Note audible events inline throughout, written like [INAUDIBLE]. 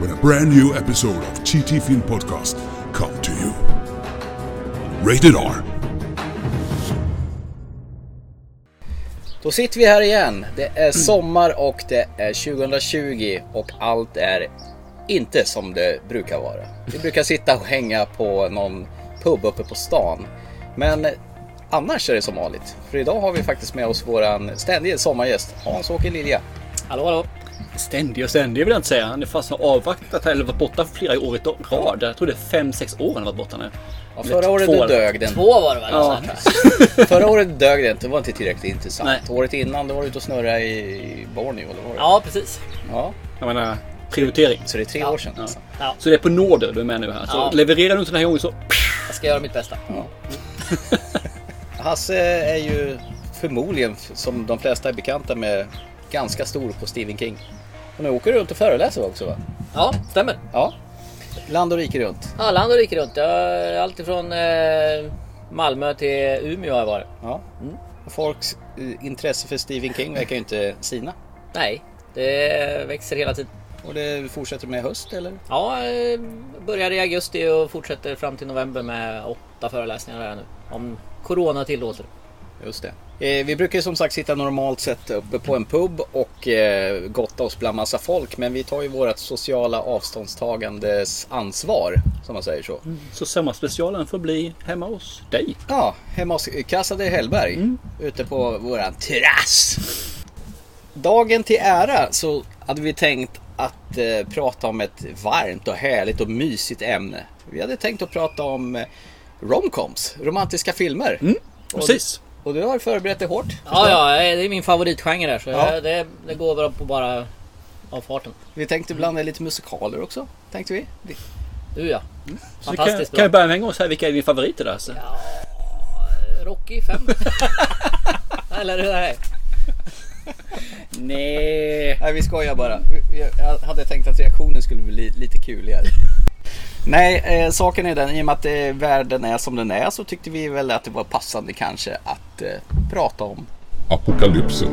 when a brand new episode of TT Film Podcast come to you. Rated R. Då sitter vi här igen. Det är sommar och det är 2020 och allt är inte som det brukar vara. Vi brukar sitta och hänga på någon pub uppe på stan. Men annars är det som vanligt. För idag har vi faktiskt med oss våran ständige sommargäst Hans-Åke Lilja. Hallå hallå! Ständig och ständig vill jag inte säga. Han är fast har avvaktat eller varit borta flera år i rad. Jag tror det är fem sex år han har varit borta nu. Ja, förra året två dög den. Två var det väl? Ja. Ja. [LAUGHS] Förra året dög det inte. Det var inte tillräckligt intressant. Nej. Året innan då var du ute och snurrade i Borneo eller var det? ja, precis. ja. Jag menar, prioritering. Så det är tre Ja. år sedan. alltså. Ja, Så det är på nåder du är med nu här. Så Ja. levererar du inte den här gången så... jag ska göra mitt bästa. Hasse är ju förmodligen, som de flesta är bekanta med, ganska stor på Stephen King. Och nu åker du runt och föreläser också va? Ja, stämmer. Ja. Land och rike runt. Ja, land och rike runt. Jag alltifrån eh, Malmö till Umeå har jag varit. Ja. Och Folks eh, intresse för Stephen King verkar ju inte sina. Nej, det växer hela tiden. Och det fortsätter med höst eller? Ja, eh, började i augusti och fortsätter fram till november med åtta föreläsningar här nu. Om Corona tillåter. Just det. Eh, vi brukar som sagt sitta normalt sett uppe på en pub och eh, gotta oss bland massa folk. Men vi tar ju vårt sociala avståndstagandes ansvar, som man säger så. Så sommarspecialen får bli hemma hos dig. Ja, hemma hos Casa de Hellberg. Ute på våran terrass. Dagen till ära så hade vi tänkt att eh, prata om ett varmt och härligt och mysigt ämne. Vi hade tänkt att prata om eh, romcoms, romantiska filmer. Och Precis. Och du har förberett dig hårt. Ja, ja, det är min favoritgenre där. Så Ja. jag, det, det går bara på bara av farten. Vi tänkte blanda lite musikaler också, tänkte vi. Du ja. Så kan, Fantastiskt kan jag bra. börja med en gång och säga vilka är dina favoriter där? Så. Rocky 5. [LAUGHS] Eller hur är? Nej. Nej, vi skojar bara. Jag hade tänkt att reaktionen skulle bli li- lite kuligare. Nej, eh, saken är den, i och med att eh, världen är som den är så tyckte vi väl att det var passande kanske att eh, prata om. Apokalypsen.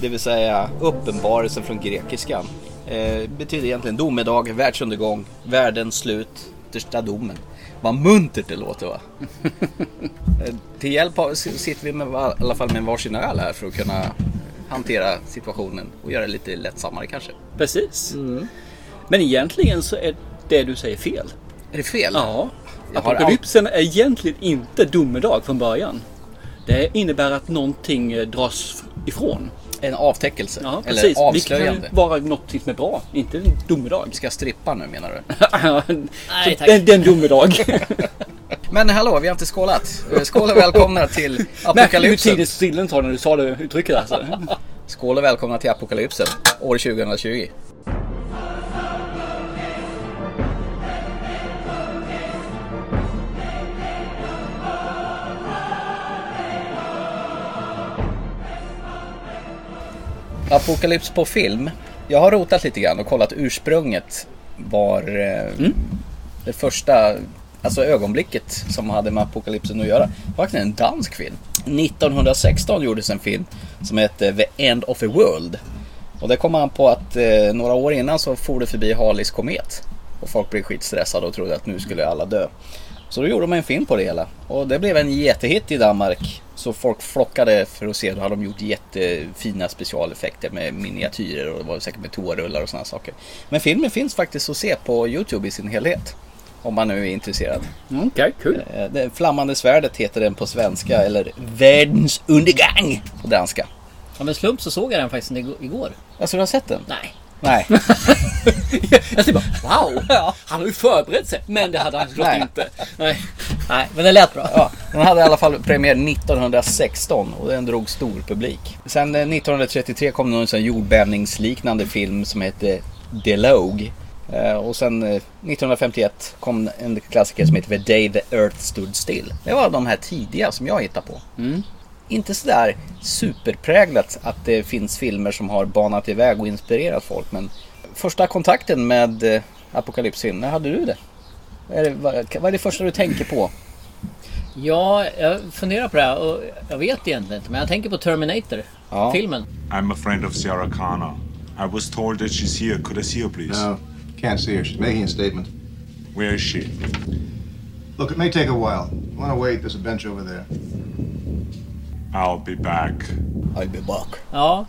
Det vill säga uppenbarelsen från grekiskan. Eh, betyder egentligen domedag, världsundergång, världens slut, yttersta domen. Vad muntert det låter va? [LAUGHS] eh, till hjälp av, sitter vi med, i alla fall med varsin öl här för att kunna hantera situationen och göra det lite lättsammare kanske. Precis. Men egentligen så är det du säger fel. Är det fel? Ja. Apokalypsen är egentligen inte domedag från början. Det innebär att någonting eh, dras ifrån. En avtäckelse? Ja, eller precis. Det avslöjande? kan vara något som är bra, inte en domedag. Ska jag strippa nu menar du? [LAUGHS] Nej, tack. det, det är en domedag. [LAUGHS] Men hallå, vi har inte skålat. Eh, Skål och välkomna till [LAUGHS] Märkte du hur Apokalypsen. tidigt stillen tar när du sa det uttrycket alltså? Skål och välkomna till Apokalypsen, år 2020. Apokalyps på film. Jag har rotat lite grann och kollat ursprunget var eh, det första alltså ögonblicket som hade med apokalypsen att göra. Det var faktiskt en dansk film. 1916 gjordes en film som hette The End of the World. Och det kom man på att eh, några år innan så for det förbi Halis komet. Och folk blev skitstressade och trodde att nu skulle alla dö. Så då gjorde man en film på det hela. Och det blev en jättehit i Danmark. Så folk flockade för att se. Då hade de gjort jättefina specialeffekter med miniatyrer och det var säkert med toarullar och sådana saker. Men filmen finns faktiskt att se på Youtube i sin helhet. Om man nu är intresserad. Okej, kul. Eh, Det flammande svärdet heter den på svenska eller Världens undergång på danska. Av en slump så såg jag den faktiskt igår- igår. Alltså du har sett den? Nej. Nej. [LAUGHS] Jag tänkte bara wow! [LAUGHS] Han har ju förberett sig. Men det hade han såklart inte. Nej. Nej, men det lät bra. Ja, den hade i alla fall premiär 1916 och den drog stor publik. Sen eh, 1933 kom det en jordbävningsliknande film som hette Delogue. Eh, Och sen eh, 1951 kom en klassiker som heter The Day the Earth Stood Still. Det var de här tidiga som jag hittade på. Inte sådär superpräglat att det finns filmer som har banat iväg och inspirerat folk. Men första kontakten med eh, apokalypsfilm, när hade du det? Vad är det, vad, vad är det första du tänker på? Ja, jag funderar på det här och jag vet egentligen inte. Men jag tänker på Ja. Terminator-filmen. I'm a friend of Sarah Connor. I was told that she's here. Could I see her, please? No, can't see her. She's making a statement. Where is she? Look, it may take a while. You want to wait? There's a bench over there. I'll be back. I'll be back. Ja.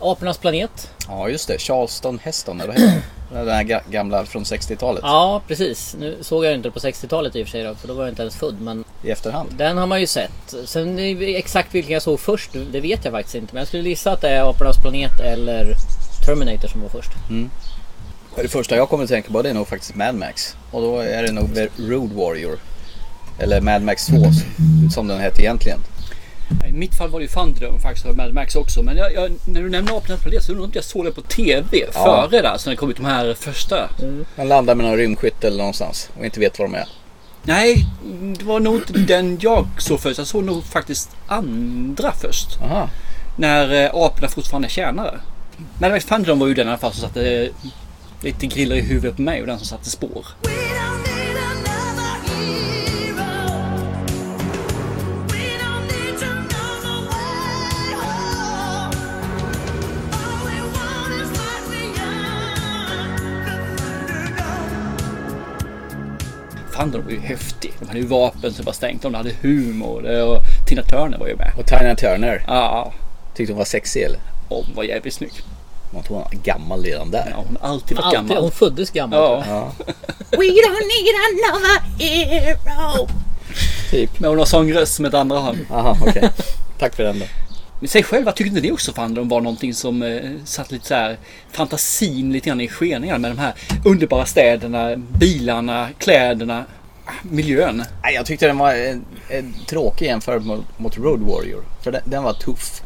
Apornas planet. Ja just det, Charleston Heston eller vad heter den? Här ga- gamla från 60-talet Ja, precis. Nu såg jag inte på 60-talet i och för sig då, för då var jag inte ens född. Men i efterhand. den har man ju sett. Sen exakt vilken jag såg först, det vet jag faktiskt inte. Men jag skulle gissa att det är Apornas planet eller Terminator som var först. Det första jag kommer att tänka på det är nog faktiskt Mad Max. Och då är det nog Road Warrior. Eller Mad Max 2 som den hette egentligen. I mitt fall var det ju Thunderdome faktiskt och Mad Max också. Men jag, jag, när du nämner Apornas planet så undrar jag om inte jag såg det på TV Ja. före där. Så när det kom ut de här första. Han landar med någon rymdskytt eller någonstans och inte vet var de är. Nej, det var nog inte den jag såg först. Jag såg nog faktiskt andra först. Aha. När eh, aporna fortfarande är tjänare. Mad Max Thunderdome var ju den i alla fall som satte eh, lite griller i huvudet på mig och den som satte spår. Thunderdome var ju häftig. De hade ju vapen som var stängt. De hade humor eh, och Tina Turner var ju med. Och Tina Turner. Ja, Tyckte hon var sexig eller? hon var jävligt snygg. Man tror hon var gammal redan där. Ja, hon har alltid varit Alltid, gammal. hon föddes gammal. Ja, Ja, [LAUGHS] We don't need another hero. typ. men hon har sångröst som ett andra har. Aha, okej. Tack för den då. Men säg själva, tyckte inte ni också Thunderdome var någonting som eh, satt lite så här fantasin lite grann i skeningar med de här underbara städerna, bilarna, kläderna, miljön. Nej, jag tyckte den var en, en tråkig jämförelse mot, mot Road Warrior. För den, den var tuff.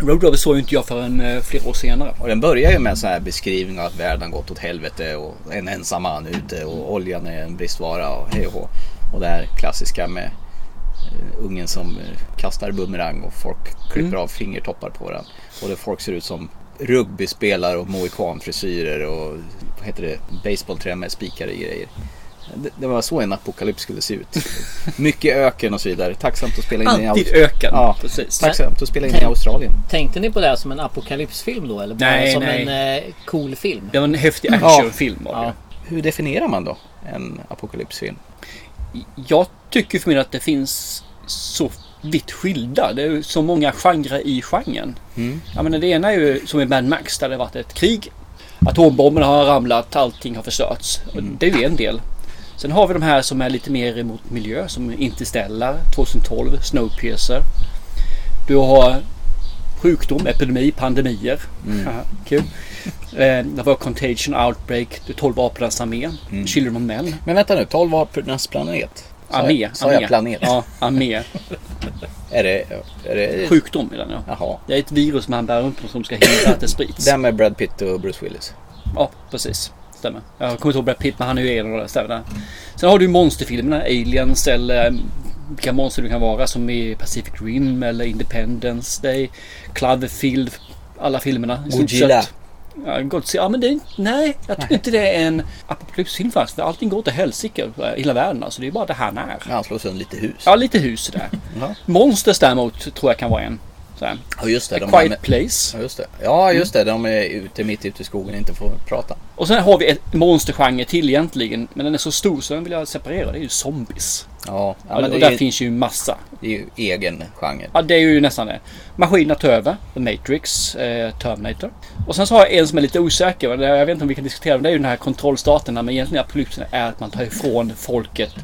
Road Rover såg ju inte jag förrän eh, flera år senare. Och den börjar ju med en sån här beskrivning av att världen gått åt helvete och en ensam man ute och oljan är en bristvara och hej och hå. Och det här klassiska med ungen som eh, kastar bumerang och folk klipper av fingertoppar på den. Och det folk ser ut som rugbyspelare och mohikanfrisyrer och vad heter det, baseballträ med spikar i grejer. Det, det var så en apokalyps skulle se ut. [LAUGHS] Mycket öken och så vidare. Tacksamt att spela in i Alltid Aus- öken. Ja, Precis. tacksamt att spela in i Tänk- Australien. Tänkte ni på det här som en apokalypsfilm då? Eller bara Nej, som nej. en eh, cool film? Det var en häftig actionfilm var det. Ja. Hur definierar man då en apokalypsfilm? Jag tycker för mig att det finns så vitt skilda. Det är så många genrer i genren. Jag menar, det ena är ju som i Mad Max där det varit ett krig. Atombomberna har ramlat, allting har förstörts. Och Det är ju en del. Sen har vi de här som är lite mer emot miljö som Interstellar 2012, Snowpiercer. Du har sjukdom, epidemi, pandemier. Haha, Kul. Eh, det var Contagion, Outbreak, The 12 apornas armé, Children of Men. Men vänta nu, 12 apornas planet? Sa jag- Sa jag armé. planet? Ja, armé. Är det... Är det Sjukdom i den ja. Jaha. Det är ett virus som han bär runt på som ska hindra att det sprids. Den med Brad Pitt och Bruce Willis. Ja, precis. Stämmer. Jag kommer inte ihåg Brad Pitt men han är ju en av de stämmer där. Sen har du monsterfilmerna, Aliens eller mm, vilka monster det kan vara som i Pacific Rim eller Independence Day, Cloverfield, alla filmerna. Godzilla. Ja, Godzilla. Ja, men det nej, jag tycker inte det är en apokalypsfilm faktiskt. För allting går till helsike i hela världen. Alltså, det är bara det han är. Han slår sönder lite hus. Ja, lite hus där. [LAUGHS] Ja. Monsters däremot tror jag kan vara en. Ja, just det. A De Quiet med, Place. ja, just det. Ja, just det. De är ute mitt ute i skogen och inte får prata. Och sen har vi ett monstergenre till egentligen. Men den är så stor så den vill jag separera. Det är ju zombies. Ja, ja och men det där är, ju- finns ju massa. det är ju egen genre. Ja, det är ju nästan det. Maskinerna tar över. The Matrix, eh, Terminator. Och sen så har jag en som är lite osäker. och det- Jag vet inte om vi kan diskutera men det är ju den här kontrollstaten. Men egentligen apokalypsen är att man tar ifrån folket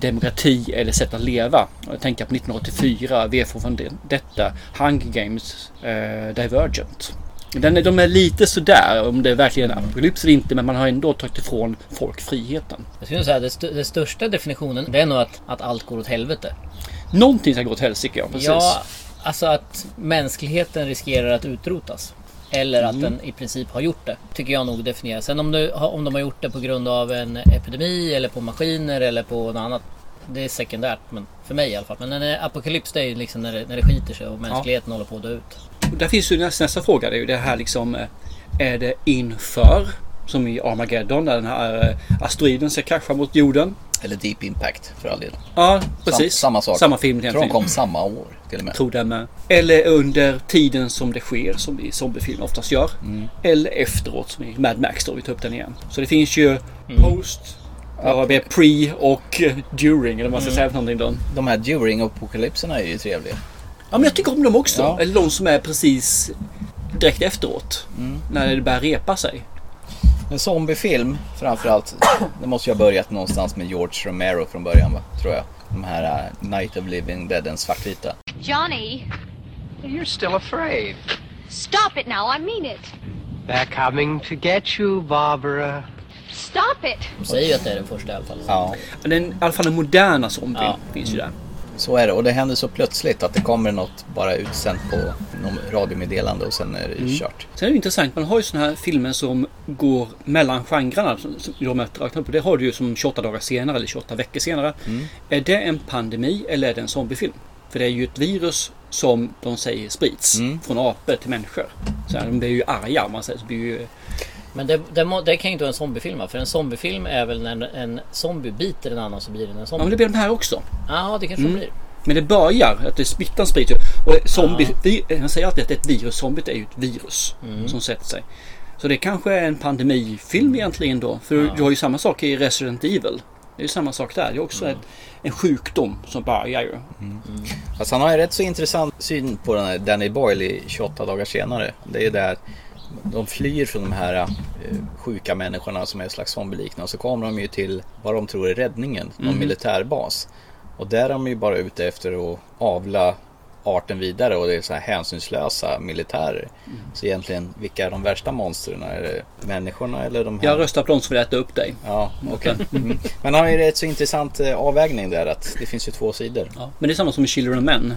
demokrati eller sätt att leva. Och jag tänker på 1984, V för Vendetta, Hunger Games, eh, Divergent. Den är, de är lite sådär om det är verkligen är apokalyps eller inte men man har ändå tagit ifrån folk friheten. Jag skulle säga att det största definitionen det är nog att, att allt går åt helvete. Någonting ska gå åt helsike, ja precis. Ja, alltså att mänskligheten riskerar att utrotas. Eller Mm. att den i princip har gjort det. Tycker jag nog definierar. Sen om, du, om de har gjort det på grund av en epidemi eller på maskiner eller på något annat. Det är sekundärt men för mig i alla fall. Men en apokalyps det är ju liksom när det, när det skiter sig och mänskligheten håller på att dö ut. Där finns ju nästa, nästa fråga. Det är ju det här liksom. eh, Är det inför? Som i Armageddon när den här eh, asteroiden ska krascha mot jorden. Eller Deep Impact för all del. Ja, precis. Sam, samma sak. Samma film Jag tror de kom samma år till och med. Tror det med. Eller under tiden som det sker som i zombiefilmer oftast gör. Mm. Eller efteråt som i Mad Max då vi tar upp den igen. Så det finns ju Mm. post, ja, det är pre och during eller vad man ska Mm. säga för någonting då. De här during apokalypserna är ju trevliga. Ja men jag tycker om dem också. Ja. Eller de som är precis direkt efteråt. Mm. När det börjar repa sig. En zombiefilm framförallt. Det måste ju ha börjat någonstans med George Romero från början va? Tror jag. De här uh, Night of Living Dead, den svartvita. Johnny, You're still afraid. stop it now. I mean it. They're coming to get you, Barbara. Stop it. De säger ju att det är den första i alla fall. Ja, Den, I alla fall den moderna zombien Ja. finns ju där. Så är det. Och det händer så plötsligt att det kommer något bara utsänt på någon radiomeddelande och sen är det kört. Sen är det intressant, man har ju såna här filmer som går mellan genrerna. Som räknat upp. Det har du ju som 28 dagar senare eller 28 veckor senare. Är det en pandemi eller är det en zombiefilm? För det är ju ett virus som de säger sprids Mm. från apor till människor. Så de blir ju arga om man säger så. Blir ju, Men det, det, må, det kan ju inte vara en zombiefilm va? För en zombiefilm är väl när en zombie biter en annan så blir den en ja, zombie. men det blir de här också. Ja, det kanske Mm. det blir. Men det börjar, att det smittan sprids ju. Och zombie, vi, jag säger alltid att det är ett virus. Zombiet är ju ett virus som sätter sig. Så det kanske är en pandemifilm egentligen då. För du har ju samma sak i Resident Evil. Det är ju samma sak där. Det är också ett, en sjukdom som börjar ju. Fast han har ju rätt så intressant syn på den här Danny Boyle i 28 dagar senare. Det är ju där de flyr från de här eh, sjuka människorna som är ett slags zombieliknande. Och så kommer de ju till vad de tror är räddningen, någon militärbas. Och där är de ju bara ute efter att avla arten vidare och det är så här hänsynslösa militärer. Så egentligen, vilka är de värsta monstren? Är det människorna eller de här? Jag röstar på de som vill äta upp dig. Ja, okej. Mm. Men han har ju rätt så intressant eh, avvägning där att det finns ju två sidor. Ja. Men det är samma som i Children of Men.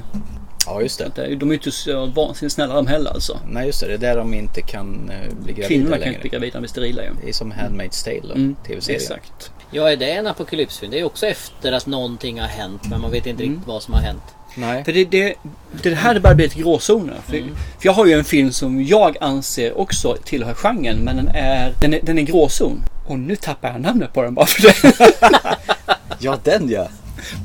Ja, just det. De är ju inte så vansinnigt snälla de heller alltså. Nej just det, det är där de inte kan eh, bli gravida Kvinnorna kan längre. inte bli gravida, de är sterila ju. Det är som Handmaid's Tale då, Mm, tv-serien. Exakt. Ja, är det en apokalypsfilm? Det är också efter att någonting har hänt men man vet inte Mm. riktigt vad som har hänt. Nej. För det, det, det här börjar bli lite gråzoner. För, för jag har ju en film som jag anser också tillhör genren men den är, den är, den är gråzon. Och nu tappar jag namnet på den bara för det. [LAUGHS] Ja, den ja.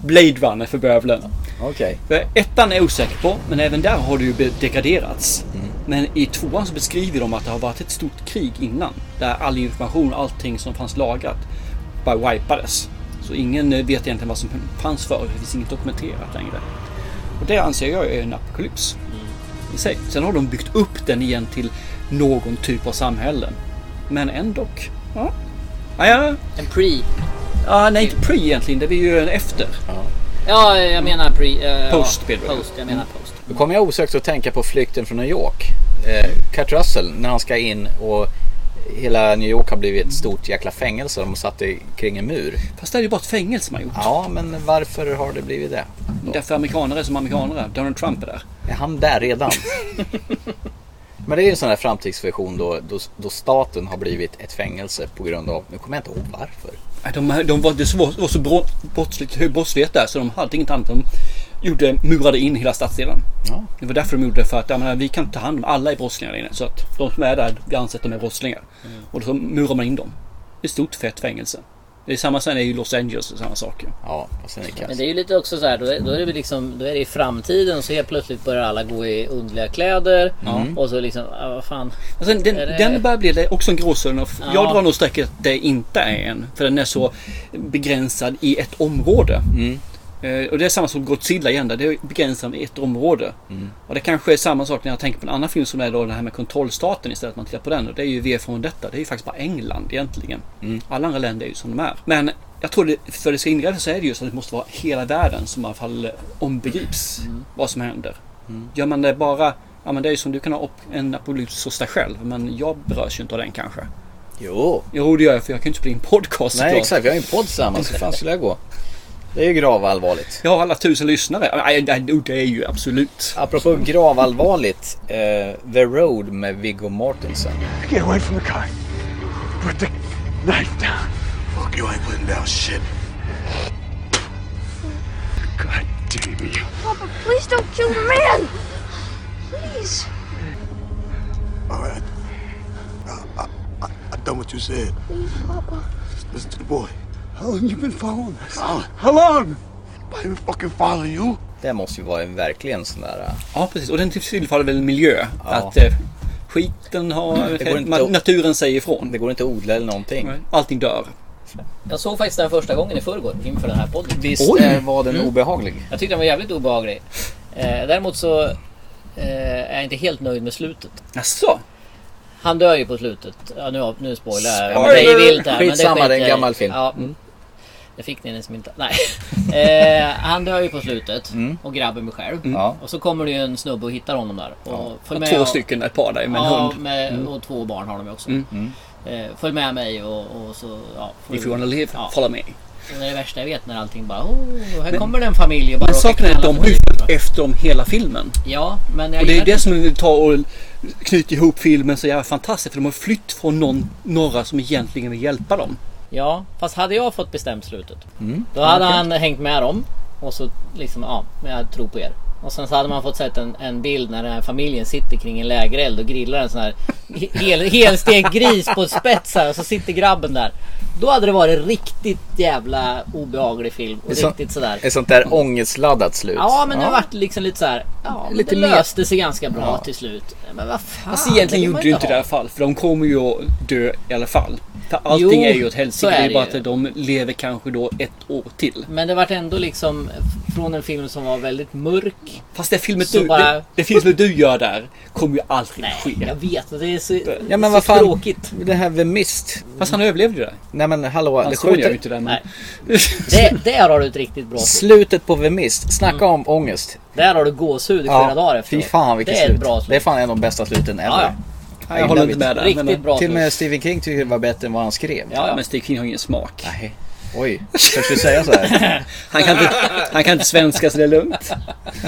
Blade Runner för bövelen. Okej. För ettan är jag osäker på, men även där har det ju degraderats. Men i tvåan så beskriver de att det har varit ett stort krig innan. Där all information, allting som fanns lagrat, bara wipades. Så ingen eh, vet egentligen vad som fanns förr. Det finns inget dokumenterat längre. Och det anser jag är en apokalyps. I sig. Sen har de byggt upp den igen till någon typ av samhällen. Men ändå. Ja. Ja, ja. En pre... ja nej inte pre egentligen. Det blir ju en efter. Ja, jag menar pre... eh, Post ja. Post, jag menar post. Då kommer jag osökt att tänka på Flykten från New York. Eh, Kurt Russell, när han ska in och hela New York har blivit ett stort jäkla fängelse. De har satt det kring en mur. Fast det är ju bara ett fängelse man gjort. Ja, men varför har det blivit det? Därför amerikaner är som amerikaner är. Donald Trump är där. Är han där redan? [LAUGHS] Men det är ju en sån här framtidsversion då, då, då staten har blivit ett fängelse på grund av, nu kommer jag inte ihåg varför. De, de var, det var, var så brottsligt, hög brottslighet där så de hade inget annat. De gjorde, murade in hela stadsdelen. Ja. Det var därför de gjorde det. För att menar, vi kan inte ta hand om alla är brottslingar där inne. Så att de som är där, vi anser att de är brottslingar. Och då murar man in dem. Det är stort fett fängelse. Det är samma sen är ju Los Angeles och samma sak. Ja, och sen är det Men det är ju lite också så här, då är, då är det liksom, då är det i framtiden så helt plötsligt börjar alla gå i underliga kläder. Och så liksom, ah, vad fan. Sen, den, det- den börjar bli också en gråzon. Ja. Jag drar nog strecket att det inte är en. För den är så begränsad i ett område. Eh, och det är samma som Godzilla igen där. Det är begränsat med ett område. Och det kanske är samma sak när jag tänker på en annan film som är då det här med kontrollstaten istället. Att man tittar på den. Och det är ju V från detta. Det är ju faktiskt bara England egentligen. Alla andra länder är ju som de är. Men jag tror det, för det ska inrättas så är det just att det måste vara hela världen som i alla fall eh, ombegrips vad som händer. Gör man det bara Ja men det är ju som du kan ha en apokalyps hos dig själv. Men jag berörs ju inte av den kanske. Jo. Jo det gör jag för jag kan ju inte spela in podcast Nej såklart. exakt, vi har ju en podd tillsammans. Hur fan skulle jag gå? Det är ju gravallvarligt. Har alla tusen lyssnare. Det är ju absolut. Apropå gravallvarligt. Eh, The Road med Viggo Mortensen. Get away from the car. Put the knife down. Fuck you, I ain't putting down shit. God damn you. Papa, please don't kill the man! Please. All right. I, I, I, I done what you said. Please, Papa. Listen to the boy. How long you been following us? How, how long? I been fucking following you. Det måste ju vara en verkligen sån där... eh, Ja precis. Och den tillfaller väl miljö. Ja. Att eh, skiten har... Inte naturen säger ifrån. Det går inte att odla eller någonting. Allting dör. Jag såg faktiskt den första gången i förrgår inför den här podden. Visst Oj. eh, var den Mm. obehaglig? Jag tyckte den var jävligt obehaglig. Eh, däremot så eh, är jag inte helt nöjd med slutet. Jaså? Han dör ju på slutet. Ja, nu, nu spoilar jag. Spoiler! Men Det är vilt här. men Skitsamma, det är en gammal film. Ja. Det fick ni som inte... Nej. [LAUGHS] eh, han dör ju på slutet. Mm. Och grabben blir själv. Ja. Och så kommer det ju en snubbe och hittar honom där. Och följ Två och- stycken, ett par där med en ja, hund. Med, och två barn har de ju också. Mm. Eh, följ med mig och, och så... Ja, If you wanna live, Ja. follow me. Det är det värsta jag vet när allting bara... Oh, här kommer det en familj och bara Men saken är att de har ju följt efter dem hela filmen. Ja, men jag Och det är gillar det som tar och knyter ihop filmen så jävla fantastiskt. För de har flytt från någon, några som egentligen vill hjälpa dem. Ja, fast hade jag fått bestämt slutet. Mm. Då hade han hängt med dem. Och så liksom, ja, men jag tror på er. Och sen så hade man fått sett en, en bild när den här familjen sitter kring en lägereld och grillar en sån här hel, helstekt gris på spets här och så sitter grabben där. Då hade det varit riktigt jävla obehaglig film och sånt- riktigt sådär. Ett sånt där ångestladdat slut. Ja men det vart liksom lite så här. Ja, Lite det löste sig ganska bra Ja. till slut. Men vad fan. Fast egentligen gjorde ju inte det i alla fall. För de kommer ju att dö i alla fall. För allting Jo, är ju åt så helsike. är Det är bara att de lever kanske då ett år till. Men det vart ändå liksom från en film som var väldigt mörk. Fast det filmet du, bara- det, det filmet du gör där kommer ju aldrig Nej, ske. jag vet. Det är så, Ja men så vad fan. tråkigt. Det här The Mist. Fast han överlevde ju det. Nej men hallå. Han det jag ju skjuter... inte det men... Det, där har du ett riktigt bra slut. Slutet på The Mist. Snacka om ångest. Där har du gåshud i flera dagar fy efteråt. fan vilket Det är slut. ett bra slut. Det är fan en av de bästa sluten ever. Ja, ja. Nej, jag håller inte med där. Riktigt men, bra Till och med Stephen King tycker det var bättre än vad han skrev. Ja, ja. men Stig King har ingen smak. Nej. Oj, törs du säga så här? [LAUGHS] Han kan, inte, han kan inte svenska så det är lugnt.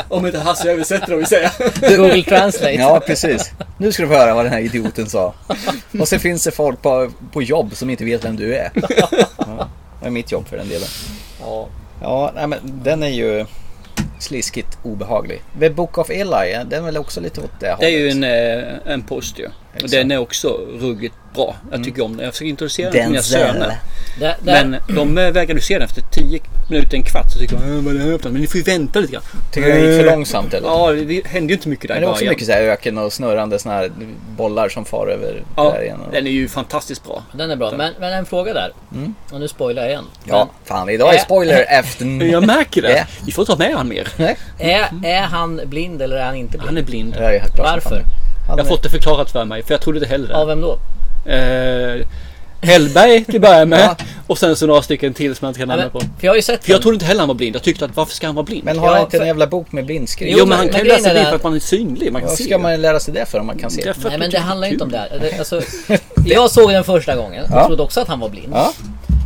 Om inte Hasse översätter om vi säger. [LAUGHS] Google Translate. Ja, precis. Nu ska du få höra vad den här idioten sa. Och så finns det folk på, på jobb som inte vet vem du är. Ja, det är mitt jobb för den delen. Ja. Ja, nej, men den är ju sliskigt obehaglig. The Book of Eli, den är väl också lite åt det Det är ju hållet. en, eh, en post ju. Exakt. den är också ruggigt bra. Jag tycker om den. Jag försöker introducera den till mina söner. Där, där, Men de eh, vägrade se den efter 10 minuter, en kvart. Så tycker de, "Äh, vad är det här för något?" Men ni får ju vänta lite grann. Tycker du det gick för Eh, långsamt eller? Ja, det hände ju inte mycket där Men det är också början. mycket så här öken och snurrande såna här bollar som far över Ja, där igen. den är ju fantastiskt bra. den är bra. Men, men en fråga där. Och nu spoilar jag igen. Ja, fan idag är spoiler [LAUGHS] efter... [LAUGHS] Jag märker det. Vi får ta med han mer. Är, är han blind eller är han inte blind? Han är blind. Varför? Jag har fått det förklarat för mig, för jag trodde inte heller Av det. vem då? Eh, Hellberg till att börja med. Ja. Och sen så några stycken till som jag inte kan namna på. för jag har ju sett För jag den. trodde inte heller han var blind. Jag tyckte att varför ska han vara blind? Men har Ja, han inte en för- jävla bok med blindskrift? Jo, men han men kan ju läsa att- för att man är synlig. Man kan Vad se. ska man lära sig det för om man kan se? Det Nej men det handlar inte om det. det alltså, [LAUGHS] jag såg den första gången och Ja. trodde också att han var blind. Ja,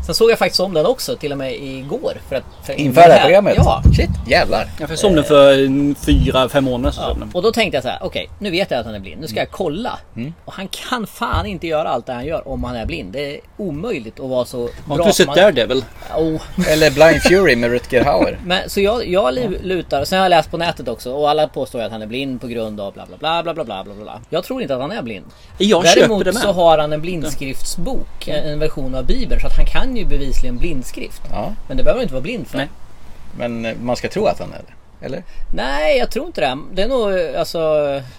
Sen såg jag faktiskt om den också, till och med igår. För att, för Inför det här programmet? Ja. Shit, jävlar. Jag såg den för mm, fyra, fem månader sedan. Ja. Och då tänkte jag så här, okej, okay, nu vet jag att han är blind. Nu ska mm. jag kolla. Mm. Och han kan fan inte göra allt det han gör om han är blind. Det är omöjligt att vara så Har bra. Har du sett man... Daredevil? Oh. Eller Blind Fury med Rutger Hauer. [LAUGHS] Men, så jag, jag lutar, sen har jag läst på nätet också och alla påstår att han är blind på grund av bla bla bla bla bla bla bla. bla. Jag tror inte att han är blind. Jag Däremot köper det med. så har han en blindskriftsbok, en version av Bibeln. Så att han kan ju bevisligen blindskrift. Ja, Men det behöver han inte vara blind för. Nej. men eh, man ska tro att han är det. Eller? Nej, jag tror inte det. Det är nog alltså...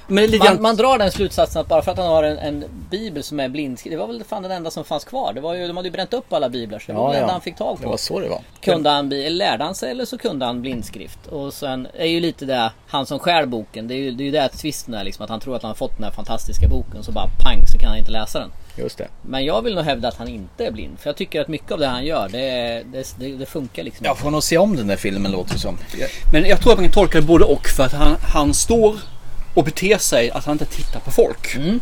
Man, man drar den slutsatsen att bara för att han har en, en bibel som är blindskriven. Det var väl fan den enda som fanns kvar. Det var ju, de hade ju bränt upp alla biblar. Så det var väl den enda han fick tag Det på. var så det var. Kunde han lärde han sig eller så kunde han blindskrift. Och sen är ju lite det, han som stjäl boken. Det är ju det är ju där twisten är liksom. Att han tror att han har fått den här fantastiska boken. Så bara pang så kan han inte läsa den. Just det. Men jag vill nog hävda att han inte är blind. För jag tycker att mycket av det han gör, det, det, det, det funkar liksom. Jag får nog se om den där filmen låter det som. Men jag tror att man kan tolka det både och för att han, han står och beter sig att han inte tittar på folk. Mm.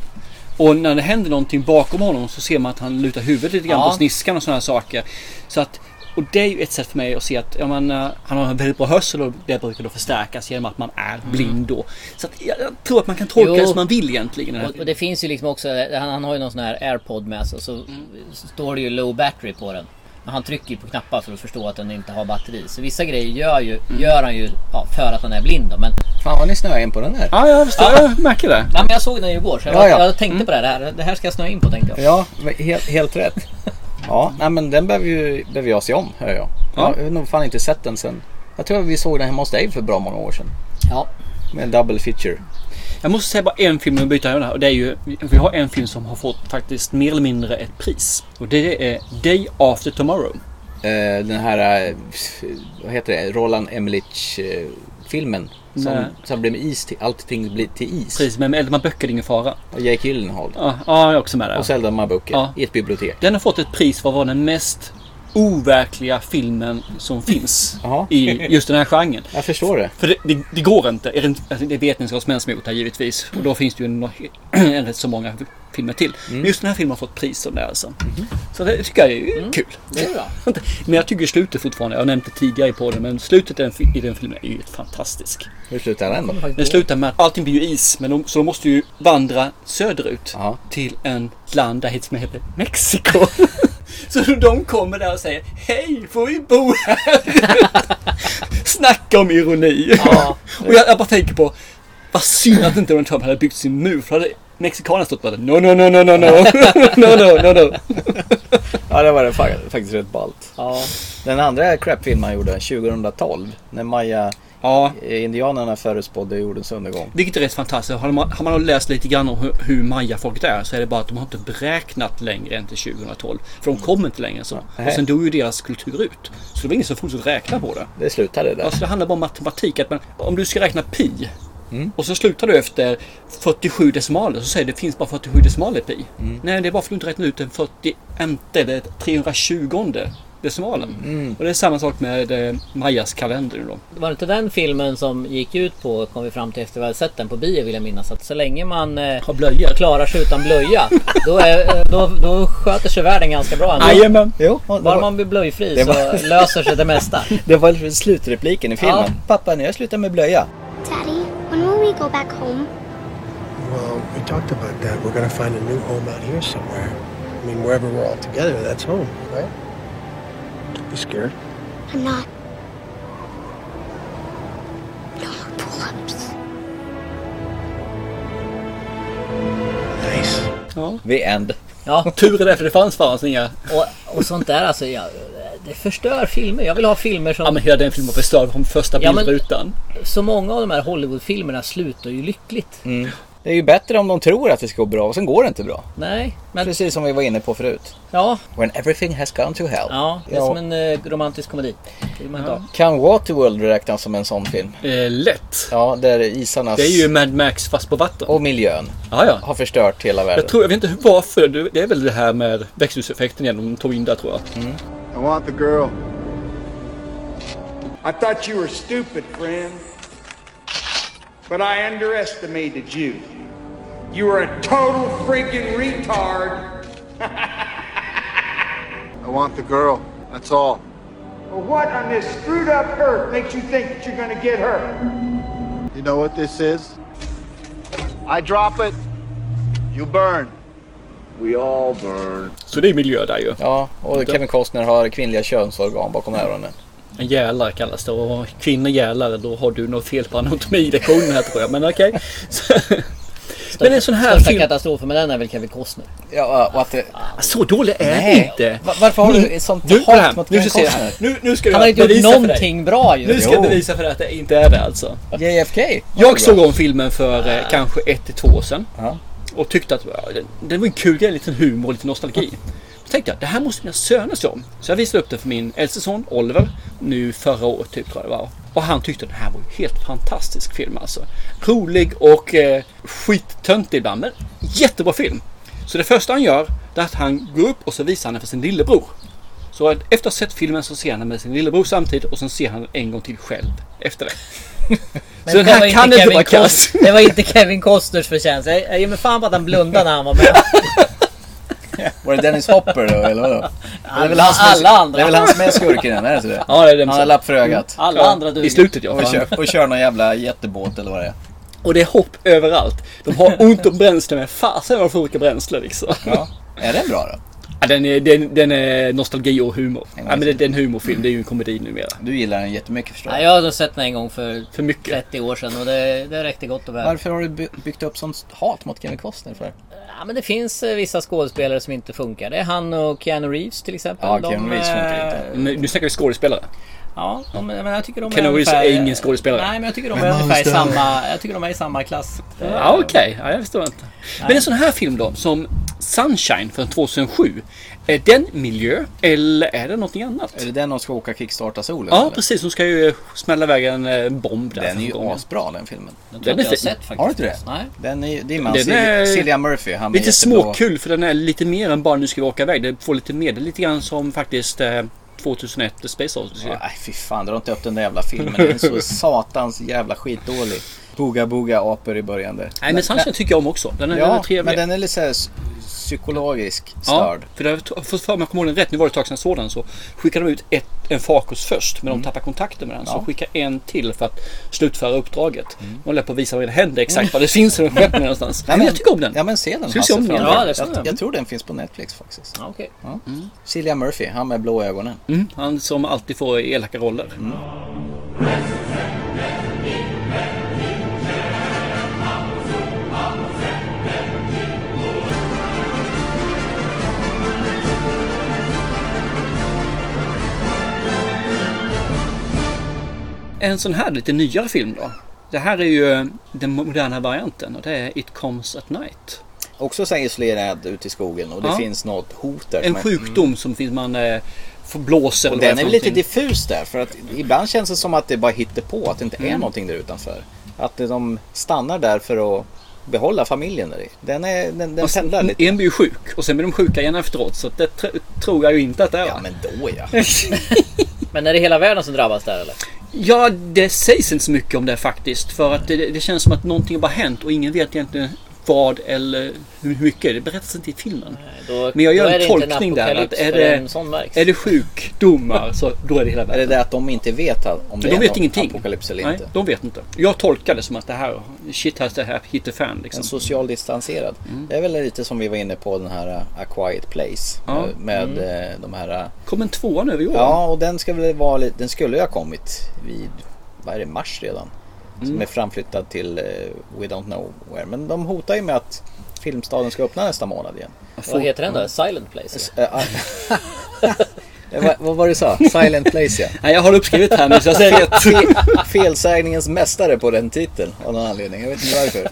Och när det händer någonting bakom honom så ser man att han lutar huvudet lite grann Ja. på sniskan och sådana saker. Så att, och det är ju ett sätt för mig att se att ja, man, eh, han har en väldigt bra hörsel och det brukar då förstärkas genom att man är blind då. Så att jag, jag tror att man kan tolka Mm. Jo. det som man vill egentligen. Och, och det finns ju liksom också, han, han har ju någon sån här airpod med sig så, så står det ju low battery på den. Men han trycker ju på knappar för att förstå att den inte har batteri. Så vissa grejer gör, ju, gör han ju ja, för att han är blind då. Men, Fan vad ni snöar in på den där. Ja, jag förstår. Jag märker det. nej, men jag såg den ju igår så jag, Ja, ja. jag tänkte på det här. Det här- här ska jag snöa in på tänkte jag. Ja, helt, helt rätt. Ja, nej men den behöver, ju, behöver jag se om, hör jag. Ja. Jag har nog fan inte sett den sen. Jag tror att vi såg den hemma hos dig för bra många år sedan. Ja. Med en double feature. Jag måste säga bara en film och byta här och det är ju Vi har en film som har fått faktiskt mer eller mindre ett pris. Och det är Day After Tomorrow. Eh, den här, eh, vad heter det, Roland Emmerich eh. Som, Nej. som blev med is till, allting blir till is. Precis, men med Eldmar Böcker, det är ingen fara. Och Jake Gyllenhaal. Ja, ja, jag är också med där. Och Zelda Mabocke Ja. i ett bibliotek. Den har fått ett pris för att vara den mest overkliga filmen som finns i just den här genren. Jag förstår det. För det, det, det går inte. Är det, inte- alltså, det är vetenskapsmän som har gjort det här givetvis. Och då finns det ju en, [CLEARS THROAT] en rätt så många filmer till. Men just den här filmen har fått pris som det alltså. Så det tycker jag är kul. Det är bra. [LAUGHS] Men jag tycker slutet fortfarande, jag har nämnt det tidigare i podden, men slutet i den, i den filmen är ju fantastiskt. Hur slutar den då? Den slutar med att allting blir ju is, men de, så de måste ju vandra söderut Ja. till en land där som heter Mexiko. [LAUGHS] så de kommer där och säger Hej, får vi bo här? [LAUGHS] Snacka om ironi. Ja. [LAUGHS] och jag, jag bara tänker på vad synd att inte Donald Trump hade byggt sin mur. För hade mexikanerna stått bara no, no, no, no, no, no, [LAUGHS] no, no, no, no. Ja, det var det fa- faktiskt rätt ballt. Ja. Den andra crapfilmen han gjorde 2012. När Maya Ja, eh, indianerna förutspådde jordens undergång. Vilket är rätt fantastiskt. Har man, har man läst lite grann om hur, hur Maya-folket är så är det bara att de har inte beräknat längre än till 2012. För de kom inte längre än så. Nej. Och sen dog ju deras kultur ut. Så det var ingen som fortsatte räkna på det. Det slutade där. Alltså det handlar bara om matematik. Att man, om du ska räkna pi och så slutar du efter 47 decimaler så säger du det finns bara 47 decimaler i pi. Nej, det är bara för att du inte räknar ut den 41 eller 320 decimalen. Och det är samma sak med eh, Mayas kalender då. Var det inte den filmen som gick ut på, kom vi fram till efter vi hade sett den på bio vill jag minnas, att så länge man eh, Har blöjor. klarar sig utan blöja, då, är, eh, då, då sköter sig världen ganska bra ändå. Jajamän! Bara var, man blir blöjfri det så var- löser sig det mesta. [LAUGHS] det var slutrepliken i filmen. Ja. Pappa, när jag slutar med blöja. Daddy, when will we go back home? Well, we talked about that. We're gonna find a new home out here somewhere. I mean, wherever we're all together, that's home, right? Be scared. I'm not. No more pull-ups. Nice. Ja. The end. Ja, [LAUGHS] Tur är det för det fanns fanns inga... och, och sånt där alltså. Ja, det förstör filmer. Jag vill ha filmer som... Ja men hela den filmen var förstörd från första Ja, men- bildrutan. Så många av de här Hollywoodfilmerna slutar ju lyckligt. Det är ju bättre om de tror att det ska gå bra och sen går det inte bra. Nej, men... Precis som vi var inne på förut. Ja, When everything has gone to hell. ja det är Ja. som en eh, romantisk komedi. Ha. Kan Waterworld räknas som en sån film? Eh, lätt. Ja, där isarnas Det är ju Mad Max fast på vatten. och miljön Ja, ja. har förstört hela världen. Jag, tror, jag vet inte varför. Det är väl det här med växthuseffekten igen. De tog in där tror jag. I want the girl. I thought you were stupid, friend. But I underestimated you. You were a total freaking retard. [LAUGHS] I want the girl. That's all. Well, what on this screwed up earth makes you think that you're gonna get her? You know what this is? I drop it, you burn. We all burn. Så det är miljö där ju. Ja, och Kevin Costner har kvinnliga könsorgan bakom öronen. En gälar kallas det. Och kvinnor gälar, då har du något fel på anatomilektionen här tror jag. Men okej. Så- [LAUGHS] största, Men en sån här största film- katastrofen med den är väl Kevin Costner. Ja, och att det... Så dålig är Nej. det inte. Va- varför har du sånt nu, hat här, mot nu Kevin. Costner? Nu, nu ska Han har inte gjort någonting bra ju. Nu ska jag bevisa för dig att det inte är det alltså. JFK? Jag såg om filmen för eh, kanske ett till två år sedan. Ja. Och tyckte att den, den var en kul grej, lite humor och lite nostalgi. [LAUGHS] Tänkte jag, det här måste mina söner se om. Så jag visade upp den för min äldste son Oliver, nu förra året typ tror jag det var. Och han tyckte den här var en helt fantastisk film alltså. Rolig och eh, skittöntig ibland, men jättebra film. Så det första han gör, det är att han går upp och så visar han den för sin lillebror. Så efter att ha sett filmen så ser han den med sin lillebror samtidigt och sen ser han den en gång till själv efter det. Men så den det här kan inte vara kass. Det var inte Kevin Costners förtjänst. Jag, jag ger mig fan på att han blundade när han var med. [LAUGHS] [LAUGHS] Var det Dennis Hopper då, eller vadå? Det är väl Alla- han som är, alla andra. Det är väl han som är skurken, är det det? Ja, det är Han har lapp för ögat. Alla andra duger. I slutet ja. Och kör, och kör någon jävla jättebåt eller vad det är. Och det är hopp överallt. De har ont om bränsle men fasen vad de får olika bränsle liksom. Ja. Är den bra då? Ja, den, är, den, den är nostalgi och humor. Ja, men det, det är en humorfilm, det är ju en komedi numera. Du gillar den jättemycket förstår jag. jag har sett den en gång för, För mycket. 30 år sedan och det, det räckte gott och väl. Varför har du by- byggt upp sånt hat mot Kevin Costner för? Ja, men det finns eh, vissa skådespelare som inte funkar. Det är han och Keanu Reeves till exempel. Ja, Keanu Reeves funkar eh, inte. Nu snackar vi skådespelare. Ja, de, men jag tycker de är ungefär... är ingen skådespelare. Nej, men jag tycker de Men är ungefär i samma... Jag tycker de är i samma klass. Ja okej, ja, jag förstår inte. Men en sån här film då, som Sunshine från 2007. Är den miljö eller är det någonting annat? Är det den de ska åka kickstarta solen? Ja eller? precis, de ska ju smälla iväg en eh, bomb där. Den är ju gången. asbra den filmen. Den tror är fin. sett faktiskt. Har du inte det? Nej. Den är, det är man, Den är Cillian Murphy. Han med Lite småkul för den är lite mer än bara nu ska vi åka iväg. Det får lite mer. Det är lite grann som faktiskt eh, 2001 The Space Odyssey. Ja, Nej fy fan, dra inte upp den där jävla filmen. Den är så [LAUGHS] satans jävla skitdålig. Boga boga apor i början där. Nej men Sunshine tycker jag om också. Den är, den är Ja, trevlig. men den är lite såhär psykologisk Ja, störd. för det har jag för mig, jag kommer ihåg den rätt, nu var det ett tag sedan jag såg den, så skickade de ut ett, en farkost först, men de tappar kontakten med den. Så Mm. Ja. skicka en till för att slutföra uppdraget. De håller på att visa vad det händer exakt, vad det finns i den skeppen [LAUGHS] någonstans. Nej, men jag tycker om den. Ja men se den Ska om den? Ja, jag, vi. jag tror den finns på Netflix faktiskt. Ja, okej. Ja. Cillian Murphy, han med blå ögonen. Mm, han som alltid får elaka roller. En sån här lite nyare film då. Det här är ju eh, den moderna varianten och det är It comes at night. Också så isolerad ute i skogen och det Ja. finns något hot där. En som är- sjukdom som finns man eh, får blåser Och den är lite diffus där för att ibland känns det som att det bara hittar på att det inte är Mm. någonting där utanför. Att de stannar där för att behålla familjen där i. Den, är, den, den pendlar lite. En blir ju sjuk och sen blir de sjuka igen efteråt så det tr- tror jag ju inte att det är. Ja men då ja. [LAUGHS] Men är det hela världen som drabbas där eller? Ja, det sägs inte så mycket om det faktiskt. För att det, det känns som att någonting har bara hänt och ingen vet egentligen vad eller hur mycket. Det berättas inte i filmen. Då, Men jag gör en tolkning där. Att är, det, är det sjukdomar så då är det hela Är det världen. det att de inte vet att- om det de är vet ingenting. apokalyps eller Nej, inte? de vet inte. Jag tolkar det som att det här shit has to have hit the fan liksom. En social distanserad. Det är väl lite som vi var inne på den här A Quiet Place. Ja. uh, Med Mm. uh, de här... uh, Kom en tvåa nu i år. Ja, och den, ska väl vara, den skulle ju ha kommit vid, vad är det, mars redan. Som Mm. är framflyttad till uh, We Don't Know Where. Men de hotar ju med att Filmstaden ska öppna nästa månad igen. Vad heter den då? Silent Place? Uh, uh, [LAUGHS] vad, vad var det du sa? Silent Place ja. Nej, jag har uppskrivit här nu så jag säger rätt. Fe- felsägningens mästare på den titeln av någon anledning. Jag vet inte varför.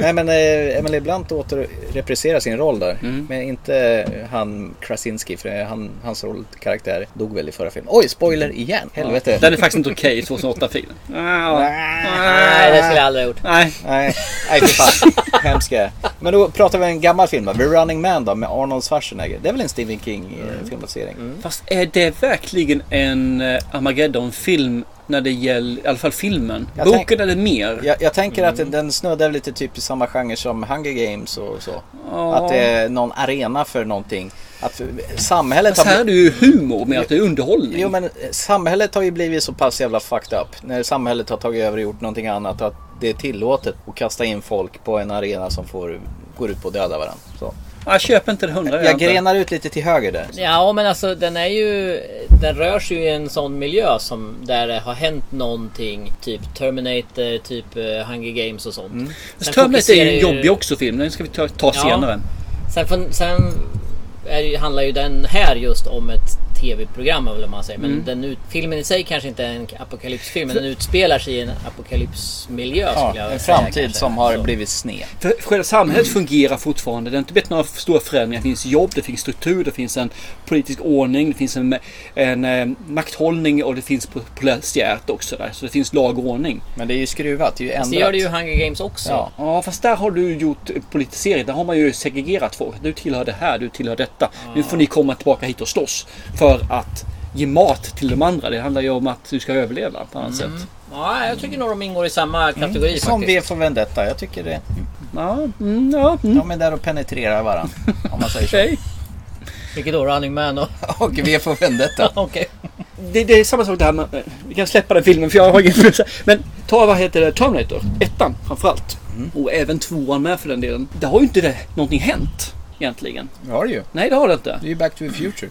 Nej men eh, Emily Blunt åter repriserar sin roll där. Mm. Men inte han Krasinski för han, hans rollkaraktär dog väl i förra filmen. Oj, spoiler igen! Helvete. Den är faktiskt inte okej i 2008-filen. Nej, det skulle jag aldrig ha gjort. Nej. Nej, nej för fan. Hemska. Men då pratar vi en gammal film då. The Running Man då med Arnold Schwarzenegger. Det är väl en Stephen King eh, filmatisering? Fast är det verkligen en eh, Armageddon-film när det gäller, i alla fall filmen? Jag Boken är det mer. Jag, jag tänker att den, snuddar lite typ i samma genre som Hunger Games och så. Ja. Att det är någon arena för någonting. Att samhället Fast här är har... det ju humor med att det är underhållning. Jo men eh, samhället har ju blivit så pass jävla fucked up. När samhället har tagit över och gjort någonting annat. Att det är tillåtet att kasta in folk på en arena som får, går ut på att döda varandra. Så. Jag köper inte det hundra. Jag grenar ut lite till höger där. Ja men alltså den är ju den rör sig ju i en sån miljö som där det har hänt någonting. Typ Terminator, typ uh, Hunger Games och sånt. Mm. Sen Fast Terminator är ju jobbig också film. Den ska vi ta, ta Ja. senare. Sen, sen är, handlar ju den här just om ett tv-program eller man säger. Men Mm. den ut, filmen i sig kanske inte är en apokalypsfilm. Men den utspelar sig i en apokalypsmiljö Ja, skulle jag en säga. framtid kanske. som har Så. blivit sned. För själva samhället fungerar fortfarande. Det har inte blivit några stora förändringar. Det finns jobb, det finns struktur, det finns en politisk ordning, det finns en, en eh, makthållning och det finns po- polisiärt också där. Så det finns lag och ordning. Men det är ju skruvat, det är ju Fast ändrat. det gör det ju Hunger Games också. Ja. Ja, fast där har du gjort politisering. Där har man ju segregerat folk. Du tillhör det här, du tillhör detta. Nu får ni komma tillbaka hit och slåss. För att ge mat till de andra. Det handlar ju om att du ska överleva på annat Mm. sätt. Ja, jag tycker nog de ingår i samma kategori Mm. Som faktiskt. V för Vendetta, jag tycker det. Ja, mm, ja, mm. De är där och penetrerar varandra. Om man säger så. Okej. Vilket då? Running Man och... [LAUGHS] Och V för Vendetta. [LAUGHS] Okej. Det, det är samma sak där med, Vi kan släppa den filmen för jag har säga. Men ta vad heter det, Terminator. Ettan framförallt. Och även tvåan med för den delen. Det har ju inte det, någonting hänt egentligen. Det har det ju. Nej, det har det inte. Det är ju Back to the Future.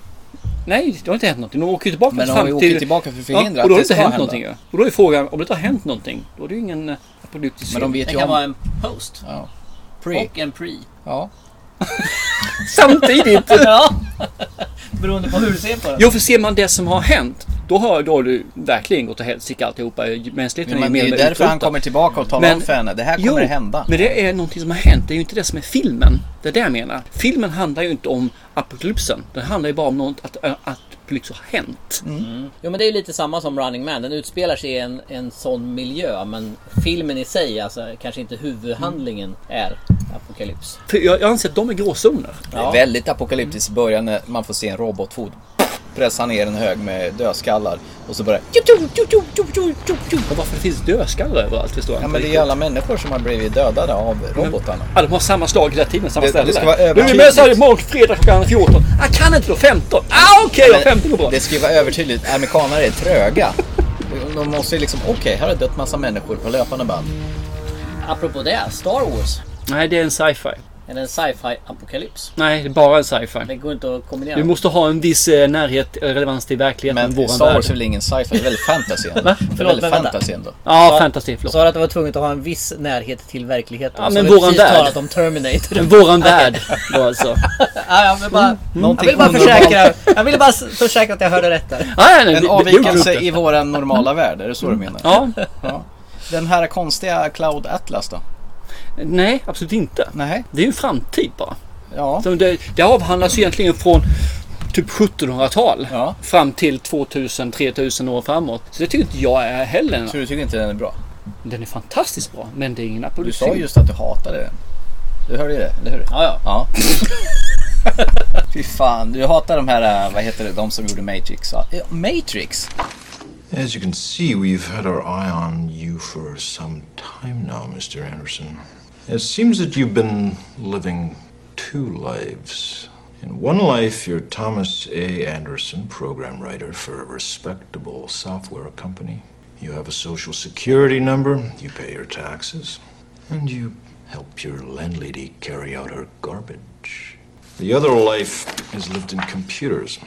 Nej, det har inte hänt någonting. De åker ju tillbaka Men de fram åker tillbaka för att förhindra ja, och då har att det inte hänt hända. någonting. ja. Och då är frågan, om det inte har hänt någonting, då är det ju ingen eh, apokalyptisk Men de vet Det ju kan om... vara en post. Ja. Pre. Och en pre. Ja. [LAUGHS] Samtidigt! [LAUGHS] ja. [LAUGHS] Beroende på hur du ser på den. Jo, för ser man det som har hänt, då har, då har du verkligen gått åt helsike alltihopa. Mänskligheten Men det är mer ju eller därför han kommer tillbaka och talar Men- om för henne. Det här kommer Jo, det hända. Men det är någonting som har hänt. Det är ju inte det som är filmen. Det är det jag menar. Filmen handlar ju inte om apokalypsen. Den handlar ju bara om något att, att apokalyps har hänt. Jo men det är ju lite samma som Running Man. Den utspelar sig i en, en sån miljö. Men filmen i sig, alltså kanske inte huvudhandlingen är apokalyps. För jag, jag anser att de är gråzoner. Det är väldigt apokalyptiskt i början när man får se en robotfot pressa ner en hög med dödskallar och så börjar Och varför det finns dödskallar överallt förstår jag Ja inte men det är riktigt. alla människor som har blivit dödade av robotarna. Ja, de har samma slag hela tiden, samma Det- ställe. det ska vara Nu är vi övertydligt. med så här imorgon fredag klockan 14. Jag kan inte då, 15. Ah, okej då, 15 går bra. Det ska ju vara övertydligt. Amerikanare är tröga. De måste ju liksom, okej här har dött massa människor på löpande band. Apropå det, Star Wars. Nej, det är en sci-fi. Är det en sci-fi apokalyps? Nej, det är bara en sci-fi. Det går inte att kombinera. Du måste ha en viss eh, närhet, eh, relevans till verkligheten. Men våran Star. Wars är väl ingen sci-fi, det är väldigt fantasy ändå. Va? Det är Förlåt, men vänta. fantasy ändå. Ja, Sa- fantasy, förlåt. Sa du att det var tvunget att ha en viss närhet till verkligheten? Ja, Så men våran värld. talat om Terminator. Men våran värld då alltså. [LAUGHS] ja, jag, vill bara, Mm. jag vill bara försäkra, jag ville bara försäkra att jag hörde rätt där. Ja, nej, det- En avvikelse i våran normala värld, är det så du menar? Ja. Ja. Den här konstiga Cloud Atlas då? Nej, absolut inte. Nej. Det är ju en framtid bara. Ja. Så det, det avhandlas ju egentligen från typ 1700-tal Ja. fram till 2000-3000 år framåt. Så det tycker inte jag är heller. Så du tycker inte den är bra? Den är fantastiskt bra, men det är ingen Du apokalyps. sa just att du hatade den. Du hörde ju det, eller hur? Ja, ja. Ja. [LAUGHS] Fy fan, du hatar de här, äh, vad heter det, de som gjorde Matrix? Ja, Matrix? As you can see, we've had our eye on you for some time now, Mr. Anderson. It seems that you've been living two lives. In one life, you're Thomas A. Anderson, program writer for a respectable software company. You have a social security number, you pay your taxes, and you help your landlady carry out her garbage. The other life is lived in computers,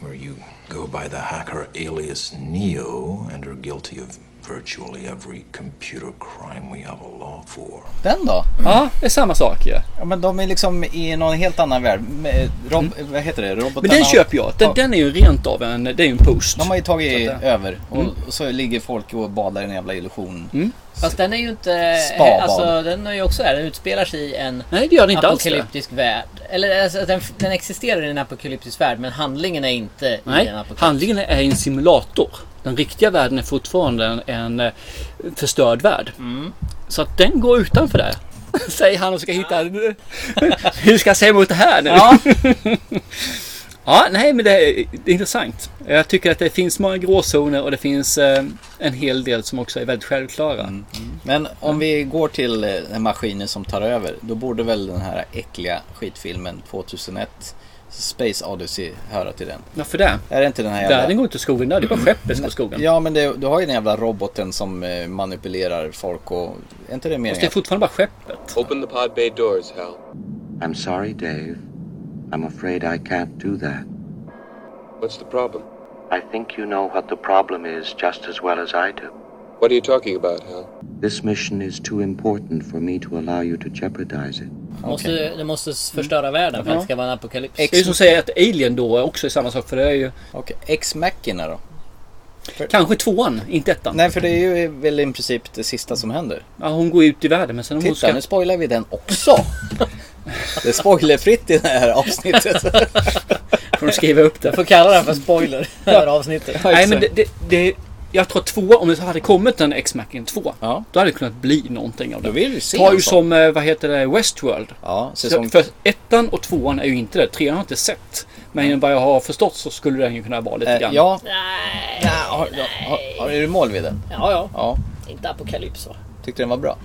where you go by the hacker alias Neo and are guilty of virtually every computer crime we have a law for. Den då? Ja, det är samma sak ju. Ja, men de är liksom i någon helt annan värld. Rob, Vad heter det? Robotarna Men den köper jag. Den, den är ju rent av en, det är ju en post. De har ju tagit Så att, över och, Mm. och så ligger folk och badar i en jävla illusion. Fast den är ju inte... Spabad. Alltså den är ju också där. Den utspelar sig i en Nej, det gör den inte alls apokalyptisk värld. Eller alltså, den, den existerar i en apokalyptisk värld men handlingen är inte i en Nej, apokalyps. handlingen är en simulator. Den riktiga världen är fortfarande en, en eh, förstörd värld. Mm. Så att den går utanför det. [LAUGHS] Säger han och ska hitta... [LAUGHS] Hur ska jag säga emot det här nu? Ja. [LAUGHS] ja, nej men det är, det är intressant. Jag tycker att det finns många gråzoner och det finns eh, en hel del som också är väldigt självklara. Mm. Men om vi går till eh, den maskinen som tar över. Då borde väl den här äckliga skitfilmen 2001 Space Odyssey höra till den. Varför det? Är det inte den här jävla... Världen går inte i skogen där, det är bara skeppet som går i skogen. Ja men det, du har ju den jävla roboten som eh, manipulerar folk och... Är inte det Fast det är meningen? fortfarande bara skeppet. Open the pod bay doors, Hal. I'm sorry, Dave. I'm afraid I can't do that. What's the problem? I think you know what the problem is just as well as I do. What are you talking about, Hal? This mission is too important for me to allow you to jeopardize it. Måste, det måste förstöra världen för att det ska vara en apokalyps. Det är som säger att Alien då också är samma sak för det är ju... Och X-Machina då? Kanske tvåan, inte ettan. Nej, för det är ju väl i princip det sista som händer. Ja, hon går ut i världen men sen om hon Titta, ska... nu spoilar vi den också. [LAUGHS] Det är spoilerfritt i det här avsnittet. Får skriva upp det. Jag får kalla den för spoiler, det här avsnittet. Nej men det, det, det... Jag tror att två, om det hade kommit en X-Machina 2. Ja. Då hade det kunnat bli någonting av det. Då vill vi se Ta ju sån. som, eh, vad heter det, Westworld. Ja, säsong... för ettan och tvåan är ju inte det. Trean har jag inte sett. Men vad jag har förstått så skulle den ju kunna vara lite Eh, grann. ja, Nej, ja har, har, har, är du mål vid den? ja, ja. Ja. Inte apokalyps va? Tyckte den var bra?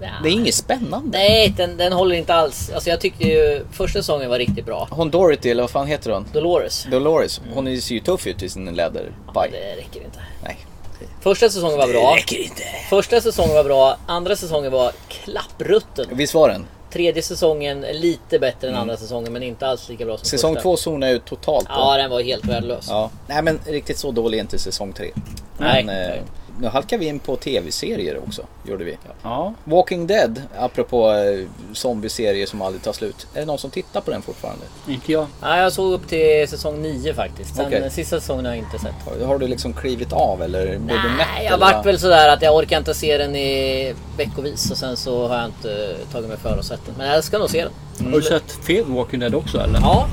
Ja, Det är inget spännande. Nej, den, den håller inte alls. Alltså jag tyckte ju första säsongen var riktigt bra. Hon Dorothy, eller vad fan heter hon? Dolores. Dolores. Hon ser ju tuff ut i sin läderpaj. Det räcker inte. Nej. Första säsongen var bra. räcker inte. Första säsongen var bra. Andra säsongen var klapprutten. Visst var den? Tredje säsongen lite bättre än andra säsongen men inte alls lika bra som Säsong första. två zonade ut totalt på. Ja, den var helt värdelös. Ja. Nej men riktigt så dålig är inte säsong tre. Nej. Men, eh, nu halkar vi in på tv-serier också. Gjorde vi. Ja. Walking Dead, apropå eh, zombieserier som aldrig tar slut. Är det någon som tittar på den fortfarande? Inte jag. Ja, jag såg upp till säsong 9 faktiskt. Sen Okej. sista säsongen har jag inte sett. Har, har du liksom klivit av eller blev du mätt? Nej, jag eller vart väl sådär att jag orkar inte se den i veckovis och sen så har jag inte tagit mig för att sett den. Men jag ska nog se den. Har du sett the Walking Dead också eller? Ja,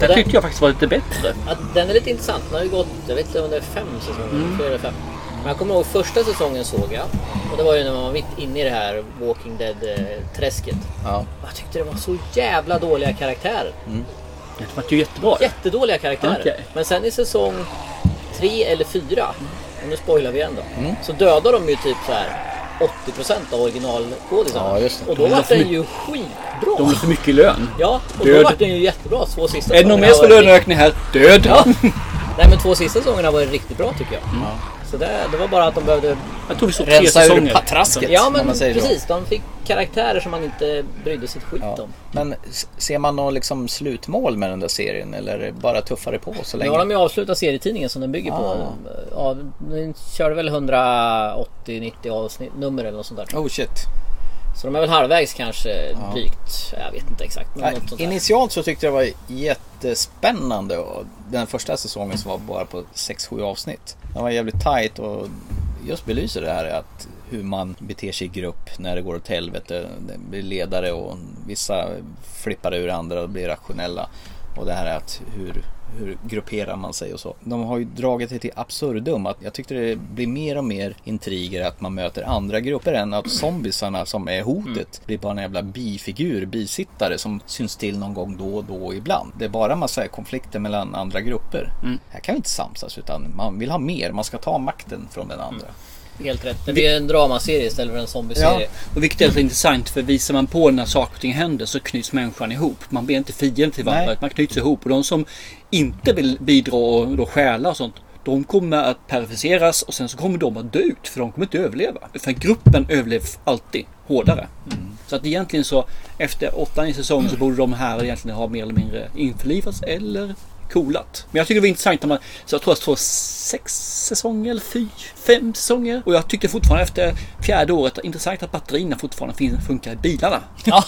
Den den- tyckte jag faktiskt var lite bättre. att den är lite intressant. Den har ju gått, jag vet inte om det är fem säsonger, Mm. fyra eller fem. Men jag kommer ihåg första säsongen såg jag. Och det var ju när man var mitt inne i det här Walking Dead-träsket. Ja. Och jag tyckte det var så jävla dåliga karaktärer. Det var ju jättebra. Jättedåliga karaktärer. Okej. Men sen i säsong tre eller fyra, och nu spoilar vi igen då. Mm. Så dödar de ju typ så här 80% av originalskådisarna. Ja. Och då De var den ju skitbra. De har för mycket lön. Ja, och Död. då var den ju jättebra. Två sista Är det någon mer som löneökning här? Död! Ja. [LAUGHS] Nej men två sista säsongerna var riktigt bra tycker jag. Så det, det var bara att de behövde Jag tror vi såg tre Rensa ur säsonger. patrasket. Ja om men man säger så. precis, de fick karaktärer som man inte brydde sig ett skit Ja. om. Men s- ser man något liksom slutmål med den där serien eller är det bara tuffare på så Nu länge? har de ju avslutat serietidningen som den bygger på. Ah. Ja, den körde väl 180-90 avsnitt, nummer eller något sånt där. Oh shit. Så de är väl halvvägs kanske drygt. Jag vet inte exakt. Där. initialt så tyckte jag det var jättespännande den första säsongen som var bara på 6-7 avsnitt. Den var jävligt tight och just belyser det här att hur man beter sig i grupp när det går åt helvete. Det blir ledare och vissa flippar ur andra och blir rationella. Och det här är att hur, hur grupperar man sig och så. De har ju dragit det till absurdum. Att jag tyckte det blir mer och mer intriger att man möter andra grupper än att zombisarna som är hotet blir bara en jävla bifigur, bisittare som syns till någon gång då och då ibland. Det är bara massa konflikter mellan andra grupper. Här kan vi inte samsas utan man vill ha mer. Man ska ta makten från den andra. Helt rätt. Det blir en dramaserie istället för en zombieserie. Och vilket är så intressant för visar man på när saker och ting händer så knyts människan ihop. Man blir inte fiende till varandra. Man knyts ihop. Och de som inte vill bidra och då stjäla och sånt. De kommer att perificeras och sen så kommer de att dö ut för de kommer inte överleva. För gruppen överlever alltid hårdare. Så att egentligen så efter åtta i säsongen så borde de här egentligen ha mer eller mindre införlivats eller coolat. Men jag tycker det var intressant när man, så jag tror att det var sex säsonger eller fy, fem säsonger. Och jag tyckte fortfarande efter fjärde året intressant att batterierna fortfarande funkar i bilarna. Ja,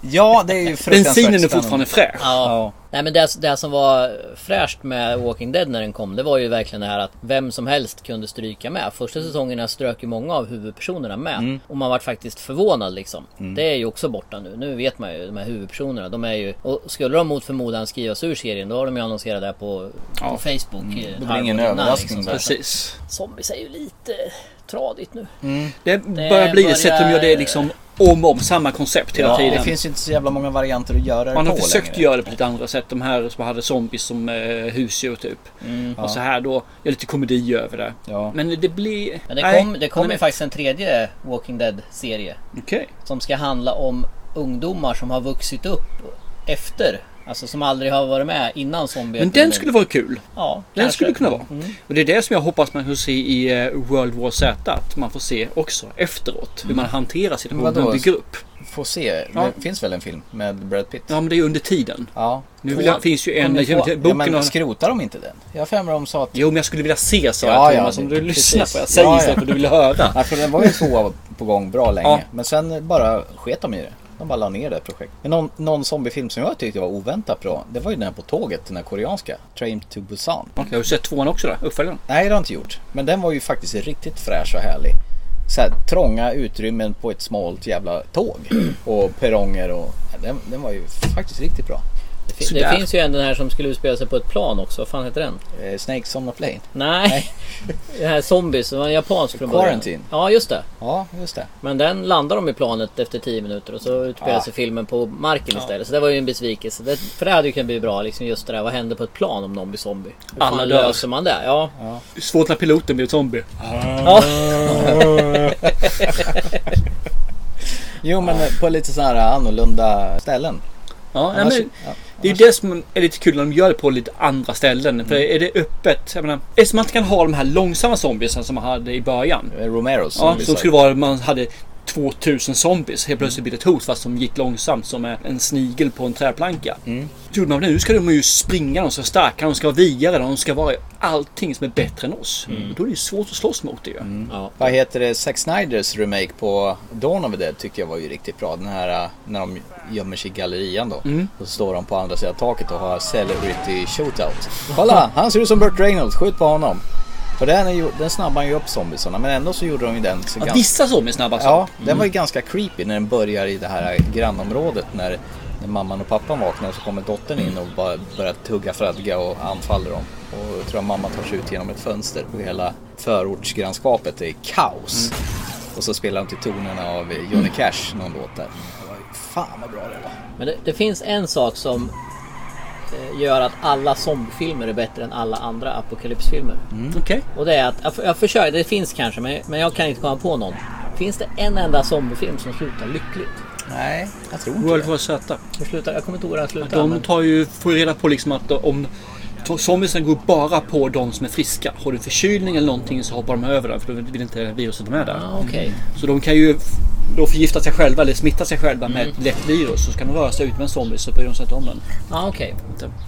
ja det är ju fruktansvärt Bensinen är fortfarande fräsch. Ja. Nej men det, det som var fräscht med Walking Dead när den kom Det var ju verkligen det här att vem som helst kunde stryka med Första säsongerna strök ju många av huvudpersonerna med Mm. Och man var faktiskt förvånad liksom Det är ju också borta nu Nu vet man ju de här huvudpersonerna De är ju Och skulle de mot förmodan skrivas ur serien Då har de ju annonserat det på, på Facebook Mm. eh, Det blir ingen överraskning här. Precis. Zombies är ju lite tradigt nu Det börjar bli det sätt de gör det liksom om och om. Samma koncept hela Ja, tiden. det finns inte så jävla många varianter att göra det Man har på försökt längre. göra det på lite andra sätt. De här som hade zombies som eh, husdjur typ. Mm. Och så här då, gör lite komedi över det. Ja. Men det blir... Men det nej, kom, det kom men- ju faktiskt en tredje Walking Dead serie Okej. Som ska handla om ungdomar som har vuxit upp efter Alltså som aldrig har varit med innan zombie Men den skulle vara kul. Ja, Den kanske. skulle kunna vara. Mm. Och det är det som jag hoppas man får se i eh, World War Z. Att man får se också efteråt hur man hanterar situationen och bygger upp. Får se. Ja. Det finns väl en film med Brad Pitt? Ja men det är under tiden. Ja. Nu vill jag, finns ju en... Boken ja, men skrotar de inte den? Jag har de sa att... Jo men jag skulle vilja se sa Ja, jag ja, Thomas. om det- du lyssnar på vad jag säger Ja, ja. istället för du vill höra. Ja, för den var ju två på gång bra länge. Ja. Men sen bara sket de i det. De bara la ner det projektet. Men någon, någon zombiefilm som jag tyckte var oväntat bra. Det var ju den här på tåget, den här koreanska. Train to Busan. Okej, har du sett tvåan också då? Uppföljaren? Nej, det har jag inte gjort. Men den var ju faktiskt riktigt fräsch och härlig. Så här, trånga utrymmen på ett smalt jävla tåg. Och perronger och... Den, den var ju faktiskt riktigt bra. Det, fin- det finns ju en den här som skulle utspela sig på ett plan också. Vad fan heter den? Eh, Snakes on a plane. Nej. [LAUGHS] det här Zombies. Det var en japansk från. Quarantine. Ja, just det. Ja, just det. Men den landar de i planet efter 10 minuter och så utspelar Ja. sig filmen på marken Ja. istället. Så det var ju en besvikelse. Det, för det hade ju kunnat bli bra. Liksom just det där. Vad händer på ett plan om någon blir zombie? Hur Alla fan dör. löser man det? Ja. Svårt när piloten blir zombie. Ja. [LAUGHS] Jo, men på lite så här annorlunda ställen. Ja, nej, Annars- men, ja, det är ju det som är lite kul när de gör det på lite andra ställen. För är det öppet, jag menar, eftersom man inte kan ha de här långsamma zombiesen som man hade i början. Romeros Ja, som skulle vara man hade 2000 zombies. Helt plötsligt blir ett hot fast som gick långsamt som en snigel på en träplanka. Mm. Gjorde man det. Nu ska de ju springa, de ska vara starka, de ska vara vigare, de ska vara allting som är bättre än oss. Mm. Då är det ju svårt att slåss mot det ju. Vad heter det? Zack Snyders remake på Dawn of the Dead tycker jag var ju riktigt bra. Den här äh, när de gömmer sig i gallerian då. Mm. Och så står de på andra sidan taket och har Celebrity Shootout. Kolla! Han ser ut som Burt Reynolds. Skjut på honom. För den, den snabbar ju upp zombiesarna men ändå så gjorde de ju den så Ja, ganska... vissa zombies snabbast Ja, upp. den Mm. var ju ganska creepy när den börjar i det här grannområdet när, när mamman och pappan vaknar så kommer dottern in och bara börjar tugga fradga och anfaller dem. Och jag tror att mamma tar sig ut genom ett fönster och hela förortsgrannskapet är kaos. Och så spelar de till tonerna av Johnny Cash någon låt där. Det fan vad bra det var. Men det, det finns en sak som gör att alla zombiefilmer är bättre än alla andra apokalypsfilmer. Okej. Och det är att, jag, jag försöker, det finns kanske men, men jag kan inte komma på någon. Finns det en enda zombiefilm som slutar lyckligt? Nej, jag tror inte World det. War Z. Hur slutar, jag kommer inte ihåg hur den slutar. De men- tar ju, får ju reda på liksom att om zombiesen går bara på de som är friska. Har du förkylning eller någonting så hoppar de över den för då vill inte viruset vara med där. Ah, okej. Så de kan ju då förgifta sig själva eller smitta sig själva med Mm. ett lätt virus. Så ska de röra sig ut med en zombie så bryr de sig inte om den. Ja, okej.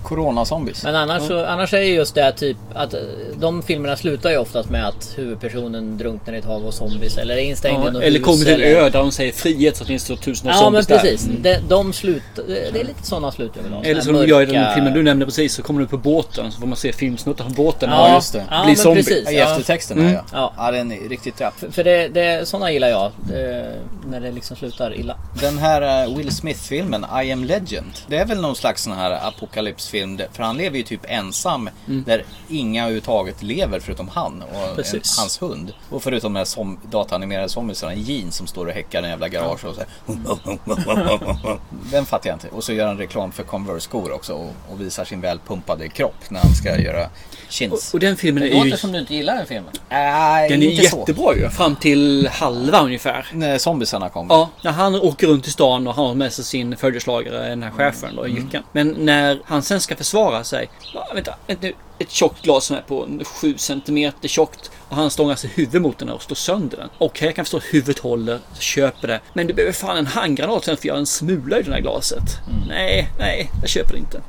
Corona-zombies. Men annars, så, annars är ju just det typ att eh, de filmerna slutar ju oftast med att huvudpersonen drunknar i ett hav av zombies eller är instängd i Ja, något eller hus. kommer till en eller- ö där de säger frihet så finns det tusen Ja men zombies där. precis. Mm. De, de slut, det är lite sådana slut jag vill ha. Eller som de gör i den filmen du nämnde precis så kommer du på båten så får man se filmsnuttar från båten. Ja, just det. Ja, Blir men zombie. precis. I Ja. eftertexten Mm. ja. ja. Ja, den är riktigt rapp. För det, det, sådana gillar jag. Det, när det liksom slutar illa. Den här eh, Will Smith-filmen, I am legend. Det är väl någon slags sån här apokalypsfilm. För han lever ju typ ensam. Mm. Där inga överhuvudtaget lever förutom han och en, hans hund. Och förutom den här som, dataanimerade zombiesarna, en jean som står och häckar i en jävla garage och så här. [LAUGHS] Den fattar jag inte. Och så gör han reklam för Converse-skor också och, och visar sin välpumpade kropp när han ska göra chins. Och, och den filmen Det är ju... låter som du inte gillar den filmen. Nej, Den är inte så. jättebra ju. Fram till halva ungefär. När zombiesarna kommer. Ja, när han åker runt i stan och han har med sig sin följeslagare, den här chefen då, Mm. jycken. Men när han sen ska försvara sig. Vänta, vänta nu. Ett tjockt glas som är på 7 cm tjockt. Och han stångar sig huvudet mot den och slår sönder den. Okej, jag kan förstå att huvudet håller, så köper det. Men du behöver fan en handgranat sen för att göra en smula i det här glaset. Mm. Nej, nej, jag köper det inte.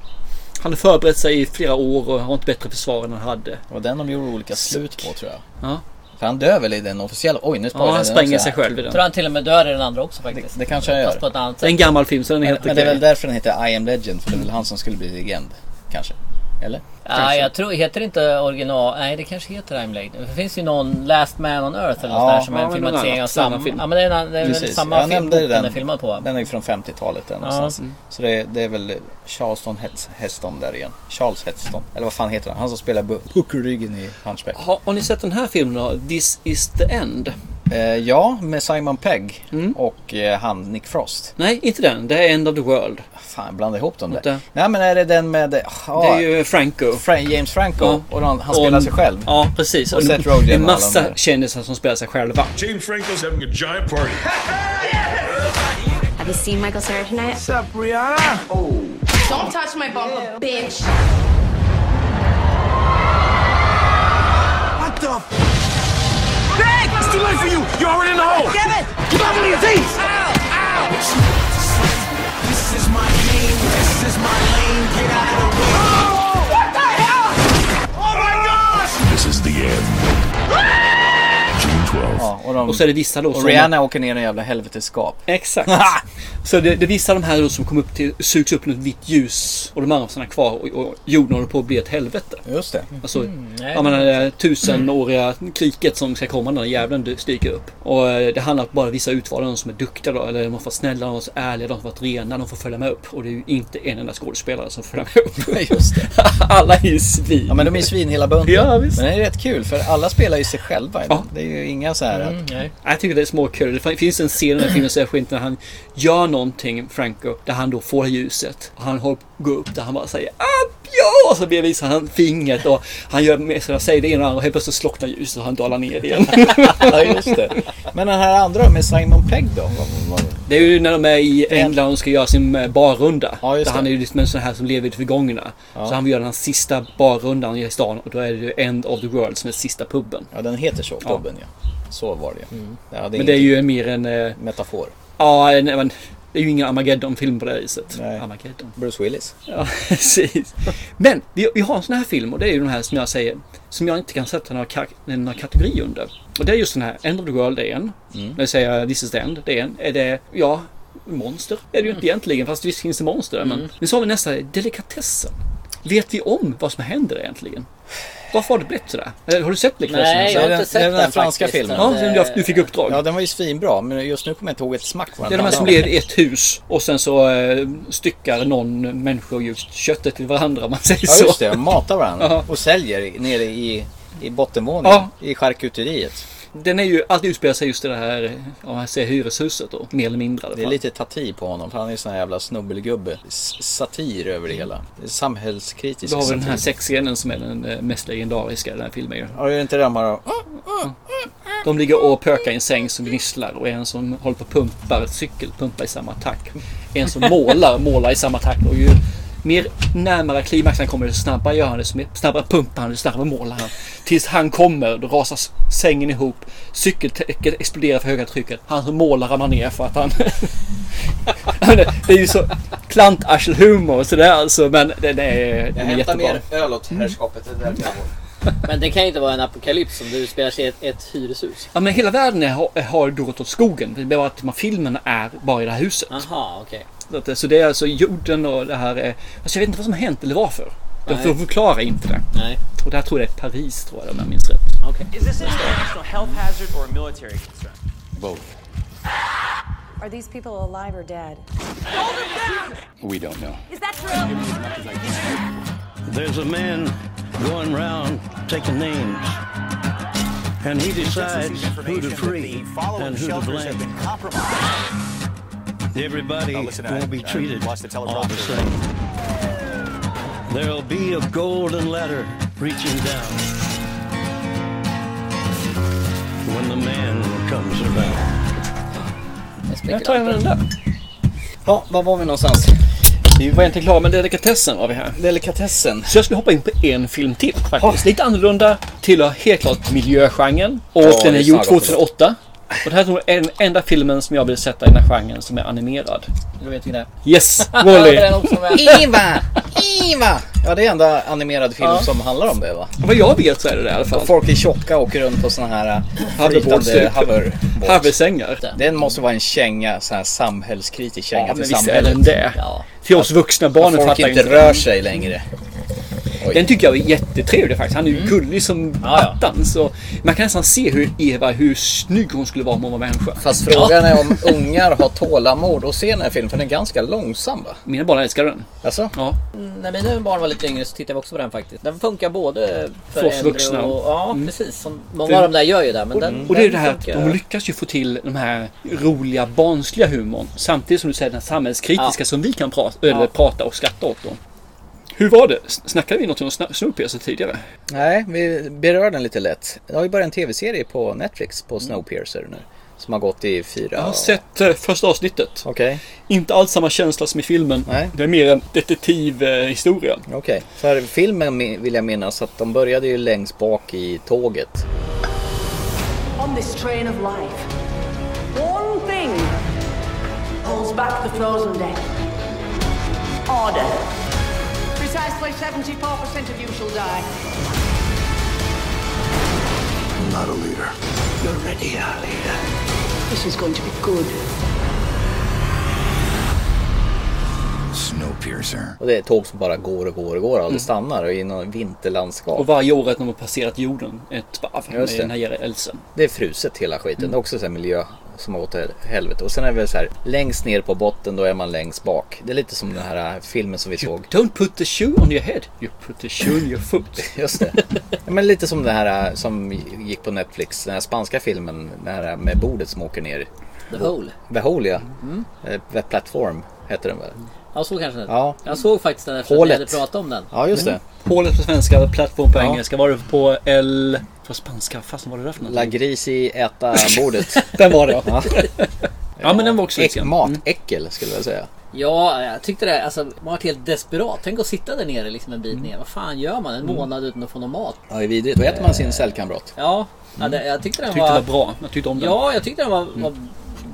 Han har förberett sig i flera år och har inte bättre försvar än han hade. Det var den de gjorde olika slut på tror jag. Ja. För han dör väl i den officiella... Oj, nu Ja, spoilar han jag den spränger också. sig själv i Jag den. tror han till och med dör i den andra också faktiskt. Det kanske han Fast gör. på ett annat Det är en sätt. gammal film så den är Men, helt men det är okej. väl därför den heter I am legend. För det är väl han som skulle bli legend. Kanske. Eller? Ja, jag tror, heter det inte original? Nej, det kanske heter I'm Legend. Det finns ju någon Last Man on Earth eller Ja, något där som är ja, en men filmatisering av samma film. Ja, men det är, en- det är Precis. samma Jag film nämnde den den. är filmad på. Den är ju från 50-talet där någonstans. Mm. Så det, det är väl Charleston Hes- Heston där igen. Charles Heston. Eller vad fan heter han? Han som spelar puckelryggen i Hunchback. Har, har ni sett den här filmen då? This is the end? Eh, ja, med Simon Pegg Mm. och eh, han Nick Frost. Nej, inte den. Det är End of the World. Fan, jag blandade ihop dem där. Nej, men är det den med... eh, Det är ju Franco. Fra- James Franco. Ja. Och han, han spelar Och- sig själv. Ja, precis. Och Och Seth det Rogen är en massa kändisar som spelar sig själva. James Franco's having a giant party. [LAUGHS] Have you seen Michael Cera tonight? What's up, Brianna? Oh, Don't touch my bumper, bitch. What the? It's too late for you! You're already in the hole! Damn it! Keep up with your teeth! Ow! Ow! This is my game. This is my lane. Get out of the och, de, Och så är det vissa då och som- Rihanna åker ner i en jävla helvetesskap. Exakt. [LAUGHS] så det, det är vissa av de här då som kommer upp till, sugs upp i något vitt ljus och de andra stannar kvar och, och jorden håller på att bli ett helvete. Just det. Alltså, nej. jag menar det tusenåriga kriget som ska komma när djävulen dyker upp. Och eh, det handlar om bara vissa utvalda, de som är duktiga då, eller de får snälla, de som är ärliga, de som varit rena, de får följa med upp. Och det är ju inte en enda skådespelare som följer med upp. [LAUGHS] Just det. [LAUGHS] Alla är ju svin. Ja men de är svin hela bunten. Ja, visst. Men det är rätt kul för alla spelar ju sig själva. Det är ju inga så här att... Mm, nej. Jag tycker det är småkul. Det finns en scen i den här filmen särskilt när han gör någonting, Franco, där han då får ljuset. Och han håller på att gå upp där han bara säger Up ja! Och så blir- visar han fingret och han gör med sig, säger det ena och andra och helt plötsligt slocknar ljuset och han dalar ner igen. [LAUGHS] ja just det. Men den här andra med Simon Pegg då? Det är ju när de är i England och ska göra sin eh, barrunda. Ja, just där han är ju liksom en sån här som lever i det förgångna. Ja. Så han vill göra den sista barrundan i stan och då är det ju End of the World som är sista puben. Ja den heter så, Ja. puben ja. Så var det ju. Ja, Men det är ju mer en... eh, Metafor. Ja, nej, men det är ju ingen Armageddon-film på det viset. Nej. Armageddon. Bruce Willis. Ja, [LAUGHS] precis. Men vi, vi har en sån här film och det är ju den här som jag säger som jag inte kan sätta några, kar- några kategorier under. Och det är just den här End of the World, det är en. Mm. När jag säger This is the End, det är en. Är det, ja, monster är det ju inte egentligen fast visst finns det monster. Men, Mm. men så har vi nästa, delikatessen. Vet vi om vad som händer egentligen? Varför har det blivit sådär? Eller Har du sett delikatessen? Nej, jag har Det inte den- sett det den där den franska faktiskt. filmen. Ja, som du, fick uppdrag. Ja den var ju svinbra men just nu kommer jag inte ihåg ett smack vad Det är den de här som i ett hus och sen så eh, styckar någon människor just köttet till varandra om man säger Ja så. just det, de matar varandra Ja. och säljer nere i, i bottenvåningen. Ja. I charkuteriet. Den är ju, alltid utspelar sig just i det här, om man säger hyreshuset då, mer eller mindre Det är lite Tati på honom för han är en sån här jävla snubbelgubbe. Satir över det hela. Är Samhällskritisk Då har vi den här satir. sexscenen som är den eh, mest legendariska i den här filmen ju. Ja, är det inte det man har... De ligger och pökar i en säng som gnisslar och en som håller på och pumpar ett cykel, pumpar i samma takt. En som målar, målar i samma takt och ju mer närmare klimaxen kommer desto snabbare gör han det, mer snabbare pumpar han, desto snabbare målar han. Tills han kommer, då rasar sängen ihop, cykeltäcket exploderar för höga trycket. Han som målar ramlar ner för att han... [LAUGHS] det är ju så klantarselhumor sådär alltså, men den är, den är jättebra. öl åt herrskapet. Det Men det kan ju inte vara en apokalyps om du spelar sig i ett, ett hyreshus. Ja men hela världen är, har, har då gått åt skogen. Det är bara att filmerna är bara i det här huset. Aha, okej. Så, att, så det är alltså jorden och det här är... Alltså jag vet inte vad som har hänt eller varför. De Nej. får förklara inte det. Nej. Och det här tror jag är Paris tror jag om jag minns rätt. Okay. Is this an international health hazard or a military concern? Both. Are these people alive or dead? We don't know. Is that true? There's a man going round taking names. And he decides who to free and who to blame. Everybody won't be treated all the same. There'll be a golden ladder reaching down when the man comes around. Jag tar gärna den där. Ja, var var vi någonstans? Vi var inte klara med delikatessen var vi här. Delikatessen. Så jag skulle hoppa in på en film till faktiskt. Lite annorlunda. Tillhör helt klart miljögenren. Och Ja, den är gjord sa jag 2008. Och det här är den enda filmen som jag vill sätta i den här genren som är animerad. Du vet vilken det Yes, [LAUGHS] är? Med. Iva! Iva! Ja, det är enda animerad film Ja. som handlar om det va? Vad jag vet så är det det i alla fall. Folk är tjocka och åker runt på såna här Hoverboards, flytande typ. hover Hoversängar. Den måste vara en känga, sån här samhällskritisk känga Ja, till men visst är samhället. den det. Ja. Till oss vuxna barnen Folk fattar inte inte rör sig längre. Oj. Den tycker jag är jättetrevlig faktiskt. Han är ju gullig som attan. Så man kan nästan se hur Eva, hur snygg hon skulle vara om hon var människa. Fast frågan är om ungar har tålamod att se den här filmen, för den är ganska långsam va? Mina barn älskar den. Alltså? Ja. När mina barn var lite yngre så tittade vi också på den faktiskt. Den funkar både för, För oss äldre vuxna. och... Ja, Mm. precis. Som, många För- av dem där gör ju det. Men och, den, och det är den det här att funkar. de lyckas ju få till de här roliga barnsliga humorn. Samtidigt som du säger den här samhällskritiska Ja. som vi kan prata, eller Ja. prata och skratta åt. Då. Hur var det? Snackade vi något om Snowpiercer tidigare? Nej, vi berör den lite lätt. Det har ju bara en tv-serie på Netflix på Snowpiercer nu. Som har gått i fyra... Jag har sett eh, första avsnittet. Okej. Inte alls samma känsla som i filmen. Nej. Det är mer en detektivhistoria. Okej, för filmen vill jag minnas att de började ju längst bak i tåget. On this train of life, one thing holds back the frozen death. Order. Precisely 74% of you shall die. I'm not a leader. You're ready, our leader. This is going to be good. Snowpiercer. Och det är tåg som bara går och går och går och aldrig stannar och i något vinterlandskap. Och varje år att de har passerat jorden ett varv med den här rälsen. Det är fruset hela skiten. Det är också så här miljö som har gått till helvete. Och sen är det väl så här längst ner på botten då är man längst bak. Det är lite som den här äh, filmen som vi såg. Don't put the shoe on your head. You put the shoe on your foot. [LAUGHS] Just det. Men lite som det här äh, som gick på Netflix. Den här spanska filmen. Den här med bordet som åker ner. The Hole. The Hole ja. Mm. Eh, The Platform heter den väl? Ja, så kanske den Ja. Jag såg faktiskt den efter att Hålet. vi hade pratat om den. Ja just det. Hålet på svenska, plattform på Ja. engelska. Var det på L... På spanska? Fasen var det där för något? La Grisi äta bordet. [LAUGHS] Den var det. Ja. Ja men den var också Äck, lite grann. matäckel skulle jag säga. Ja, jag tyckte det. Alltså, man var helt desperat. Tänk att sitta där nere liksom en bit ner. Vad fan gör man en Mm. månad utan att få någon mat? Ja, det är vidrigt. Då äter man sin cellkamrat. Ja, ja det, jag tyckte den Jag tyckte var... det var bra. Jag tyckte om den. Ja, jag tyckte den var, var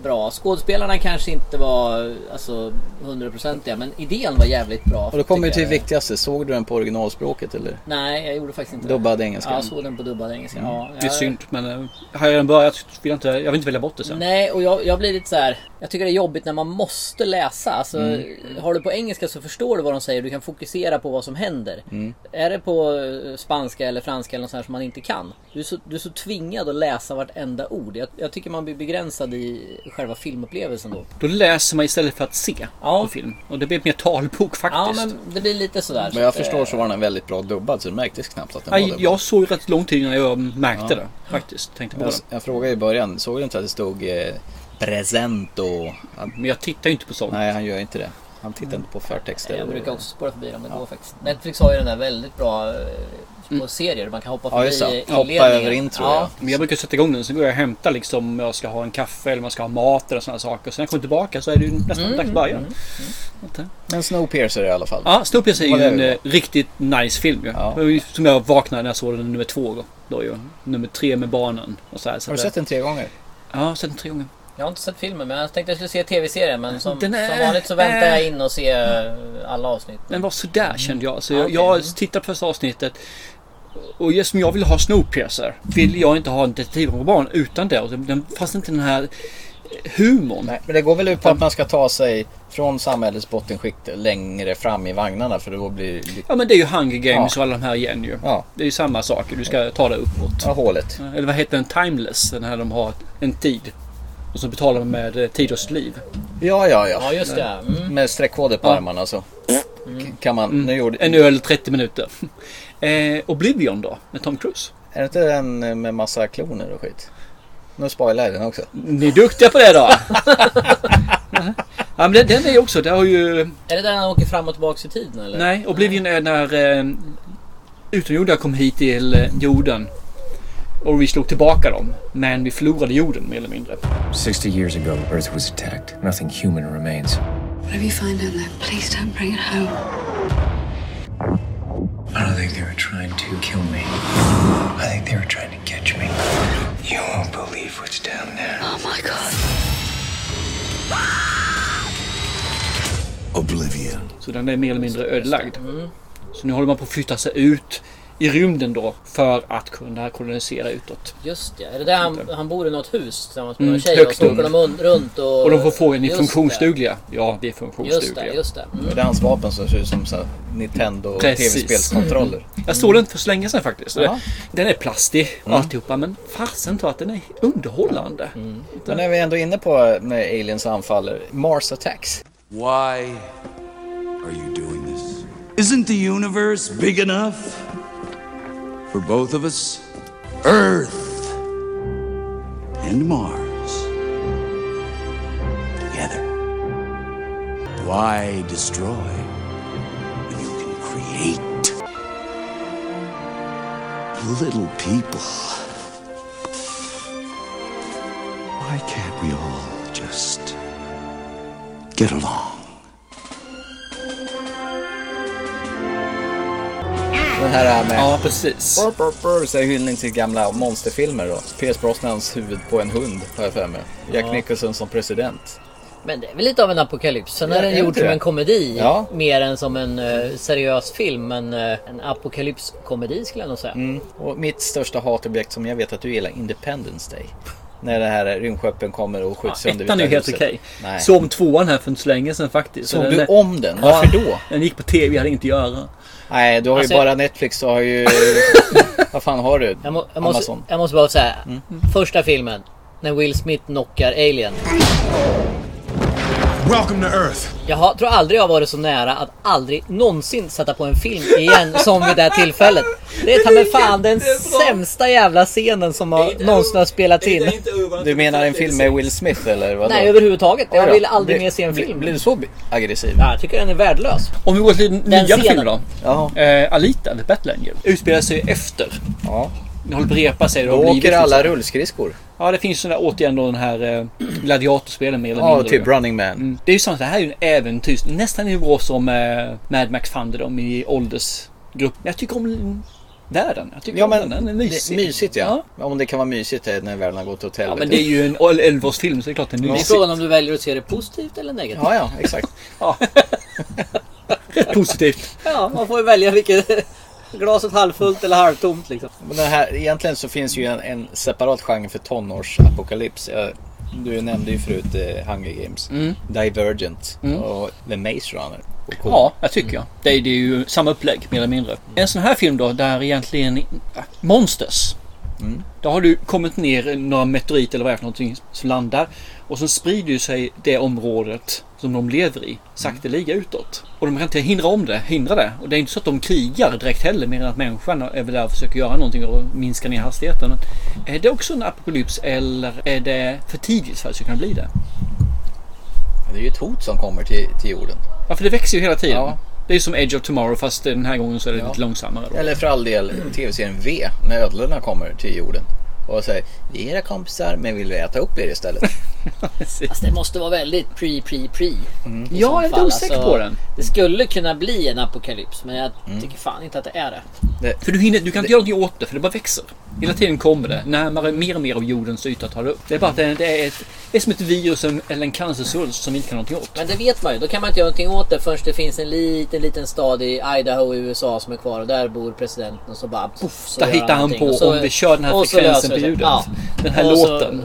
bra. Skådespelarna kanske inte var alltså, hundraprocentiga, men idén var jävligt bra. Och då kommer vi till det jag. viktigaste. Såg du den på originalspråket eller? Nej, jag gjorde faktiskt inte Dubbad det. engelska. Ja, jag såg den på dubbad engelska. Ja, Det är jag- synd men eh, har jag redan börjat så vill jag inte, jag vill inte välja bort det sen. Nej, och jag, jag blir lite så här. Jag tycker det är jobbigt när man måste läsa. Alltså, Mm. Har du på engelska så förstår du vad de säger. Du kan fokusera på vad som händer. Mm. Är det på eh, spanska eller franska eller något sånt här som man inte kan. Du är så, du är så tvingad att läsa vartenda ord. Jag, jag tycker man blir begränsad i själva filmupplevelsen då. Då läser man istället för att se på film. Och det blir mer talbok Ja, faktiskt. men det blir lite sådär. Men jag Så att, förstår eh, så var den väldigt bra dubbad så det märktes knappt att den Nej, var dubbad. jag såg rätt lång tid innan jag märkte Ja. det. Faktiskt. Tänkte på Jag, det. jag frågade i början, såg du inte att det stod eh, present och... Men jag tittar ju inte på sånt. Nej, han gör inte det. Han tittar inte på förtexter. Jag brukar också spåra förbi dem, det går faktiskt. Netflix har ju den där väldigt bra eh, på serier. Man kan hoppa Ja, förbi. Hoppa inledningen. över intro, ja. Men jag brukar sätta igång den, så går jag och hämtar liksom om jag ska ha en kaffe eller om jag ska ha mat eller sådana saker. Sen när jag kommer tillbaka så är det ju nästan Mm, dags att börja. Men Snowpiercer i alla fall. Ja, Snowpiercer är ju en det eh, riktigt nice film ju. Ju Som jag vaknade när jag såg den nummer två då. då ju. Nummer tre med barnen. Och så här, så Har du det- sett den tre gånger? Ja, jag har sett den tre gånger. Jag har inte sett filmen men jag tänkte jag skulle se tv-serien men som, är- som vanligt så väntar jag in och ser alla avsnitt. Den var sådär kände jag. Så Ja, jag, okej. jag tittade på första avsnittet. Och just som jag vill ha Snowpiercer vill jag inte ha en detektivroman utan det. Och Den, den fanns inte den här humorn. Nej, men det går väl ut på att man ska ta sig från samhällets bottenskikt längre fram i vagnarna för då blir Ja men det är ju Hunger Games Ja. och alla de här igen ju. Ja. Det är ju samma sak. Du ska ta det uppåt. Ja, hålet. Eller vad heter den? Timeless. Den här de har en tid. Och så betalar man med eh, tid och liv. Ja, ja, ja. Ja just det. Mm. Med streckkoder på Ja. armarna så kan man... Nu gjorde... En öl 30 minuter. Eh, Oblivion då? Med Tom Cruise. Är det inte den med massa kloner och skit? Nu spoilar jag den också. Ni är duktiga på det då. [LAUGHS] ja men den, den är ju också. Det har ju... Är det där han åker fram och tillbaks i tiden eller? Nej, Oblivion är när eh, utomjordingar kom hit till eh, jorden. Och vi slog tillbaka dem. Men vi förlorade jorden mer eller mindre. 60 years ago, Earth was attacked. Nothing human remains. Whatever you find down there, please don't bring it home. I don't think they were trying to kill me. I think they were trying to catch me. You won't believe what's down there. Oh my god. Oblivion. Så den är mer eller mindre ödelagd. Så nu håller man på att flytta sig ut i rymden då för att kunna kolonisera utåt. Just det. Är det där han, han bor i något hus tillsammans med Mm, några tjejer och högt så åker upp. de un- runt och... Och de får frågan, är Just funktionsdugliga? Ja, vi är det. funktionsdugliga. Just det, just det. Mm. Det är hans vapen som ser ut som så här Nintendo tv-spelskontroller. Jag såg den för så länge sedan faktiskt. Ja. Den är plastig och Mm. alltihopa men fasen tror att den är underhållande. Men när vi ändå är inne på när aliens anfaller. Mars Attacks. Why are you doing this? Isn't the universe big enough for both of us? Earth and Mars together. Why destroy when you can create? Little people. Why can't we all just get along? Den här med... Ja, precis. Brr, brr, brr, så är hyllning till gamla monsterfilmer då. Pierce Brosnans huvud på en hund, har jag för mig. Jack Ja. Nicholson som president. Men det är väl lite av en apokalyps. Sen Ja, är den är det gjord som en komedi. Ja. Mer än som en eh, seriös film. Men uh, en apokalypskomedi skulle jag nog säga. Mm. Och mitt största hatobjekt som jag vet att du gillar, Independence Day. När det här rymdskeppen kommer och skjuts sönder Ettan är ju helt okej. Nej. Såg om tvåan här för inte så länge sedan faktiskt. Såg Så du den- om den? Ja, Varför då? Den gick på tv, jag hade inget att göra. Nej, du har Alltså, ju bara Netflix och har ju... [LAUGHS] Vad fan har du? Jag, må, jag, måste, jag måste bara säga. Mm. Första filmen. När Will Smith knockar Alien. Welcome to Earth. Jag har, tror aldrig jag varit så nära att aldrig någonsin sätta på en film igen som vid det här tillfället. Det är ta mig fan den sämsta jävla scenen som har, någonsin har spelats in. Du menar en film med Will Smith eller vadå? Nej överhuvudtaget. Jag vill aldrig mer se en film. Blir du så aggressiv? Ja, jag tycker den är värdelös. Om vi går till nya scenen. filmer då. Ja. Eh, Alita, The Battle Angel. Utspelar sig efter. Ja. Den håller på att repa sig. Då åker alla liksom- rullskridskor. Ja, det finns där, återigen då den här eh, gladiatorspelen mer eller Ja, mindre. typ Running Man. Mm. Det är ju sånt, det här är ju en äventyrs... Nästan i nivå som eh, Mad Max Thunder de i åldersgrupp. Jag tycker om världen. Jag tycker Ja om men den, den är mysig. det- mysigt ja. Om det kan vara mysigt är när världen har gått åt Ja, helvete. men det är ju en 11-årsfilm så det är klart den är Det är frågan om du väljer att se det positivt eller negativt. Ja, ja, exakt. [LAUGHS] Rätt [LAUGHS] positivt. Ja, man får ju välja vilket... Glaset halvfullt eller halvtomt liksom. Men det här, egentligen så finns ju en, en separat genre för tonårsapokalyps. Jag, du nämnde ju förut eh, Hunger Games, Mm. Divergent Mm. och The Maze Runner. Cool. Ja, jag tycker jag. Det är, det är ju samma upplägg mer eller mindre. En sån här film då där egentligen Monsters. Mm. Då har du kommit ner några meteoriter eller vad det är för någonting som landar. Och så sprider ju sig det området som de lever i sakteliga utåt. Och de kan inte hindra om det, hindra det. Och det är inte så att de krigar direkt heller mer än att människan är väl där och försöker göra någonting och minska ner hastigheten. Men är det också en apokalyps eller är det för tidigt för att det ska kunna bli det? Det är ju ett hot som kommer till, till jorden. Ja, för det växer ju hela tiden. Ja. Det är som Edge of Tomorrow fast den här gången så är det Ja. lite långsammare. Då. Eller för all del tv-serien V, när ödlorna kommer till jorden. Och säger, vi är era kompisar men vill vi äta upp er istället. [LAUGHS] Fast det måste vara väldigt pre, pre, pre. Mm. jag är lite fall. osäker på den. Det skulle kunna bli en apokalyps men jag Mm. tycker fan inte att det är det. För du, hinner, du kan inte göra någonting åt det för det bara växer. Hela tiden kommer det. Närmare mer och mer av jordens yta tar det upp. Det är bara att det, det, är, ett, det är som ett virus eller en cancersvulst som vi inte kan göra någonting åt. Men det vet man ju. Då kan man inte göra någonting åt det förrän det finns en liten, liten stad i Idaho i USA som är kvar och där bor presidenten och så bara poff. Där hittar han någonting. på Och så- om vi kör den här frekvensen det på ljudet. Ja. Den här och låten.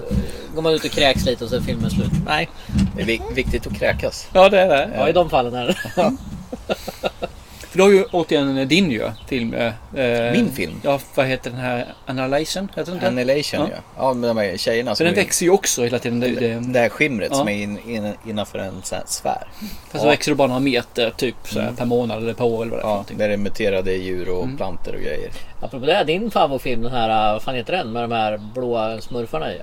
Så går man ut och kräks lite och så är filmen slut. Nej. Det är vi- viktigt att kräkas. Ja, det är det. Ja, i de fallen är det. För du har ju återigen din ju film. eh, eh, Min film? Ja, vad heter den här? Annihilation? Heter den? Annihilation ja. Ja, med de här tjejerna För den är- växer ju också hela tiden. Det, det, det, här skimret Ja. som är in, in, innanför en sån här sfär. fast så växer det bara några meter typ så här, Mm. per månad eller per år eller vad det är för Ja, någonting. där det är muterade djur och Mm. plantor och grejer. Apropå det, din favoritfilm den här, vad fan heter den? Med de här blåa smurfarna i.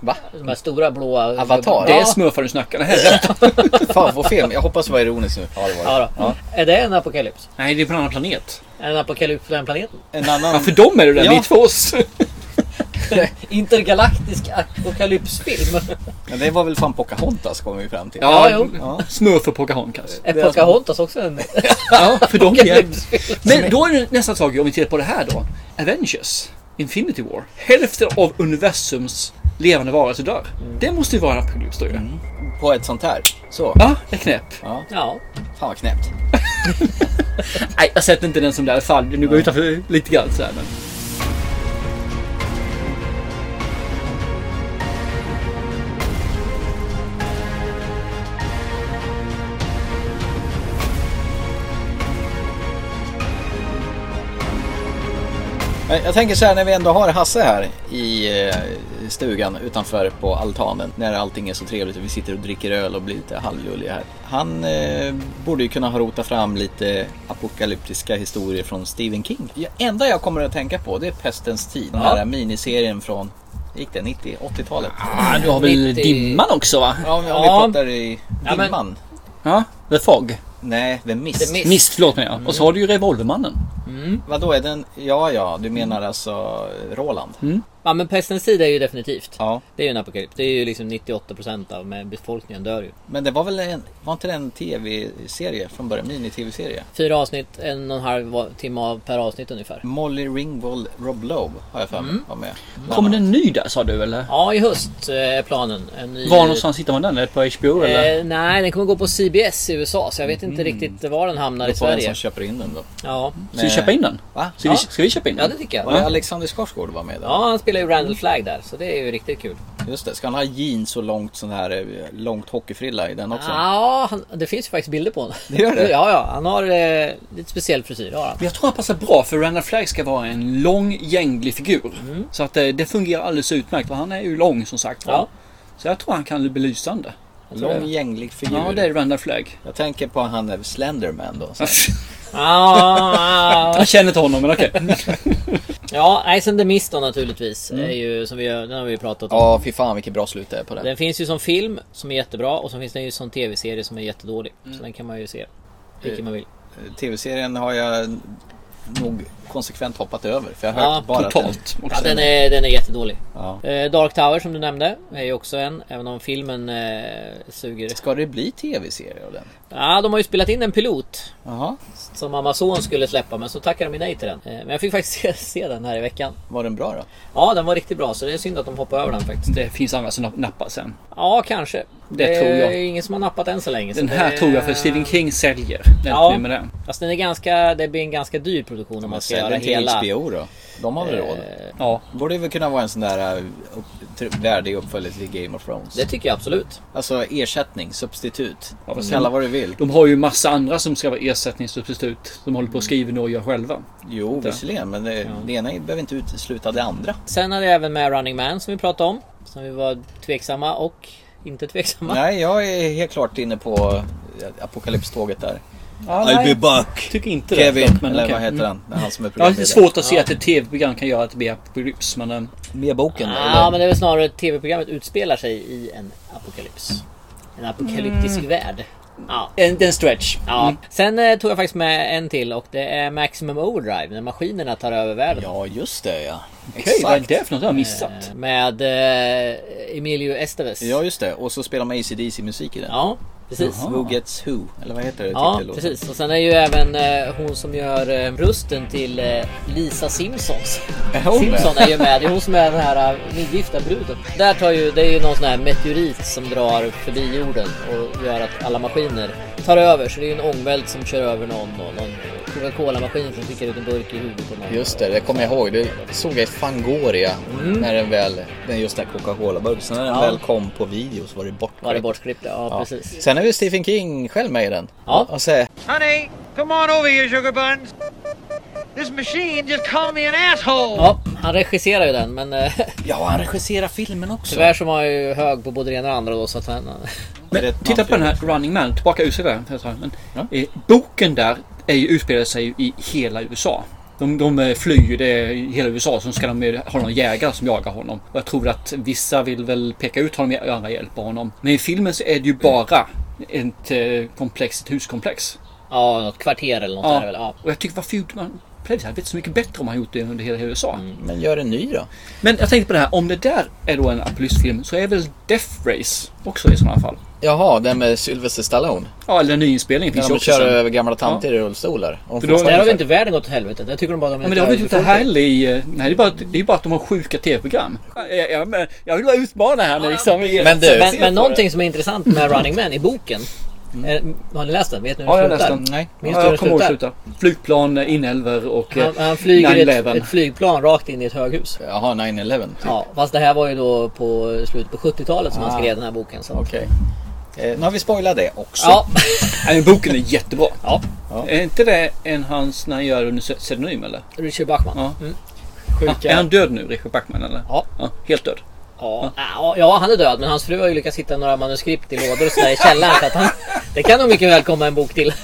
Va? De här stora blåa... Avatar? Det är smurfar du snackar. Rätt. [LAUGHS] Favoritfilm? Jag hoppas det var ironiskt nu. Ja, det var det. Ja, då. Är det en apokalyps? Nej, det är på en annan planet. En apokalyps på den planeten? En annan... Ja, för dem är det det. Ja. Är för oss. [LAUGHS] [LAUGHS] Intergalaktisk apokalypsfilm. Men det var väl fan Pocahontas kom vi fram till. Ja, jo. Ja. Smurfar Pocahontas. Är Pocahontas också en... [LAUGHS] Ja, för dem är. Men då är det nästa sak om vi tittar på det här då. Avengers. Infinity War. Hälften av universums levande varelser dör. Det måste ju vara en apokalyps då ju. På ett sånt här. Så. Ja, det är knäpp. Ja. Ja. Fan vad knäppt. [LAUGHS] Nej, jag sätter inte den som där fall. Nu går jag utanför lite grann så här, men. Jag jag tänker så här när vi ändå har Hasse här i eh, stugan utanför på altanen. När allting är så trevligt och vi sitter och dricker öl och blir lite halvlulliga här. Han eh, borde ju kunna ha rotat fram lite apokalyptiska historier från Stephen King. Det enda jag kommer att tänka på det är Pestens tid. Den här miniserien från, gick det 90, 80-talet? Ah, du har väl 90. Dimman också va? Ja, om Ja. vi pratar i Ja, men- dimman. Ja, The Fog. Nej, The Mist. The Mist. Mist, förlåt mig. Ja. Och så har du ju Revolvermannen. Vadå är den? Ja, ja, du menar alltså Roland? Mm. Ja men Pestens tid är ju definitivt. Ja. Det är ju en apokalyps. Det är ju liksom 98% av befolkningen dör ju. Men det var väl en, var inte det en tv-serie från början? Mini-tv-serie? Fyra avsnitt, en och en halv timme av- per avsnitt ungefär. Molly Ringwald Rob Lowe har jag för mig Mm. var med. Kommer det en ny där sa du eller? Ja i höst eh, är planen. En ny... Var någonstans hittar man den? Är det på HBO eller? Eh, nej, den kommer gå på CBS i USA så jag vet inte riktigt var den hamnar i Då får den Sverige. som köper in den då. Ja. Vi köpa in den? Va? Ska vi, ska vi köpa in den? Ja det tycker jag. Var det Alexander Skarsgård var med där? Ja han spelar ju Randall Flagg där så det är ju riktigt kul. Just det. Ska han ha jeans och långt sån här eh, långt hockeyfrilla i den också? Ja, han, det finns ju faktiskt bilder på honom. Det gör det? [LAUGHS] Ja, ja. Han har eh, lite speciell frisyr. har han. Men jag tror han passar bra för Randall Flagg ska vara en lång gänglig figur. Mm. Så att det, det fungerar alldeles utmärkt för han är ju lång som sagt? Ja. Så jag tror han kan bli belysande. Lång gänglig figur. Ja det är Randall Flagg. Jag tänker på han är Slenderman då. [LAUGHS] Ah, Jag känner inte honom men okej. [LAUGHS] ja, Ice and the Mist då naturligtvis. Mm. Är ju, som vi, den har vi ju pratat om. Ja, fy fan vilket bra slut det är på den. Den finns ju som film som är jättebra och så finns den ju som tv-serie som är jättedålig. Mm. Så den kan man ju se. Vilken man vill. Tv-serien har jag nog konsekvent hoppat över. För jag har Ja, hört bara totalt. att Ja, den, är, den är jättedålig. Ja. Eh, Dark Tower som du nämnde är ju också en. Även om filmen eh, suger. Ska det bli tv-serie av den? Ja, de har ju spelat in en pilot. Jaha. Som Amazon skulle släppa men så tackade de nej till den. Eh, Men jag fick faktiskt [LAUGHS] se, se den här i veckan. Var den bra då? Ja, den var riktigt bra så det är synd att de hoppar över den faktiskt. Det finns andra som nappar sen. Ja, kanske. Det tror jag. är ingen som har nappat än så länge. Den så här det... tror jag för Stephen King säljer. Den Ja. med den. Fast den är ganska, det blir en ganska dyr produktion om man ska göra den till hela. HBO då. De har väl råd? Ja. Borde väl kunna vara en sån där tr- värdig uppföljare till Game of Thrones. Det tycker jag absolut. Alltså ersättning, substitut. Ja, fast Kalla vad du vill. De har ju massa andra som ska vara ersättningssubstitut. Som håller på och skriver nu och gör själva. Jo, visserligen. Men det, det ena behöver inte utesluta det andra. Sen hade jag även med Running Man som vi pratade om. Som vi var tveksamma och inte tveksamma. Nej, jag är helt klart inne på apokalypståget där. Ja, I'll nej. be back. Tycker inte Kevin, det. dock, men eller okej. vad heter han? Det är han som är Jag har lite programledare. svårt att se att ett tv-program kan göra att det blir apokalyps. Men eh, Med boken Ja, eller? men det är väl snarare att tv-programmet utspelar sig i en apokalyps. En apokalyptisk Mm. värld. Ja. en, det är en stretch. Ja. Mm. Sen eh, tog jag faktiskt med en till och det är Maximum Overdrive när maskinerna tar över världen. Ja, just det ja. Okej, vad är det för något jag har missat? Eh, Med eh, Emilio Estevez. Ja, just det. Och så spelar man AC/DC musik i den. Ja, precis. Jaha. Who Gets Who? Eller vad heter det? Ja, titellåten? precis. Och sen är ju även eh, hon som gör eh, rösten till eh, Lisa Simpsons. Är Simpson är ju med. Det är hon som är den här uh, nygifta bruden. Där tar ju, det är ju någon sån här meteorit som drar förbi jorden och gör att alla maskiner tar över. Så det är ju en ångvält som kör över någon och någon Coca-Cola-maskin som skickar ut en burk i huvudet på någon. Just det, det kommer jag ihåg. Det såg jag i Fangoria Mm. när den väl, den just där Coca-Cola-burken. Sen när den Ja. väl kom på video så var det bortklippt. Var det bortklippt? Ja, precis. Sen är ju Stephen King själv med i den. Ja. Och säger Honey, come on over here, sugar buns. This machine just called me an asshole. Ja, han regisserar ju den men eh, [LAUGHS] Ja, han regisserar filmen också. tyvärr så var han ju hög på både det ena och det andra då så att han... Men titta på den här Running Man, tillbaka tag, Men, eh, boken där är ju, utspelar sig i hela USA. De, de flyr det i hela USA så ska de ha någon jägare som jagar honom. Och jag tror att vissa vill väl peka ut honom och andra hjälper honom. Men i filmen så är det ju bara ett eh, komplex, ett huskomplex. Ja, något kvarter eller något är det väl. Ja. Och jag tycker varför gjorde man Predator hade blivit så mycket bättre om man gjort det under hela USA. Men gör en ny då. Men jag tänkte på det här, om det där är då en apokalypsfilm så är väl Death Race också i sådana fall. Jaha, den med Sylvester Stallone. Ja, eller en nyinspelning När finns ju de också. kör sen. över gamla tanter Ja. i rullstolar. För de då- Där har sig. inte världen gått åt helvete. Där tycker de bara de Ja, men det har vi inte heller i... eh, Nej, det är bara, det är bara att de har sjuka tv-program. Jag, jag, men jag vill bara utmana här nu liksom. Men du- Men, men någonting som är intressant med Running Man i boken. Är, har ni läst den? Vet ni hur Ja, jag den läste slutar? den. Nej. Minns Ja, jag den kommer ihåg sluta. Flygplan, eh, inälvor och eh, Han, han flyger ett, 9/11. ett flygplan rakt in i ett höghus. Jaha, 9-11 typ. Ja, fast det här var ju då på slutet på 70-talet som han Ah. skrev den här boken. Så. Okej. Eh, nu har vi spoilat det också. Ja, [LAUGHS] Nej, men boken är jättebra. Ja. Är inte det en hans när han gör under pseudonym eller? Richard Bachman. Ja. Mm. Ja, är han död nu, Richard Backman eller? Ja. helt död. Ja, ja, ja, han är död men hans fru har ju lyckats hitta några manuskript i lådor och sådär i källaren. Så att han, det kan nog mycket väl komma en bok till.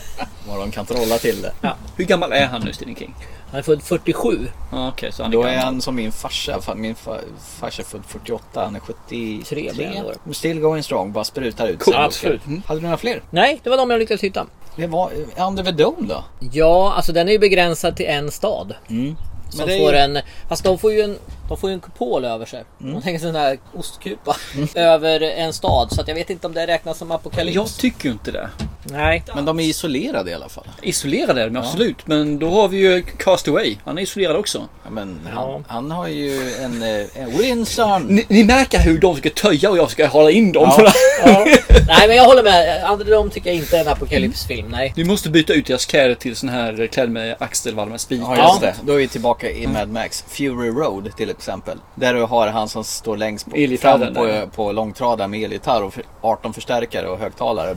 Vad de kan trolla till det. Ja. Hur gammal är han nu, Stephen King? Han är född 47. Ja, okej, så han Då är han som min farsa. Fa- Min fa- farsa är född 48, han är 73. Tre. Still going strong, bara sprutar ut. Cool. Absolut. Mm. Hade du några fler? Nej, det var de jag lyckades hitta. Det var eh, Under the Dome då? Ja, alltså den är ju begränsad till en stad. Mm. Som det är får ju- en... Fast de får ju en... De får ju en kupol över sig. Mm. De tänker sån här ostkupa [LAUGHS] [LAUGHS] över en stad. Så att jag vet inte om det räknas som apokalyps. Jag tycker ju inte det. Nej. Men de är isolerade i alla fall. Isolerade är de absolut. Men då har vi ju Castaway. Han är isolerad också. Ja, men han, han har ju en, eh, en Winson. Ni, ni märker hur de ska töja och jag ska hålla in dem. Ja. [LAUGHS] Ja. Nej men jag håller med. Andra de tycker jag inte är en apokalypsfilm. Nej. Vi måste byta ut deras kläder till sån här kläder med axelvalv med spikar. Ja just det. Då är vi tillbaka i Mad Max. Fury Road till exempel. Där du har han som står längst på, fram på, på långtradaren med elgitarr och för- 18 förstärkare och högtalare.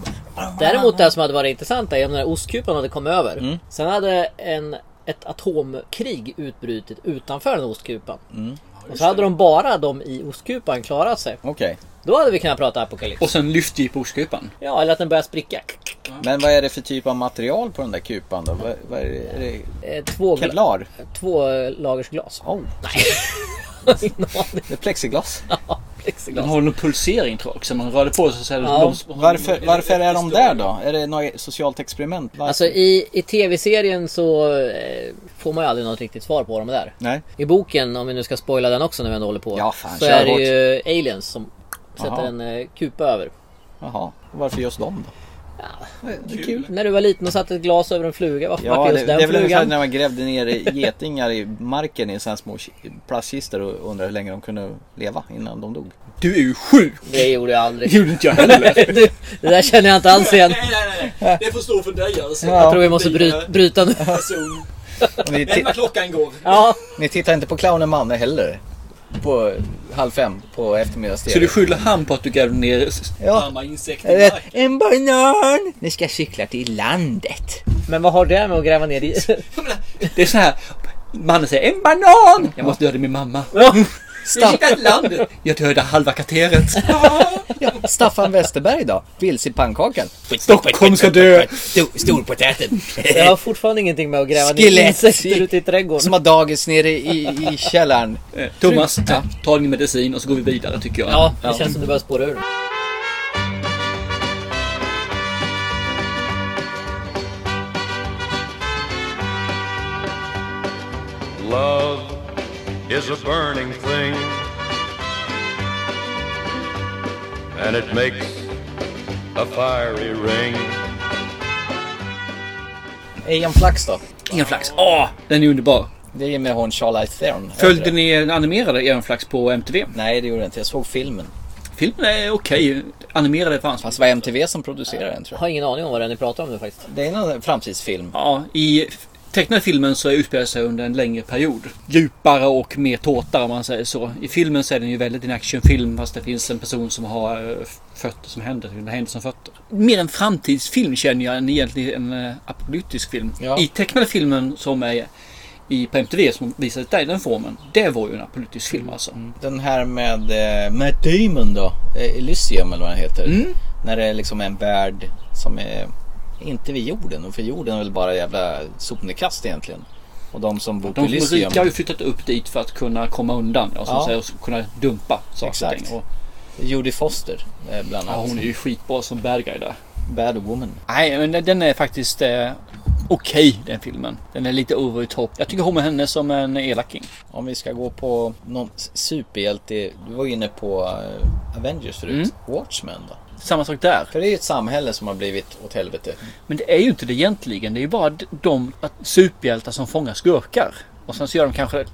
Däremot det som hade varit intressant är om den här ostkupan hade kommit över. Mm. Sen hade en, ett atomkrig utbrutit utanför den ostkupan. Mm. Och så hade de bara de i ostkupan klarat sig. Okej. Då hade vi kunnat prata apokalyps. Och sen lyfte vi på ostkupan. Ja, eller att den börjar spricka. Men vad är det för typ av material på den där kupan då? Vad, vad är det? Är det Eh, Två, gla- Kevlar? två eh, lagers glas. Oh. Nej. [LAUGHS] Det är plexiglas? [LAUGHS] Ja, Den plexiglas. har någon pulsering tror jag också. Man rörde på sig så är det Ja. de- Varför, varför är de där då? Är det något socialt experiment? Varför? Alltså i, i tv-serien så eh, får man ju aldrig något riktigt svar på vad de är där. Nej. I boken, om vi nu ska spoila den också när vi ändå håller på. Ja, fan, så är det hårt. ju aliens som sätter Jaha. en eh, kupa över. Jaha, varför just dem då? Det är kul. När du var liten och satte ett glas över en fluga. Varför Ja, var det, just det den är väl ungefär flugan? när man grävde ner getingar i marken i sådana små ki- plastkistor och undrade hur länge de kunde leva innan de dog. Du är ju sjuk! Det gjorde jag aldrig. Det gjorde inte jag heller. [LAUGHS] Du, det där känner jag inte alls igen. nej, nej. Det får stå för dig alltså. Jag tror vi måste bry, bryta nu. Person. Ni, klockan går. Ja. ni tittar inte på Clownen Manne heller? På halv fem på eftermiddags Så du skyller han på att du grävde ner Ja. insekter i marken? En banan! Ni ska cykla till landet. Men vad har det med att gräva ner i? [LAUGHS] Det är så här. Mannen säger en banan! Jag måste döda min mamma. Jag [LAUGHS] till landet. Jag dödade halva kvarteret. Ja, Staffan Westerberg då? Vilse i pannkakan. Stockholm ska dö. Stor, storpotäten. [LAUGHS] Jag har fortfarande ingenting med att gräva ner insekter ute i trädgården. Som har dagis nere i, i källaren. Eh, Thomas, ta, ta din medicin och så går vi vidare tycker jag. Ja, det känns som du börjar spåra ur. Is a burning thing, and it makes a fiery ring. Ian Flax då? Ingen flax. Åh, den är underbar. Det är med hon Charlize Theron. Följde ni den animerade Eon Flax på MTV? Nej, det gjorde jag inte. Jag såg filmen. Filmen är okej. Animerade fanns. Fast det var MTV som producerade den tror Jag jag. har ingen aning om vad det är ni pratar om nu faktiskt. Det är en framtidsfilm. Ja, i tecknade filmen så utspelar sig under en längre period. Djupare och mer tåtare om man säger så. I filmen så är den ju väldigt en actionfilm fast det finns en person som har eh, fötter som händer. Det händer som fötter. Mer en framtidsfilm känner jag än egentligen en eh, apokalyptisk film. Ja. I tecknade filmen som är i på MTV som visades där i den formen. Det var ju en apokalyptisk film alltså. Den här med eh, Matt Damon då. Eh, Elysium eller vad den heter. Mm. När det är liksom en värld som är inte vid jorden. Och för jorden är väl bara jävla sopnedkast egentligen. Och de som bor på De Elysium. rika har ju flyttat upp dit för att kunna komma undan. Ja, Ja. säger, och kunna dumpa saker och Exakt. ting. Och, Jodie Foster eh, bland ja, annat. hon är ju skitbra som bad guy där. Bad Woman. Nej, men den- är faktiskt eh, okej den filmen. Den är lite over the top. Jag tycker om henne som en elaking. Om vi ska gå på någon superhjälte. Du var inne på eh, Avengers förut. Mm. Watchmen då? Samma sak där. För det är ju ett samhälle som har blivit åt helvete. Men det är ju inte det egentligen. Det är ju bara de superhjältar som fångar skurkar. Och sen så gör de kanske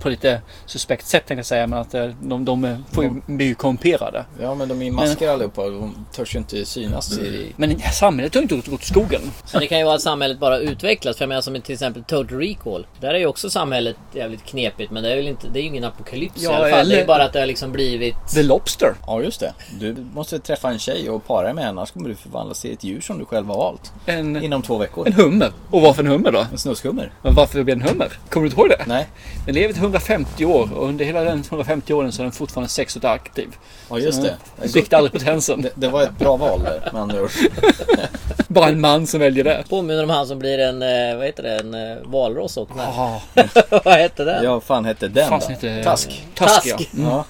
på lite suspekt sätt tänkte jag säga. Men att eh, de, de får ju, blir ju korrumperade. Ja men de är masker allihopa och de törs ju inte synas i... Men samhället har ju inte gått åt skogen. Men det kan ju vara att samhället bara utvecklas. För jag menar som i till exempel Total Recall. Där är ju också samhället jävligt knepigt. Men det är väl inte, det är ju ingen apokalyps i Ja, alla fall. Det är ju bara att det har liksom blivit... The Lobster. Ja just det. Du måste träffa en tjej och para med henne. Annars kommer du förvandlas till ett djur som du själv har valt. En, Inom två veckor. en hummer. Och varför en hummer då? En snuskhummer. Men varför blir en hummer? Kommer du inte ihåg det? Nej. Den lever till 150 år och under hela den 150 åren så är den fortfarande sexuellt aktiv. Ja just det. Den Sviktar aldrig potensen. Det, det var ett bra val där med andra ord. [LAUGHS] Bara en man som väljer det. Påminner om han som blir en, eh, vad heter det, en eh, valross och Ja. [LAUGHS] Vad hette den? Ja, fan hette den Fan då? heter- Task. Task, ja. Mm. Ja.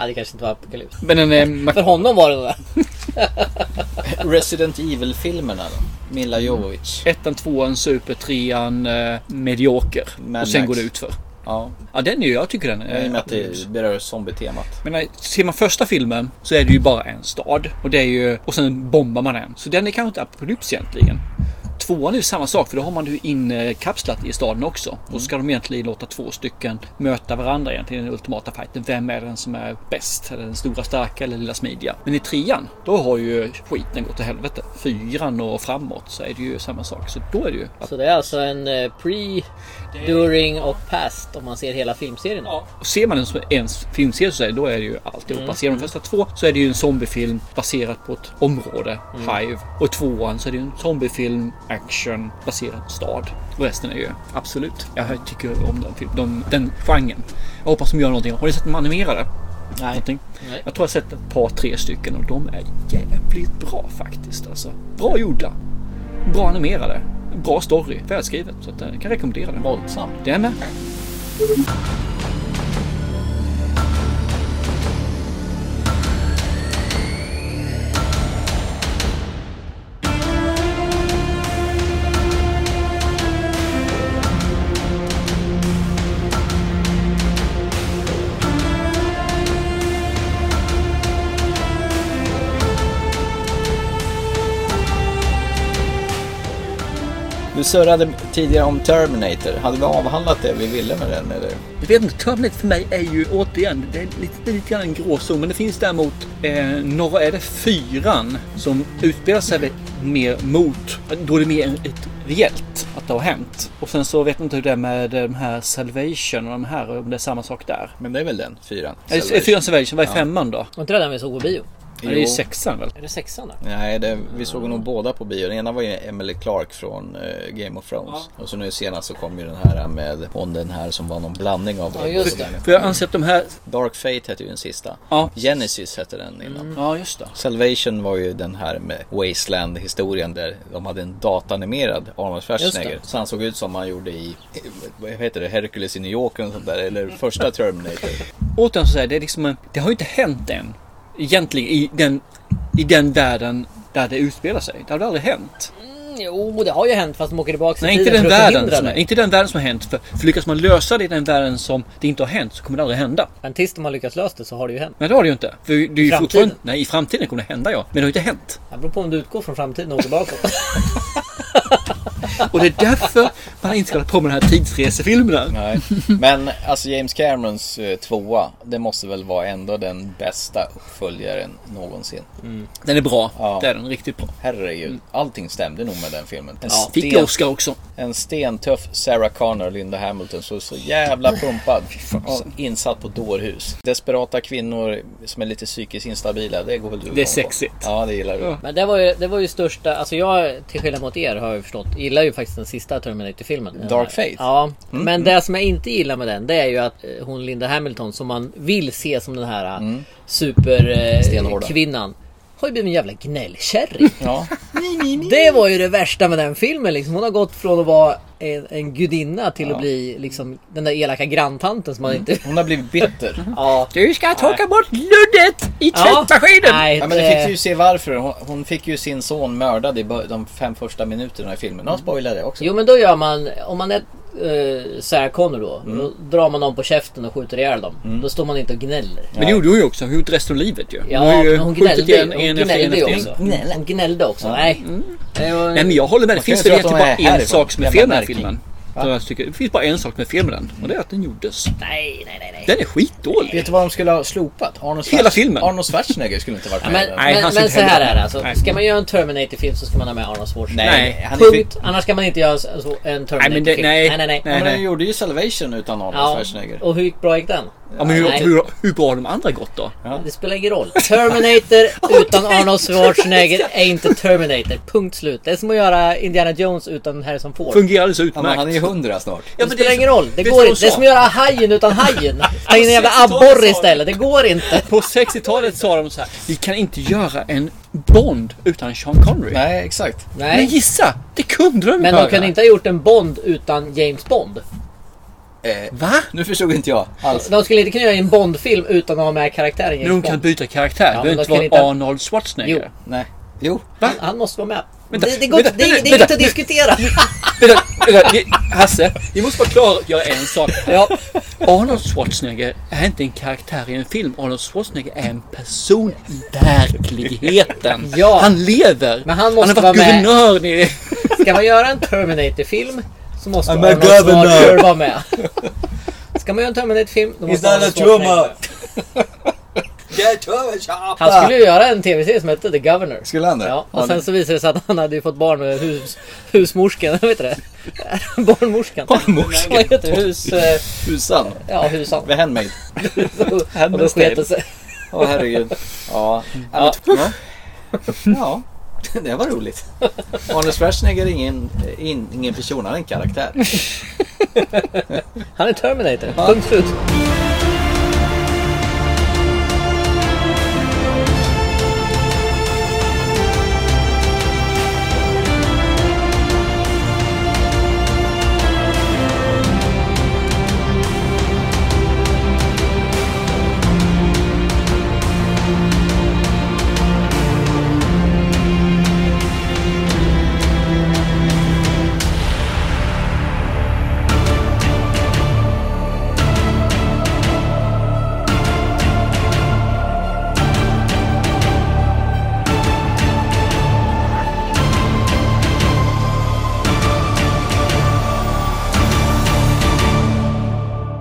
Ja, det kanske inte var apokalyps. Men är... man- [LAUGHS] För honom var det nog det. [LAUGHS] Resident Evil-filmerna då? Milla Jovovich. Ettan, tvåan, super, trean, eh, medioker. Mad och sen Max. går det ut för. Ja. Ja, den är ju, jag tycker den I och med att är... det berör zombie-temat. Men när, ser man första filmen så är det ju bara en stad. Och det är ju, och sen bombar man den. Så den är kanske inte apokalyps egentligen. Tvåan är ju samma sak för då har man ju inkapslat i staden också. Och så ska de egentligen låta två stycken möta varandra egentligen i den ultimata fighten. Vem är den som är bäst? Är den stora starka eller lilla smidiga? Men i trean, då har ju skiten gått till helvete. Fyran och framåt så är det ju samma sak. Så då är det ju... Så det är alltså en eh, pre, during och past om man ser hela filmserien? Ja. Och ser man som en filmserie så är det, då är det ju alltihopa. Mm. Ser man de första två så är det ju en zombiefilm baserat på ett område, Mm. Hive. Och i tvåan så är det ju en zombiefilm, action, baserad på stad. Och resten är ju absolut. Jag tycker om den, film- de, den genren. Jag hoppas de gör någonting. Har ni sett de animerade? Nej. Någonting? Nej. Jag tror jag har sett ett par, tre stycken och de är jävligt bra faktiskt. Alltså. Bra gjorda. Bra animerade. Bra story. Välskrivet. Så att jag kan rekommendera den. Våldsam. Det är med. Surrade tidigare om Terminator. Hade vi avhandlat det vi ville med den eller? Jag vet inte, Terminator för mig är ju återigen, det är lite, lite grann en gråzon. Men det finns däremot, eh, några är det fyran som utspelar sig mer mot, då är det mer ett reellt att det har hänt. Och sen så vet jag inte hur det är med de här Salvation och de här, om det är samma sak där. Men det är väl den, fyran? Är det fyran Salvation, vad är Ja. femman då? Var inte det den vi såg på bio? Ja, det är ju sexan väl? Är det sexan då? Nej, det, vi såg nog båda på bio. Den ena var ju Emily Clark från eh, Game of Thrones. Och så nu senast så kom ju den här med hon den här som var någon blandning av Ja, just det. För jag anser att de här... Dark Fate hette ju den sista. Ja. Genesis hette den innan. Mm. Ja, just det. Salvation var ju den här med Wasteland historien där de hade en datanimerad Arnold Schwarzenegger. Så han såg ut som han gjorde i, vad heter det, Hercules i New York och sånt där. Eller första Terminator. Återigen så säger det är liksom, en- det har ju inte hänt än. Egentligen i den, i den världen där det utspelar sig. Det hade aldrig hänt. Mm, jo, det har ju hänt fast de åker tillbaka i Nej, inte tiden den, för att världen som det. är, inte den världen som har hänt. För, för lyckas man lösa det i den världen som det inte har hänt så kommer det aldrig hända. Men tills de har lyckats lösa det så har det ju hänt. Men det har det ju inte. För det är ju I framtiden? fortfarande, nej, i framtiden kommer det hända ja. Men det har ju inte hänt. Det beror på om du utgår från framtiden och åker bakåt. [LAUGHS] Och det är därför man inte ska hålla på med de här tidsresefilmerna. Nej. Men alltså James Camerons eh, tvåa, det måste väl vara ändå den bästa uppföljaren någonsin. Den är bra. Ja. Det är den riktigt bra. Herregud, allting stämde nog med den filmen. En Ja, fick ju Oscar också. En stentuff Sarah Connor och Linda Hamilton, så, så jävla pumpad. [LAUGHS] Och insatt på dårhus. Desperata kvinnor som är lite psykiskt instabila, det går väl du Det är igång på? sexigt. Ja, det gillar du. Men det var ju, det var ju största, alltså jag till skillnad mot er har jag förstått, gillar ju faktiskt den sista Terminator-filmen. Dark Fate? Ja, Mm, men mm. det som jag inte gillar med den, det är ju att eh, hon Linda Hamilton som man vill se som den här Mm. super Stenhårda. eh, har ju blivit en jävla gnällkärring. [LAUGHS] Ja. Det var ju det värsta med den filmen liksom. Hon har gått från att vara en, en gudinna till Ja. att bli liksom den där elaka granntanten som man inte... Hon har blivit bitter. [LAUGHS] ja. Du ska torka bort luddet i Ja. tvättmaskinen! Nej, Ja, men det- det fick du ju se varför. Hon, hon fick ju sin son mördad i de fem första minuterna i filmen. De spoilade det också. Jo men då gör man, om man är Sarah Connor då, Mm. då drar man någon på käften och skjuter ihjäl dem. Mm. Då står man inte och gnäller. Men det gjorde hon ju också. Hon gjort resten av livet ju. Ja, hon har ju hon gnällde, igen hon en en gnällde ju efter också. en. Hon gnällde också. Nej. Det var- Nej men jag håller med. Det finns väl egentligen bara en sak som är fel med den här filmen. Så jag tycker, det finns bara en sak med fel med den. Och det är att den gjordes. Nej, nej, nej. nej. Den är skitdålig. Vet du vad de skulle ha slopat? Arnold Hela Schwarz- filmen. Arnold Schwarzenegger skulle inte varit Ja, med. men den. Nej, men, han men så här är det alltså. Nej. Ska man göra en Terminator-film så ska man ha med Arnold Schwarzenegger. Nej, han är Punkt. Annars ska man inte göra en Nej, men Terminator-film. det- nej. nej, nej. nej. Ja, men de gjorde ju Salvation utan Arnold Ja, Schwarzenegger. och hur gick bra gick den? Ja, men hur, Nej. hur, hur bra har de andra gått då? Det spelar ingen roll. Terminator [LAUGHS] utan Arnold Schwarzenegger är inte Terminator. Punkt slut. Det är som att göra Indiana Jones utan Harrison Ford. Fungerar alldeles Ja, men utmärkt. han är ju hundra snart. det men spelar det är- ingen roll. Det går inte. de Det är som att göra Hajen utan [LAUGHS] Hajen. Ta in en jävla 60-talet abborre istället. Det går inte. På 60-talet sa de så här. Vi kan inte göra en Bond utan Sean Connery. Nej, exakt. Men Nej. gissa! Det kunde de Men de kan inte ha gjort en Bond utan James Bond. Eh, Va? nu förstod inte jag alls. De skulle inte kunna göra en Bond-film utan att ha med karaktären Men de James kan Bond. byta karaktär. Ja, det men behöver inte vara inte- Arnold Schwarzenegger. Jo. Nej. Jo. Han, han måste vara med. Vänta, det, det, går, vänta, det, det, vänta, det är vänta, att nu- diskutera. [LAUGHS] Vänta, Vi- Hasse, vi måste bara klargöra en sak. Ja. Arnold Schwarzenegger är inte en karaktär i en film. Arnold Schwarzenegger är en person i verkligheten. Ja. Han lever. Men han måste har vara varit med. guvernör i... Ska man göra en Terminator-film så måste I'm Arnold. Schwarzenegger vara med. Ska man göra en Terminator-film då måste Arnold. [LAUGHS] Schwarzenegger Han skulle ju göra en tv-serie som hette The Governor. Skulle han det? Ja, och sen så visade det sig att han hade ju fått barn med hus, husmorskan, [LAUGHS] vad heter det? [LAUGHS] Barnmorskan. Barnmorskan. Vad heter det? Hus... Eh, Husan. ja, husan. The Handmaid. och då sket det sig. Åh herregud. Ja. Ja. Ja. [LAUGHS] Det var roligt. Arnold Schwarzenegger är ingen, in, ingen person, han är en karaktär. [LAUGHS] Han är Terminator. Punkt slut.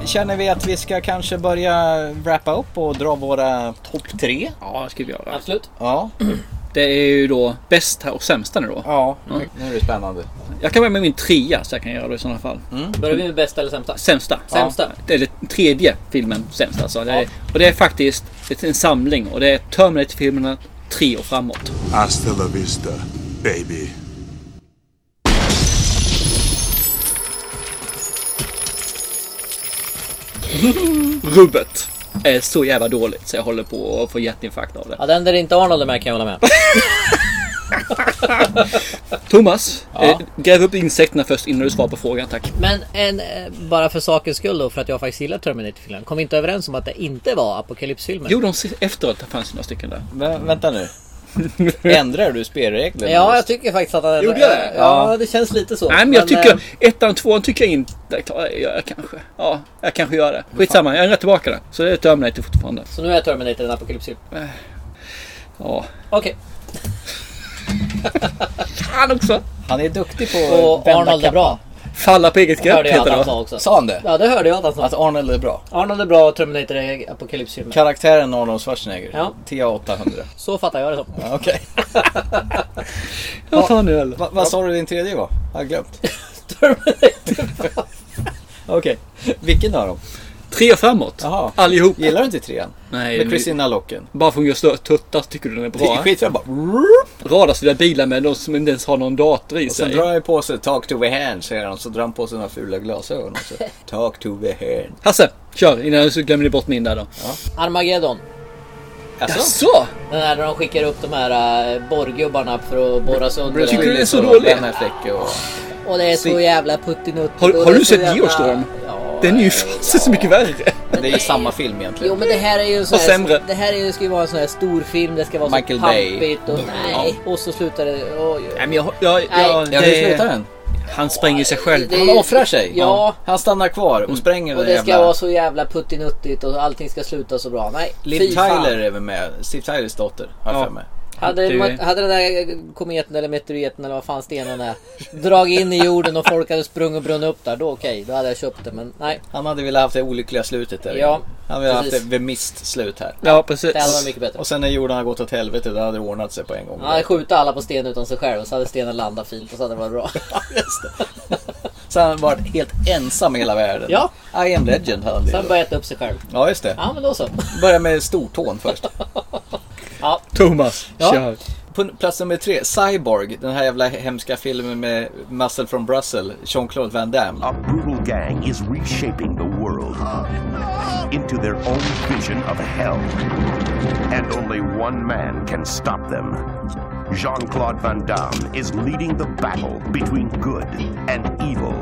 Känner vi att vi ska kanske börja wrappa upp och dra våra topp tre? Ja, det ska vi göra. Absolut. Ja. [CLEARS THROAT] Det är ju då bästa och sämsta nu då. Ja, nu är det spännande. Jag kan börja med min trea så jag kan göra det i sådana fall. Börjar vi med bästa eller sämsta? Sämsta. Sämsta. Det är den tredje filmen sämst alltså. Det är, Och det är faktiskt en samling och det är Terminator-filmerna 3 och framåt. Hasta la vista, baby. [LAUGHS] Rubbet är så jävla dåligt så jag håller på att få hjärtinfarkt av det. Ja, den där inte Arnold är med kan jag hålla med. [LAUGHS] Thomas, Ja. eh, gräv upp insekterna först innan du svarar på frågan tack. Men en, eh, bara för sakens skull då, för att jag faktiskt gillar Terminator-filmen. Kom vi inte överens om att det inte var apokalypsfilmer? Jo, de ser- efteråt det fanns några stycken där. Men, vänta nu. [LAUGHS] Ändrar du spelreglerna? Ja, jag tycker faktiskt att den... Gjorde jag det? Ja, det känns lite så. Nej men jag tycker eh, ettan och tvåan tycker jag inte jag jag kanske. Ja, jag kanske gör det. Skitsamma, jag ändrar tillbaka det. Så det är Terminator fortfarande. Så nu är Terminator en apokalypsfilm? Ja. Okej. [LAUGHS] Han också. Han är duktig på Och vända Arnold är kappan. bra. Falla på eget grepp jag heter det va? Sa han det? Ja, det hörde jag att han sa. Att Arnold är bra? Arnold är bra och Terminator är apokalypsfilmer. Karaktären Arnold Schwarzenegger? Ja. TA800. Så fattar jag det som. Ja, Okej. [LAUGHS] Vad fan nu eller? Va, vad sa du din tredje var? Jag har glömt. [LAUGHS] [LAUGHS] Okej. Vilken av dem? Tre och framåt. Jaha. Allihop. Gillar du inte trean? Nej. Med Christina Locken? Bara för att hon gör större tuttar tycker du den är Det är bra? skitbra bara. Radarstyrda bilar med de som inte ens har någon dator i Och sen sig. drar han ju på sig Talk to the hand säger han. Så drar han på sig några fula glasögon. Och så, [LAUGHS] Talk to the hand. Hasse, kör innan jag glömmer bort min där då. Armageddon. Alltså? Så! Den här när de skickar upp de här uh, borrgubbarna för att borra sönder. Tycker du det är så och Affleck och... Och det är så jävla puttinuttigt. Har, och har du så sett jävla- Geostorm? Ja, Den är ju fasen [LAUGHS] så mycket värre. Det är ju samma film egentligen. Jo men det här är ju en sån Och sämre. här, Det här är, ju- ska ju vara en sån här stor film. Det ska vara Michael så Bay. pampigt och nej. Och så slutar det... Oj, Nej men jag... jag, Nej. jag Ja, hur slutar den? Han spränger sig själv. Det Han offrar sig. Ja. Han stannar kvar och spränger Och det ska jävla... vara så jävla puttinuttigt och allting ska sluta så bra. Nej, Liv fy fan. Tyler är väl med. Steve Tylers dotter har jag Ja. för mig. Hade, Det- ma- hade den där kometen eller meteoriten eller vad fan stenen är dragit in i jorden och folk hade sprungit och brunnit upp där, då okej, då hade jag köpt det. Men nej, Han hade velat haft det olyckliga slutet där. Ja, Han ville haft precis. det The Mist-slut här. Ja precis. det hade varit mycket bättre. Och sen när jorden har gått åt helvete, då hade det ordnat sig på en gång. Han hade skjutit alla på sten utan sig själv och så hade stenen landat fint och så hade det varit bra. [LAUGHS] Så han varit helt ensam i hela världen. Ja. I am legend hade han Sen det. började äta upp sig själv. Ja, just det. Ja men då så. Börja med stortån först. [LAUGHS] Ja, Thomas, Ja. kör. På plats nummer tre, Cyborg. Den här jävla hemska filmen med Muscle from Brussels, Jean-Claude Van Damme. A brutal gang is reshaping the world into their own vision of hell. And only one man can stop them. Jean-Claude Van Damme is leading the battle between good and evil.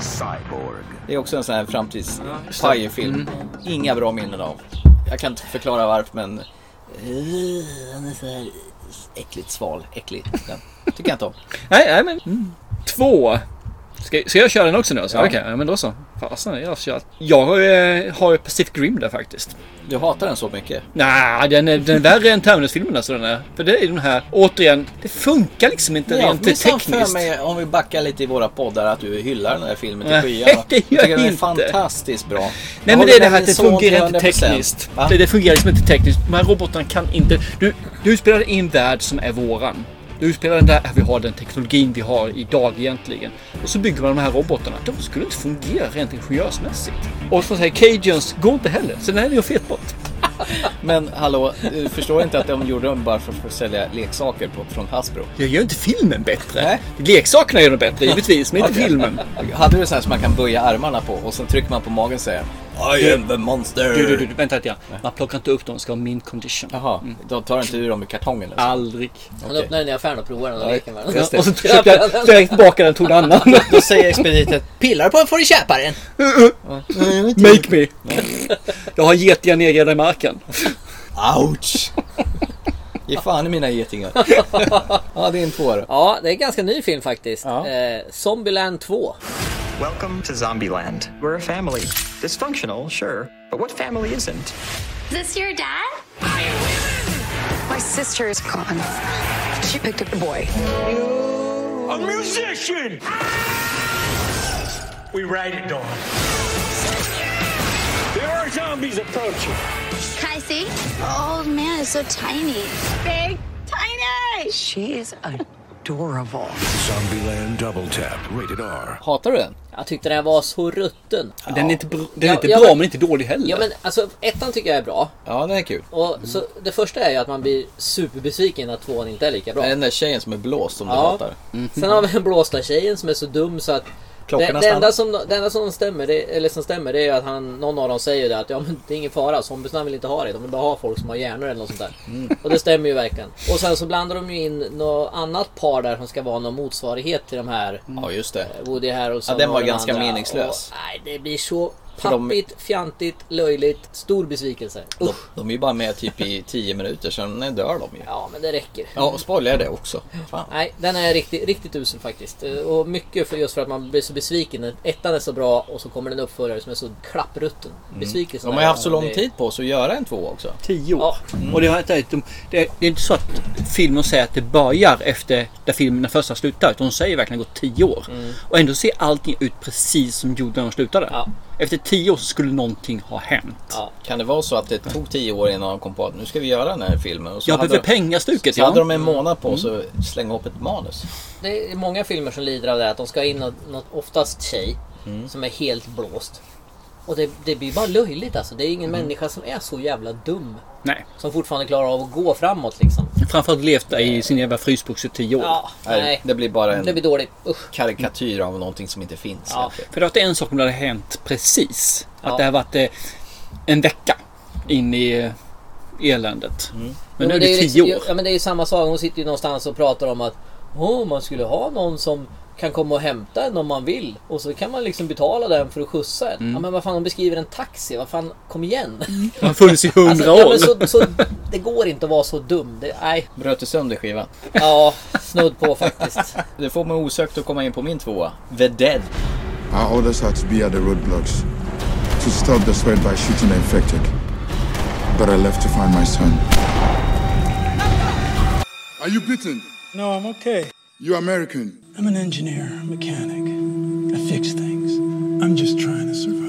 Cyborg. Det är också en sån här framtids-film. Inga bra minnen av. Jag kan inte förklara varför men... Han är så här äckligt sval. Äcklig. Den tycker jag inte om. Nej, nej men. Mm. Två. Ska, ska jag köra den också nu? Alltså? Ja. Okej, ja, men då så. Fasen, jag har kört. Jag har, eh, har ju Pacific Rim där faktiskt. Du hatar den så mycket? Nej, den är, den är värre än Terminus-filmen alltså den är. För det är den här, återigen, det funkar liksom inte har rent minsann för tekniskt. mig, om vi backar lite i våra poddar, att du hyllar den här filmen till Nej, skyarna. [LAUGHS] det gör jag jag den är inte. fantastiskt bra. Nej men det är det här att det fungerar inte 100%. tekniskt. Det, det fungerar liksom inte tekniskt. De här robotarna kan inte... Du, du spelar i en värld som är våran. Du spelar den där, vi har den teknologin vi har idag egentligen. Och så bygger man de här robotarna. De skulle inte fungera rent ingenjörsmässigt. Och som säger, Cajuns går inte heller. Så den här är ju fet bort. [LAUGHS] Men hallå, du förstår inte att de gjorde dem bara för att sälja leksaker på, från Hasbro? Jag gör inte filmen bättre. Leksakerna gör den bättre givetvis, men inte [LAUGHS] filmen. Hade du så här som man kan böja armarna på och sen trycker man på magen och säger I am the monster. Du, du, du, vänta lite grann. Man plockar inte upp dem, ska ha min condition. Jaha, de tar inte ur dem ur kartongen? Alltså. Aldrig. Han öppnar den i affären och provar den och leker med den. Och så köpte jag direkt tillbaka den och tog en annan. [LAUGHS] Då säger expediten, pillar på den får du köpa den. [LAUGHS] Make me. Jag har getiga negrade i marken. Ouch! [LAUGHS] Ge fan i mina getingar. [LAUGHS] ja, det är en tvåa Ja, det är en ganska ny film faktiskt. Eh, Zombieland 2. Welcome to Zombieland. We're a family. Dysfunctional, sure, but what family isn't? Is this your dad? My sister is gone. She picked up the boy. A musician! We ride it, Dawn. There are zombies approaching. Can I see? Oh man, it's so tiny. Big, tiny! She is adorable. Zombieland Double Tap, rated R. Hatar du den? Jag tyckte den var så rutten. Den är inte, br- den är Ja, inte ja, bra men- men inte dålig heller. Ja men alltså ettan tycker jag är bra. Ja, den är kul. Och så, det första är ju att man blir superbesviken att tvåan inte är lika bra. Det är den där tjejen som är blåst som du Ja. hatar. Sen har vi den blåsta tjejen som är så dum så att Klockorna det, det, enda som, det enda som stämmer, det, eller som stämmer det är att han, någon av dem säger det att ja, men det är ingen fara, zombiesarna vill inte ha det. De vill bara ha folk som har hjärnor eller något sånt där. Mm. Och det stämmer ju verkligen. Och sen så blandar de ju in något annat par där som ska vara någon motsvarighet till de här Ja, just det. Woody Harrelson Ja, den var och ganska andra. meningslös. Och, nej, det blir så De- pappigt, fjantigt, löjligt, stor besvikelse. De, de är ju bara med typ i 10 minuter, sen dör de ju. Ja, men det räcker. Ja, och spoilar det också. Fan. Nej, den är riktigt, riktigt usel faktiskt. Och mycket för just för att man blir så besviken. Ettan är så bra och så kommer den uppföljare som är så klapprutten. Besvikelsen De har ju haft så lång det- tid på sig att göra en två också. Tio år. Ja. Och det, har det är inte så att filmen säger att det börjar efter där filmen den första slutar. Utan de säger verkligen att det gått tio år. Mm. Och ändå ser allting ut precis som gjorde när de slutade. Ja. Efter tio år så skulle någonting ha hänt. Ja. Kan det vara så att det tog 10 år innan de kom på att nu ska vi göra den här filmen? Och så Jag hade behöver de- pengastuket. Så ja. hade de en månad på sig att slänga ihop ett manus. Det är många filmer som lider av det. Att de ska ha in något, något oftast tjej. Som är helt blåst. Och det, det blir bara löjligt alltså. Det är ingen människa som är så jävla dum. Nej. Som fortfarande klarar av att gå framåt liksom. Framförallt levt där i sin jävla frysbox i tio år. Ja, nej. Det blir bara en Det blir dåligt. Usch. karikatyr av någonting som inte finns. Ja. För det var en sak om det hade hänt precis. Att Ja. det har varit eh, en vecka in i eh, eländet. Mm. Men nu Jo, är det ju tio liksom- år. Ja men det är ju samma sak. Hon sitter ju någonstans och pratar om att Åh, man skulle ha någon som kan komma och hämta en om man vill. Och så kan man liksom betala den för att skjutsa en. Mm. Ja men vad fan, de beskriver en taxi. Vad fan, kom igen. Det har funnits i hundra Alltså, ja, år. men så, så, det går inte att vara så dum. Det, nej. Bröt du sönder skivan? Ja, snudd på faktiskt. [LAUGHS] Det får mig osökt att komma in på min tvåa. The Dead. Our orders are to be at the roadblocks to stop the spread by shooting the infected. But I left to find my son. Are you bitten? No, I'm okay. You American? I'm an engineer, mechanic. I fix things. I'm just trying to survive.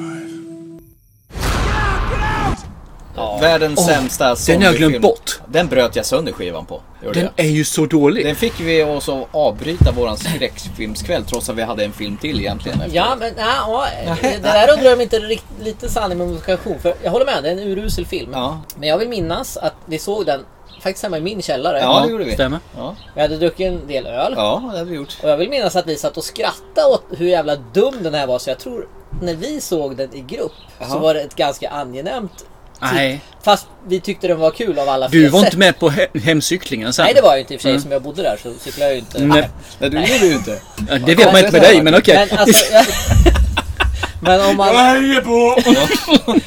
Världens Åh, sämsta den har jag glömt bort. Den bröt jag sönder skivan på. Den jag. är ju så dålig. Den fick vi oss att avbryta våran skräckfilmskväll trots att vi hade en film till egentligen. efter. Ja men ja, ja, det där undrar jag inte är rikt, lite sanning med modifikation. För jag håller med, det är en urusel film. Ja. Men jag vill minnas att vi såg den faktiskt hemma i min källare. Ja, det gjorde vi. Stämmer. Ja, Vi hade druckit en del öl. ja det hade vi gjort. Och jag vill minnas att vi satt och skrattade åt hur jävla dum den här var. Så jag tror när vi såg den i grupp så Jaha. var det ett ganska angenämt Nej. Fast vi tyckte den var kul av alla Du var sätt. inte med på he- hemcyklingen sen? Nej det var jag inte i och för sig Mm. som jag bodde där så cyklade jag ju inte. Nej. Nej, du gjorde ju inte. Ja, det vet man inte med dig, men okej. Men alltså, [LAUGHS] jag... [LAUGHS] Men om man... hejar på!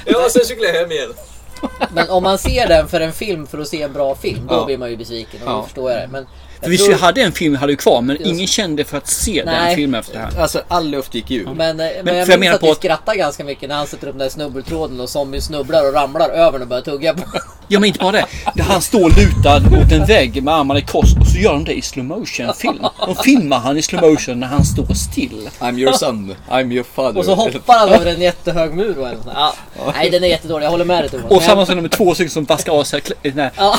[LAUGHS] ja, sen cyklade jag hem igen. Men om man ser den för en film för att se en bra film, då Ja. blir man ju besviken. Och Ja. då förstår jag det. Men För tror- vi hade en film vi hade kvar, men Just- ingen kände för att se den Nej. filmen efter det här. Alltså all luft gick ur. Men, men, men för jag jag minns menar att på vi att- skrattar ganska mycket när han sätter upp den där snubbeltråden och zombien snubblar och ramlar över den och börjar tugga på Ja men inte bara det. [LAUGHS] Han står lutad mot en vägg med armarna i kors och så gör de det i slow motion film. De filmar han i slow motion när han står still. I'm your son, I'm your father. Och så hoppar han över en jättehög mur och ja. Nej den är jättedålig, jag håller med dig Thomas. Och Men- samma som de två stycken som vaskar av sig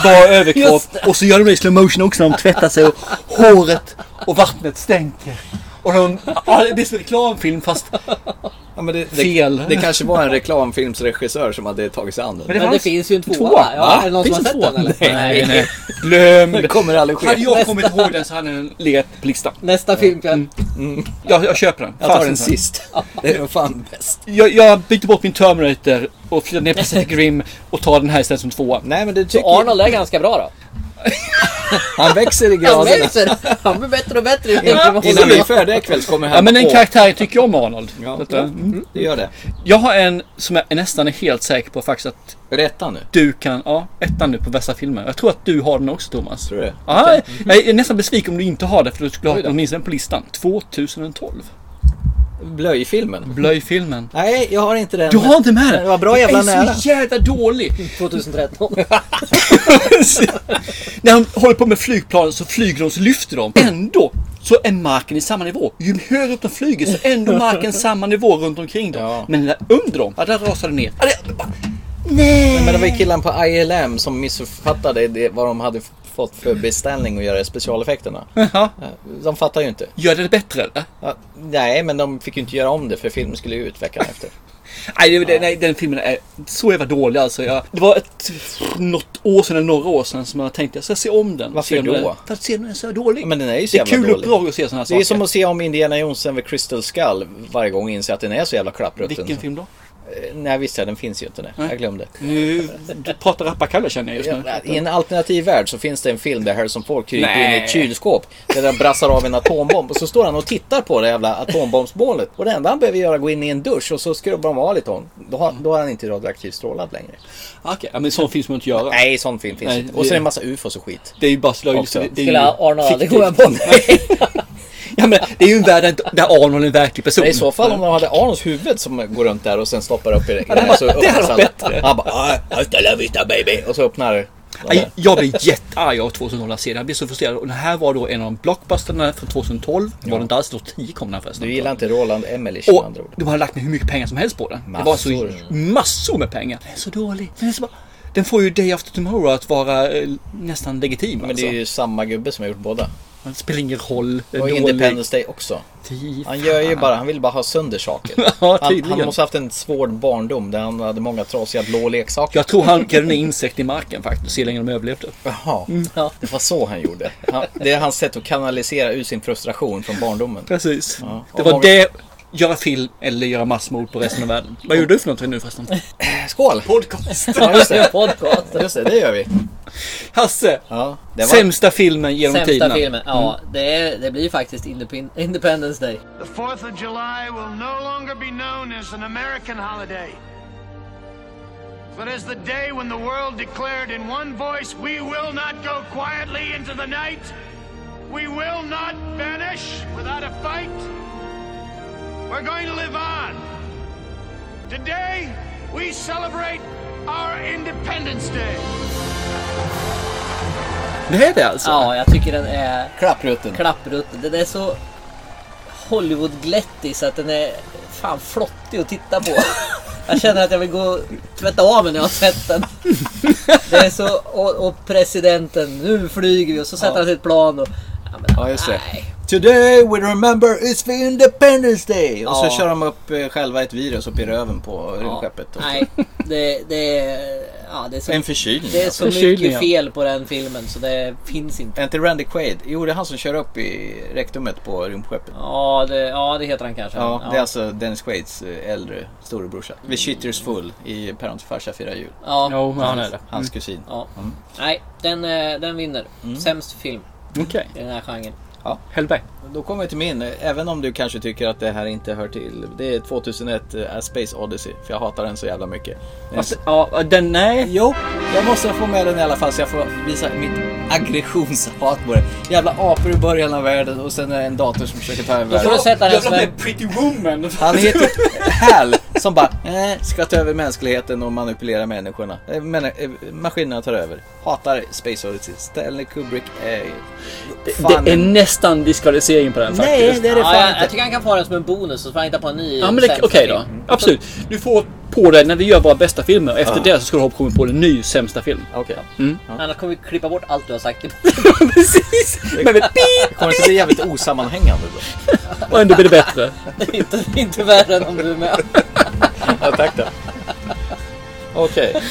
bara överkropp. Och så gör de det i slow motion också när de tvättar sig och håret och vattnet stänker. Och de, ja, det är som en reklamfilm fast Ja, men det, Fel. Det, det kanske var en reklamfilmsregissör som hade tagit sig an den. Men det, finns ju en tvåa, Tvåa? Ja, är det någon Finns som har det sett den eller? Nej, nej. Glöm Det kommer aldrig ske. Hade jag kommit ihåg den så hade den legat på listan. Nästa film kan... Mm. Jag, jag köper den. Jag tar den sist. Det är fan bäst. Jag, jag bytte bort min Terminator och flyttade ner Pacific Rim och tar den här istället som tvåa. Nej men det tycker Så Arnold är ganska bra då? Han växer i Han graderna. växer! Han blir bättre och bättre. Innan innan vi är färdiga ikväll så kommer han Ja men en karaktär tycker jag om Arnold. Ja, eh, mm, det gör det. Jag har en som jag är nästan är helt säker på faktiskt att Är det ettan nu? du kan, ja, ettan nu på bästa filmer. Jag tror att du har den också Thomas. Tror du det? Ja, jag är nästan besviken om du inte har det för du skulle ha åtminstone på listan. 2012. Blöjfilmen? Blöjfilmen. Nej, jag har inte den. Du har inte med den? Det var bra jävla Den är nära. så jävla dålig. 2013. [LAUGHS] När de håller på med flygplan så flyger de så lyfter de. Ändå så är marken i samma nivå. Ju högre upp de flyger så är ändå marken samma nivå runt omkring dem. Ja. Men där under dem, ja, där rasar det ner. Ja, det, bara, nej! Men det var ju killen på ILM som missuppfattade det, vad de hade fått för beställning att göra specialeffekterna. Jaha. De fattar ju inte. Gör det bättre eller? Ja, nej, men de fick ju inte göra om det för filmen skulle ju ut veckan efter. Nej, det, det, nej, den filmen är så jävla dålig alltså. Jag, det var ett, något år sedan eller några år sedan som jag tänkte jag ska se om den. Varför se om då? Den, för att se den är så dålig. Men den är ju så det är jävla kul dålig. uppdrag att se sådana här Det är saker. som att se om Indiana Jones över Crystal Skull varje gång och inse att den är så jävla klapprutten. Vilken film då? Eh, Nej visst ja, den finns ju inte. Nej. Jag glömde. Nu du pratar rapparkalle känner jag just nu. I en alternativ värld så finns det en film där Harrison Ford kryper in i ett kylskåp. Där han brassar av en atombomb. Och så står han och tittar på det jävla atombombsmålet. Och det enda han behöver göra är att gå in i en dusch och så skrubbar de av lite honom. Då har, då är han inte radioaktivt strålad längre. Okej, ja, men sån film ska man inte göra. Nej, sån film finns Nej, inte. Och så är det en massa ufos och skit. Det är ju bara slöjligt. Är Skulle Arnold aldrig komma på [LAUGHS] Ja men det är ju en värld där- Arnold är en verklig person. Men I så fall om de hade Arnolds huvud som går runt där och sen stoppar upp i det. Ja, [LAUGHS] det hade- så det hade öppnas varit bättre. Han bara "Ah, hasta la vista baby. Och så öppnar Nej, Jag blir jättearg av 2012-serien. Jag blir så frustrerad. Och det här var då en av blockbusterna från 2012. Det var det inte alls. Då 10 kom den förresten. Du gillar inte Roland Emmerich med andra ord. de har lagt ner hur mycket pengar som helst på den. Det var så Massor. massor med pengar. Den är så dålig. Den, är så den får ju Day After Tomorrow att vara eh, nästan legitim. Men alltså. det är ju samma gubbe som har gjort båda. Det spelar ingen roll. Och dålig. Independence Day också. Fy Han gör ju bara, han vill bara ha sönder saker. [LAUGHS] Ja, han, han måste ha haft en svår barndom där han hade många trasiga blå leksaker. Jag tror han grävde ner insekter i marken faktiskt. Och se länge de överlevde. Jaha, Mm. det var så han gjorde. Han, det är hans sätt att kanalisera ut sin frustration från barndomen. Precis. Ja. Det var det. Göra film eller göra massmord på resten av världen. Vad gjorde du för någonting nu förresten? Skål! Podcast. Ja, just det. Podcast. Just det, det gör vi. Hasse! Ja, det var... Sämsta filmen genom Sämsta tiderna. filmen. Ja, Mm. det, är, det blir faktiskt Indep- Independence Day. The 4th of July will no longer be known as an American holiday, but as the day when the world declared in one voice, we will not go quietly into the night. We will not vanish without a fight. We're going to live on. Today, we celebrate our Independence Day. Det är det alltså? Ja, jag tycker den är Klapprutten. klapprutten. Den är så Hollywood-glättig så att den är fan flottig att titta på. [LAUGHS] Jag känner att jag vill gå och tvätta av mig när jag har sett den. Det är så, och, och presidenten, nu flyger vi och så sätter Ja. han sitt plan och... Ja, men, Ja, just det. nej. Today we remember it's the Independence Day! Och så Ja. kör de upp eh, själva ett virus upp i röven på rymdskeppet. Nej, det, det, är, ja, det är så, En förkylning. det är alltså. så mycket ja. fel på den filmen så det finns inte. Är inte Randy Quaid? Jo, det är han som kör upp i rektumet på rymdskeppet. Ja, det, ja, det heter han kanske. Ja, det är alltså Dennis Quaids eh, äldre storebrorsa. Vid Shitters Full i Per Hans farsa firar jul. Ja, Jo, han är Hans, det. hans kusin. Ja. Mm. Nej, den, eh, den vinner. Mm. Sämst film Okej. i den här genren. Ja. Hellberg. Då kommer vi till min, även om du kanske tycker att det här inte hör till. Det är 2001 A Space Odyssey, för jag hatar den så jävla mycket. Alltså, ja, den, nej. Jo, jag måste få med den i alla fall så jag får visa mitt aggressionshat på det. Jävla apor i början av världen och sen är det en dator som försöker ta över Då får du sätta den som en... Pretty Woman. Han heter Hal som bara eh, ska ta över mänskligheten och manipulera människorna. Eh, Men, eh, maskinerna tar över. Hatar Space Odyssey. Stanley Kubrick är... fan Det är nästan diskvalificering på den Nej, faktiskt. det är det Ja, fan jag, jag inte. tycker han kan få den som en bonus så får han hitta på en ny Ja men det, okej då. film. Absolut. Du får på dig när vi gör våra bästa filmer. Efter det så ska du ha kommit på en ny sämsta film. Okej. Mm. Annars kommer vi klippa bort allt du har sagt. [LAUGHS] Precis! Men vi Det kommer att bli jävligt osammanhängande då. Och ändå blir det bättre. [LAUGHS] inte, inte värre än om du är med. [LAUGHS] Ja, tack då. Okej.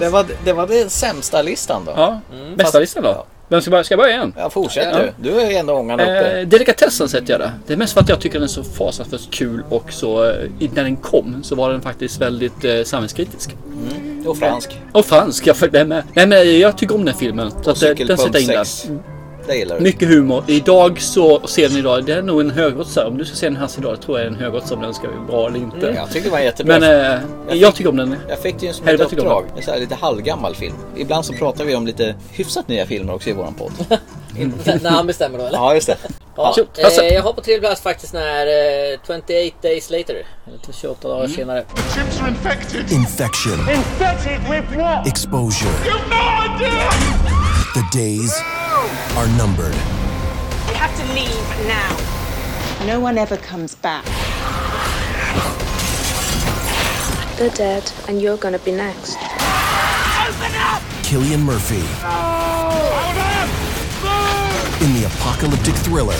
Det var, det var den sämsta listan då. Ja. Mm. Bästa Fast- listan då? Vem ska börja, ska jag börja igen? Ja, fortsätt Ja. du. Du är ändå ångan uppe. Eh, delikatessen sätter jag det. Det är mest för att jag tycker den är så fasansfullt kul och så eh, när den kom så var den faktiskt väldigt eh, samhällskritisk. Mm. Och fransk. Och fransk, jag följde med. Nej men jag tycker om den filmen. Så att, eh, den sätter jag in där. sex. Det gillar du. Mycket humor. Idag så ser den idag, det är nog en högoddsare. Om du ska se den här idag tror jag är en högoddsare om den ska vara bra eller inte. Mm, jag tycker det var jättebra. Men eh, jag, fick- tycker om den. Jag fick ju som ett Helvete tycker om uppdrag. En så här lite halvgammal film. Ibland så pratar vi om lite hyfsat nya filmer också i våran podd. [LAUGHS] När han bestämmer då eller? ja, just det. Ja, eh, jag har på tredje plats faktiskt när eh, 28 days later. Eller 28 dagar Mm. senare. Chips are infected. Infection. Infected with what? Exposure. You've no idea! The days are numbered. We have to leave now. No one ever comes back. They're dead, and you're gonna be next. Open up! Killian Murphy in the apocalyptic thriller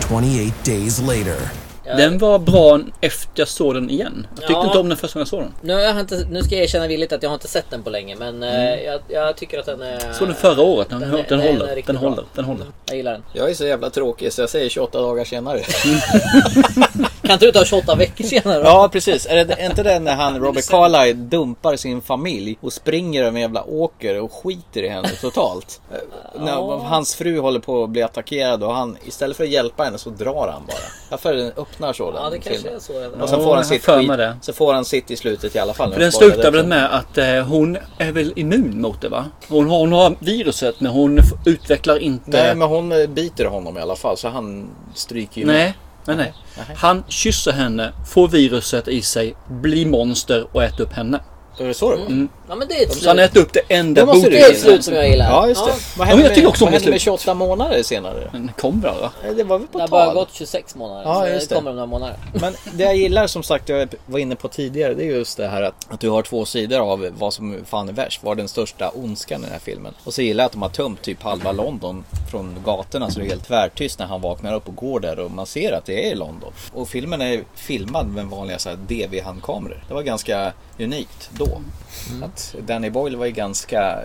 28 Days Later. Den var bra efter jag såg den igen. Jag tyckte Ja. inte om den första gången jag såg den. Nu, har jag inte, nu ska jag erkänna villigt att jag har inte sett den på länge men eh, Mm. jag, jag tycker att den är... Såg den förra året. Den, Den den, den håller. Den bra. håller. Den håller. Jag gillar den. Jag är så jävla tråkig så jag säger 28 dagar senare. [LAUGHS] [LAUGHS] Kan inte du ta 28 veckor senare då? Ja, precis. Är det är inte det när han, Robert Carlyle, dumpar sin familj och springer över en jävla åker och skiter i henne totalt? Eh, När hans fru håller på att bli attackerad och han, istället för att hjälpa henne så drar han bara. Varför den öppnar så den Ja, det kanske filmen. är så redan. Och sen Ja, får han sitt skit, så får han sitt i slutet i alla fall. För den slutar väl med att eh, hon är väl immun mot det va? Hon har, hon har viruset men hon utvecklar inte... Nej, men hon eh, biter honom i alla fall så han stryker ju med. Nej, nej. Han kysser henne, får viruset i sig, blir monster och äter upp henne. Är det så det Mm. Ja men det är ett Så han slut. äter upp det enda Då måste boken. Det är ett slut som jag gillar. Ja, just det. Ja. Vad Ja, hände, men jag tycker med, också om vad det hände med slut. 28 månader senare? Den kom va? Nej, Det var väl på Det har bara tal? gått 26 månader. Ja, just det det. kommer om några månader. Men det jag gillar som sagt, jag var inne på tidigare, det är just det här att, att du har två sidor av vad som fan är värst. Vad är den största ondskan i den här filmen? Och så gillar jag att de har tömt typ halva London från gatorna så det är helt tvärtyst när han vaknar upp och går där och man ser att det är London. Och filmen är filmad med vanliga DV-handkameror. Det var ganska unikt då. Att Danny Boyle var ju ganska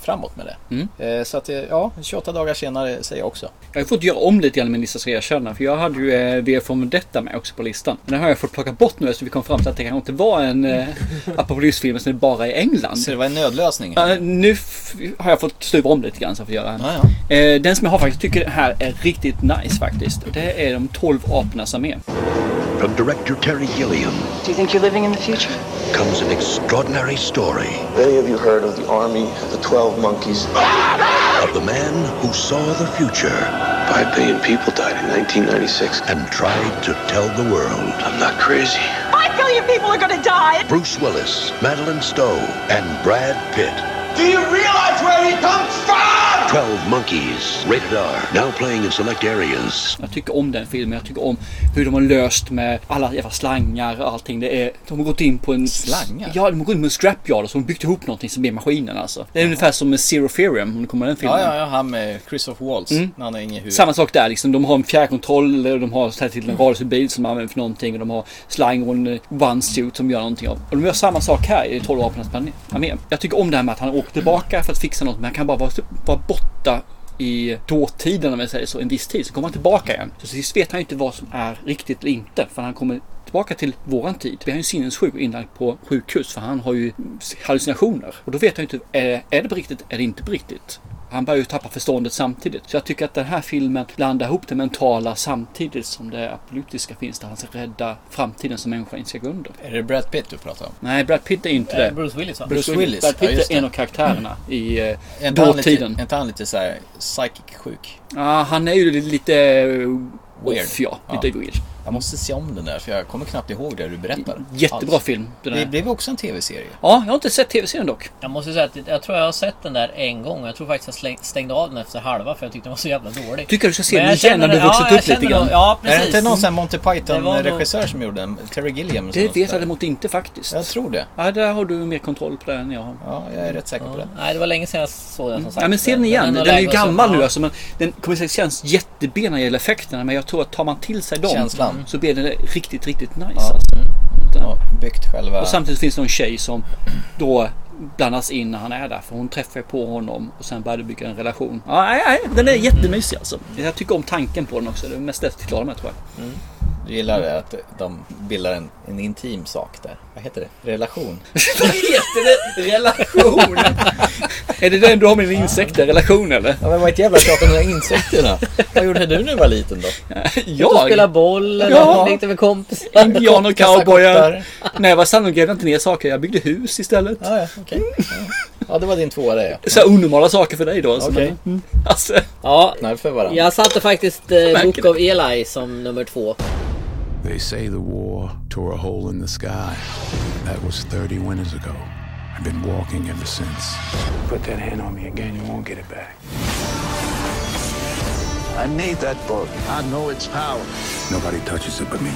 framåt med det. Mm. Eh, Så att, eh, ja, 28 dagar senare säger jag också. Jag har fått göra om lite grann med min lista ska jag erkänna. För jag hade ju eh, V från detta med också på listan. Men den har jag fått plocka bort nu så vi kom fram till att det kanske inte var en eh, [LAUGHS] apokalypsfilm som är bara i England. Så det var en nödlösning? Ja, nu har jag fått stuva om lite grann så jag får göra. Ja, Eh, den som jag har faktiskt tycker här är riktigt nice faktiskt. Det är de 12 apornas armé. From director Terry Gilliam Do you think you're living in the future? Comes an extraordinary story Any of you heard of the army, the 12 monkeys? of the man who saw the future Five billion people died in 1996. and tried to tell the world. I'm not crazy. Five billion people are gonna die! Bruce Willis, Madeline Stowe, and Brad Pitt. Do you realize where he comes from? 12 Monkeys, rated R, now playing in select areas. Jag tycker om den filmen. Jag tycker om hur de har löst med alla jävla slangar och allting. Det är, de har gått in på en... Slangar? Ja, de har gått in på en scrapyard och så har de byggt ihop någonting som blir maskinen alltså. Det är ungefär som med Zero Theorem, om du kommer ihåg den filmen. Ja, ja, ja, han med Christopher Waltz. Mm. När han har inget huvud. Samma sak där liksom. De har en fjärrkontroll, och de har ställt till en rörelsebil som de använder för någonting och de har slang och en eh, one-suit som gör någonting av. Och de gör samma sak här i 12 apornas armé. Jag tycker om det här med att han åker tillbaka för att fixa något men han kan bara vara, vara borta i dåtiden om jag säger så, en viss tid. Så kommer han tillbaka igen. Så till sist vet han ju inte vad som är riktigt eller inte. För han kommer tillbaka till våran tid. Vi har en sinnessjuk inlagd på sjukhus för han har ju hallucinationer. Och då vet han ju inte, är, är det på riktigt, är det inte på riktigt? Han börjar ju tappa förståndet samtidigt. Så jag tycker att den här filmen blandar ihop det mentala samtidigt som det apokalyptiska finns där han ska rädda framtiden som människa inte ska gå under. Är det Brad Pitt du pratar om? Nej, Brad Pitt är inte det. Eh, Bruce Willis va? Bruce Willis. Brad Pitt Ja, är en av karaktärerna i eh, Är inte han lite, dåtiden. är inte han lite såhär psychic sjuk? Ja, han är ju lite eh, Weird. off, ja. Lite weird. Jag måste se om den där för jag kommer knappt ihåg det du berättar. Jättebra film. Den Det blev också en tv-serie. Ja, jag har inte sett tv-serien dock. Jag måste säga att jag tror jag har sett den där en gång. Jag tror faktiskt jag släng, stängde av den efter halva för jag tyckte den var så jävla dålig. Tycker du ska se den jag igen när känner- du vuxit ja, upp jag lite grann? Ja, Är det precis. inte någon sån här Monty Python-regissör som gjorde den? Terry Gilliam? Det vet jag däremot inte faktiskt. Jag tror det. Ja, där har du mer kontroll på det än jag har. Ja, jag är rätt säker på det. Nej, det var länge sedan jag såg den som sagt. Ja men se den igen. Den är ju gammal nu ja. alltså. Men den kommer säkert kännas jätteben när det gäller effekterna. Men jag tror att tar man till sig dem Känslan. Så blir det riktigt, riktigt nice. Ja. Alltså. Ja, byggt själva... Och samtidigt finns det någon tjej som då blandas in när han är där. För hon träffar på honom och sen börjar bygga en relation. Ja, nej, nej, den är jättemysig alltså. Jag tycker om tanken på den också. Det är mest det jag klarar med tror jag. Du gillar det att de bildar en, en intim sak där. Vad heter det? Relation? [LAUGHS] Vad heter det? Relation? är det den du har med dina insekter? Relation eller? Ja men vad ett jävla tjat om de där insekterna. Vad gjorde du när du var liten då? [LAUGHS] Ut och spela boll eller Ja. lekte med kompisar. Indian och kottar. Nej, jag var sann och grävde inte ner saker. Jag byggde hus istället. Ja, ja, okej. Ja. ja, det var din tvåa det ja. Så här onormala saker för dig då. Alltså, Okej. men, mm, alltså. Ja, När för varandra. jag satte faktiskt eh, Book of Eli som nummer två. They say the war tore a hole in the sky. That was 30 winters ago. I've been walking ever since. Put that hand on me again, you won't get it back. I need that book. I know its power. Nobody touches it but me.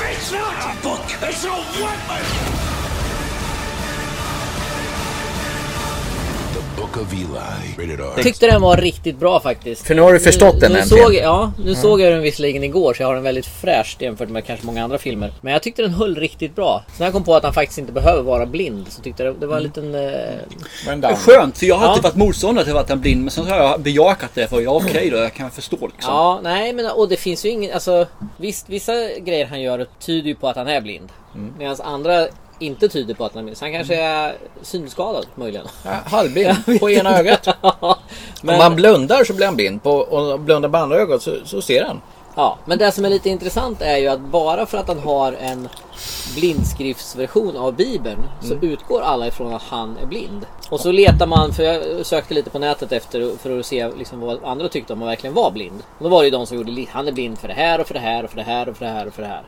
It's not a book! It's a weapon! Tyckte den var riktigt bra faktiskt. För nu har du förstått den nu äntligen. såg, Ja, nu såg jag den visserligen igår så jag har den väldigt fräscht jämfört med kanske många andra filmer. Men jag tyckte den höll riktigt bra. Sen när jag kom på att han faktiskt inte behöver vara blind så tyckte jag det var en liten... Eh, Men Det är down. Skönt, för jag har Ja. alltid varit motståndare till att han är blind. Men sen har jag bejakat det för jag okej då, jag kan förstå liksom. Ja, nej men och det finns ju ingen, alltså visst vissa grejer han gör tyder ju på att han är blind. Mm. Medan andra inte tyder på att han är. Så han kanske är synskadad möjligen. Ja, halvblind [LAUGHS] på ena ögat. [LAUGHS] Men- Om man blundar så blir han blind. På, och blundar på andra ögat så, så ser han. Ja, men det som är lite intressant är ju att bara för att han har en blindskriftsversion av Bibeln så utgår alla ifrån att han är blind. Och så letar man, för jag sökte lite på nätet efter för att se liksom vad andra tyckte om han verkligen var blind. Och då var det ju de som gjorde, han är blind för det här och för det här och för det här och för det här och för det här.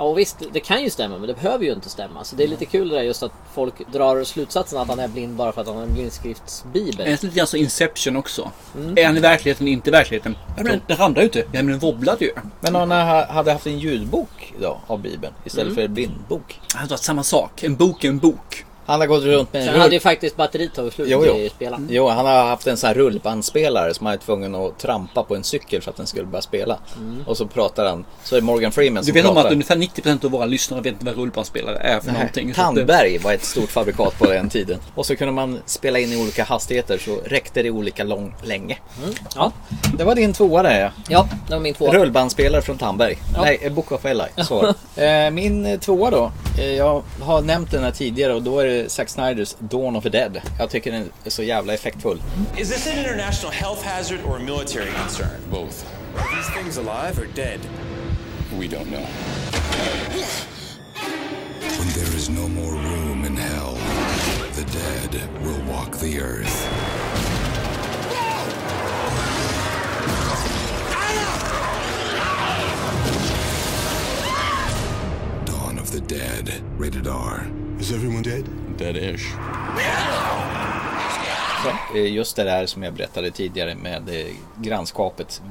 Ja, och visst, det kan ju stämma men det behöver ju inte stämma. Så det är lite kul det där just att folk drar slutsatsen att han är blind bara för att han har en blindskriftsbibel. Det är lite grann som Inception också. Är han i verkligheten inte i verkligheten? Ja, men den ramlar ju inte. Ja men den wobblade ju. Men om han ha- hade haft en ljudbok då av Bibeln istället för en blindbok. Det hade varit samma sak. En bok är en bok. Han har gått runt med en Sen rull... hade ju faktiskt batteriet tagit slut Jo, jo. i spelaren. Jo, han har haft en sån här rullbandspelare som han är tvungen att trampa på en cykel för att den skulle börja spela. Och så pratar han, så är Morgan Freeman Du som vet om pratar. att ungefär 90% av våra lyssnare vet inte vad rullbandspelare är för Nej, någonting. Det- Tandberg var ett stort fabrikat på den tiden. Och så kunde man spela in i olika hastigheter så räckte det olika lång, länge. Ja. Det var din tvåa det ja. ja, det var min tvåa. Rullbandspelare från Tandberg. Ja. Nej, Book of Eli. Så. [LAUGHS] eh, min tvåa då. Eh, jag har nämnt den här tidigare och då är det Zack Snyders Dawn of the Dead. Jag tycker den är så jävla effektfull. Is this an international health hazard or a military concern? Both. Are these things alive or dead? We don't know. When there is no more room in hell, the dead will walk the earth. Dawn of the Dead. Rated R. Is everyone dead? Dead-ish. Eh, Just det där som jag berättade tidigare med eh, grannskapet.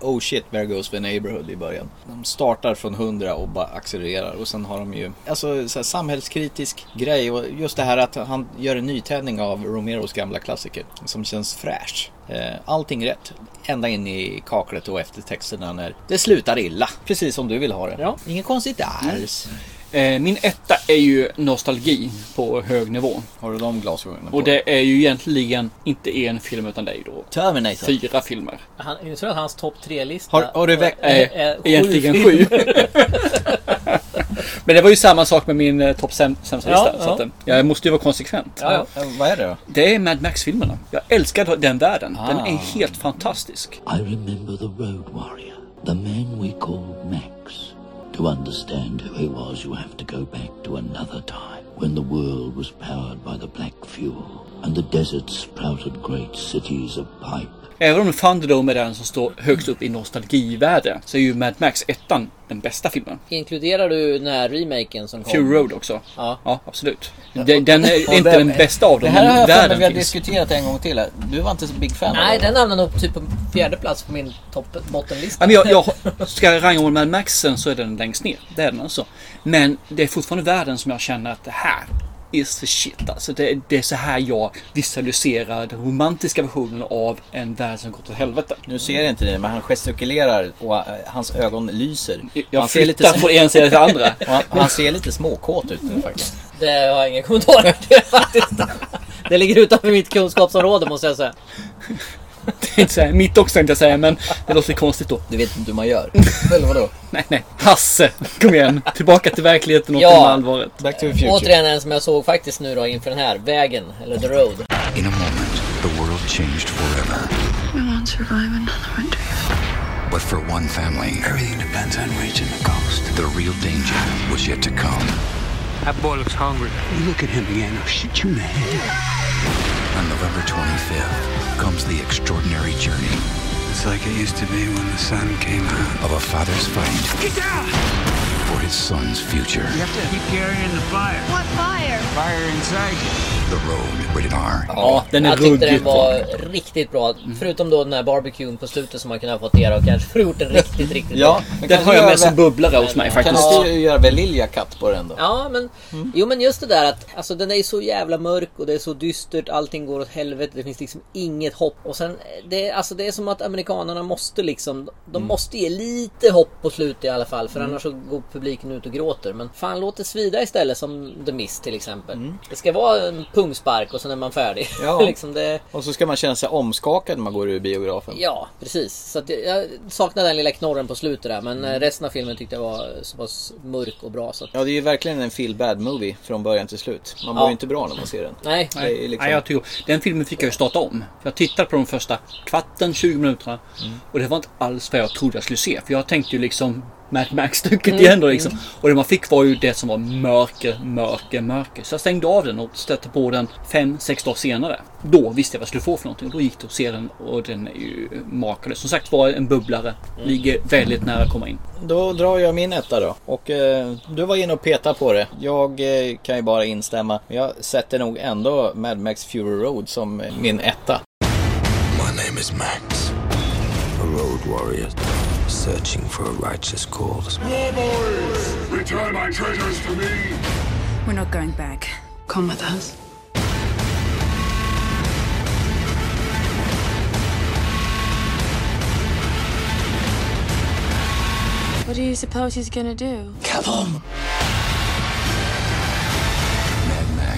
Oh shit, there goes the neighborhood i början. De startar från 100 och bara accelererar. Och sen har de ju alltså, så här, samhällskritisk grej. Och just det här att han gör en nytändning av Romeros gamla klassiker. Som känns fräsch. Eh, Allting rätt. Ända in i kaklet och eftertexterna när det slutar illa. Precis som du vill ha det. Ja. Inget konstigt alls. Eh, min etta är ju nostalgi på hög nivå. Har du de glasögonen på? Och det är ju egentligen inte en film utan det är ju då Terminator. fyra filmer. Han, jag tror att hans topp tre-lista Har, har du väckt... Eh, är sju egentligen sju. [LAUGHS] Men det var ju samma sak med min eh, topp säm- sämsta Ja, lista. Så ja. att, eh, jag måste ju vara konsekvent. Ja, ja. Vad är det då? Det är Mad Max-filmerna. Jag älskar den världen. Den Ah. är helt fantastisk. I remember the Road Warrior, the man we called Max. To understand who he was, you have to go back to another time when the world was powered by the black fuel and the desert sprouted great cities of pipe. Även om Thunderdome är den som står högst upp i nostalgivärde så är ju Mad Max 1 den bästa filmen. Inkluderar du den här remaken som kom? Fury Road också. Ja. Ja, absolut. Den, den är inte den bästa av dem, Det här har men jag för vi har finns. diskuterat en gång till här. Du var inte så big fan Nej, av den. hamnar nog typ på fjärde plats på min topp bottenlista. Ja, men jag, jag, ska jag ranga Mad Maxen så är den längst ner. Det är den alltså. Men det är fortfarande världen som jag känner att det här is the shit alltså. Det, det är så här jag visualiserar den romantiska versionen av en värld som gått åt helvete. Nu ser jag inte det, men han gestikulerar och eh, hans ögon lyser. Jag han ser flyttar från en sida till andra. [LAUGHS] Och han, och han ser lite småkåt ut nu faktiskt. Det har jag inga kommentarer till faktiskt. Det ligger utanför mitt kunskapsområde måste jag säga. Det [LAUGHS] är inte så här, mitt också tänkte jag säga, men det låter konstigt då. Du vet inte hur man gör. Eller vadå? [LAUGHS] Nej, nej. Hasse, kom igen. Tillbaka till verkligheten och Ja. till allvaret. Back to the future. Återigen en som jag såg faktiskt nu då inför den här. Vägen, eller The Road. In a moment, the world changed forever. We won't survive another winter. But for one family, everything depends on reaching the coast. The real danger was yet to come. That boy looks hungry. You look at him again, I'll shoot you in the head. On November 25th comes the extraordinary journey. It's like it used to be when the sun came out. Of a father's fight. Get down! For his son's future. You have to keep carrying the fire. What fire? Fire inside you. The Road, rated R. Ja, den är Jag tyckte den var riktigt bra. Förutom då den här barbecuen på slutet som man kunde ha fått ner och kanske gjort den riktigt, riktigt Ja, bra. men Den kan har jag med som bubblare hos mig Kan faktiskt. du göra Velilja katt på den då? Ja men, jo men just det där att alltså den är så jävla mörk och det är så dystert, allting går åt helvete, det finns liksom inget hopp. Och sen, det, alltså det är som att amerikanerna måste liksom, de måste ge lite hopp på slutet i alla fall för annars så går publiken ut och gråter. Men fan låt det svida istället som The Mist till exempel. Det ska vara en pungspark och sen är man färdig. Ja. [LAUGHS] liksom det, Och så ska man känna sig omskakad när man går ur biografen. Ja, precis. Så att jag, saknade den lilla knorren på slutet där. Men eh, resten av filmen tyckte jag var så pass mörk och bra. Så att, Ja, det är ju verkligen en feel bad movie från början till slut. Man Ja. mår ju inte bra när man ser den. nej. Det är ju liksom... Nej, jag tycker, den filmen fick jag ju starta om. För jag tittade på de första kvarten, 20 minuterna. Och det var inte alls vad jag trodde jag skulle se. För jag tänkte ju liksom Mad Max-stycket Mm, igen då liksom. Och det man fick var ju det som var mörker, mörker, mörker. Så jag stängde av den och stötte på den fem, sex dagar senare. Då visste jag vad jag skulle få för någonting. Och då gick det att se den och den är ju makalös. Som sagt var en bubblare. Mm. Ligger väldigt nära att komma in. Då drar jag min etta då. Och eh, du var inne och petade på det. Jag eh, kan ju bara instämma. Jag sätter nog ändå Mad Max Fury Road som min etta. My name is Max. A road warrior searching for a righteous cause. War boys, return my treasures to me. We're not going back. Come with us. What do you suppose he's gonna do? Come on.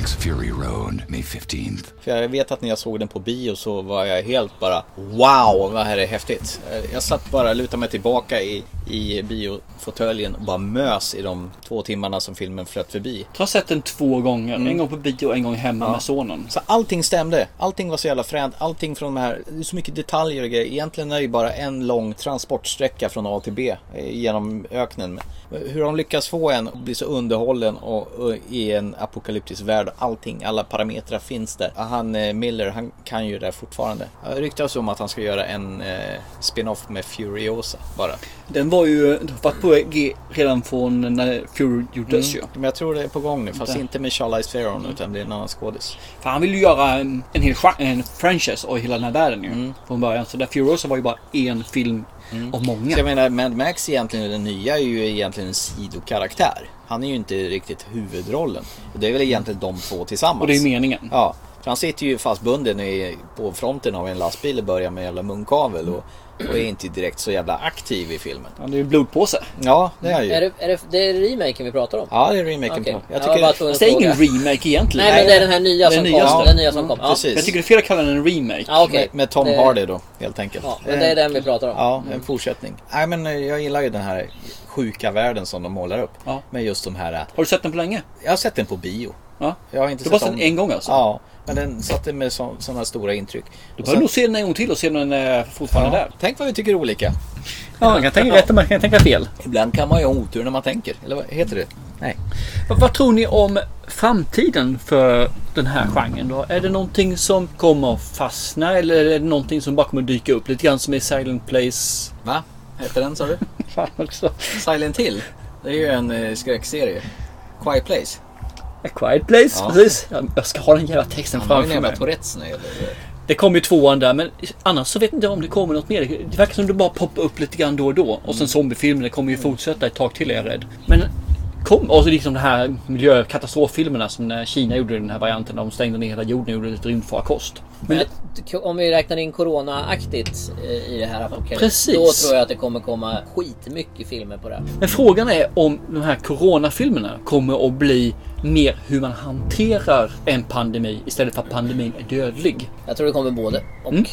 6 Fury Road, May 15th. För jag vet att när jag såg den på bio så var jag helt bara Wow, vad här är häftigt. Jag satt bara, och lutade mig tillbaka i, i biofåtöljen och bara mös i de två timmarna som filmen flöt förbi. Jag har sett den två gånger. Mm. En gång på bio och en gång hemma ja. med sonen. Så allting stämde. Allting var så jävla fränt. Allting från de här, det är så mycket detaljer och grejer. Egentligen är det ju bara en lång transportsträcka från A till B eh, genom öknen. Hur de lyckas få en att bli så underhållen och, och i en apokalyptisk värld Allting, alla parametrar finns där. Han eh, Miller, han kan ju det fortfarande. Det ryktas om att han ska göra en eh, spin-off med Furiosa bara. Den var ju varit på G redan från när Fury gjordes ju. Men jag tror det är på gång nu, fast Där. inte med Charlize Theron utan det är en annan skådis. För han ville ju göra en, en hel en franchise av hela den här världen ju. Mm. Från början. Så där Furiosa var ju bara en film av många. Så jag menar, Mad Max egentligen, den nya är ju egentligen en sidokaraktär. Han är ju inte riktigt huvudrollen. Det är väl egentligen de två tillsammans. Och det är meningen. Ja. För han sitter ju fastbunden i, på fronten av en lastbil i början med en jävla munkavel och, och är inte direkt så jävla aktiv i filmen. Han är ju blodpåse. Ja, det är han ju. Är det, är det, det är remaken vi pratar om? Ja, det är remaken. På. Jag Jag tycker... Fast det är ingen remake egentligen. Nej, men det är den här nya Den som nya kom. Den nya som kom. Ja. precis. Jag tycker det är fel att kalla den en remake. Ja, okej. Med, med Tom Det- Hardy då, helt enkelt. Ja, men det är den vi pratar om. Ja, en fortsättning. Nej men eh, jag gillar ju den här sjuka världen som de målar upp. Ja. Med just de här... eh, Har du sett den på länge? Jag har sett den på bio. Ja. Jag har inte Du har sett bara sett den en gång alltså? Ja, men den satte med sådana stora intryck. Du bör nog se den en gång till och se om den är fortfarande ja, där. Tänk vad vi tycker olika. Ja, man kan tänka rätt och man kan tänka fel. Ibland kan man ju ha otur när man tänker. Eller vad heter det? Nej. Vad, vad tror ni om framtiden för den här genren då? Är det någonting som kommer att fastna eller är det någonting som bara kommer att dyka upp? Lite grann som i Silent Place. Va? Hette den sa du? [LAUGHS] Fan också. Silent Hill. Det är ju en eh, skräckserie. Quiet Place. A Quiet Place, Ja. precis. Jag, ska ha den jävla texten Han framför mig. Tourettes när det gäller... Det kommer ju tvåan där men annars så vet jag inte om det kommer något mer. Det verkar som det bara poppar upp lite grann då och då. Och sen zombiefilmer kommer ju fortsätta ett tag till är jag rädd. Men kom, och så liksom de här miljökatastroffilmerna som när Kina gjorde den här varianten. De stängde ner hela jorden och gjorde ett rymdfarkost. Men om vi räknar in Corona-aktigt eh, i det här apokalyps, Precis. Då tror jag att det kommer komma skitmycket filmer på det. Men frågan är om de här coronafilmerna kommer att bli mer hur man hanterar en pandemi istället för att pandemin är dödlig. Jag tror det kommer både och. Mm.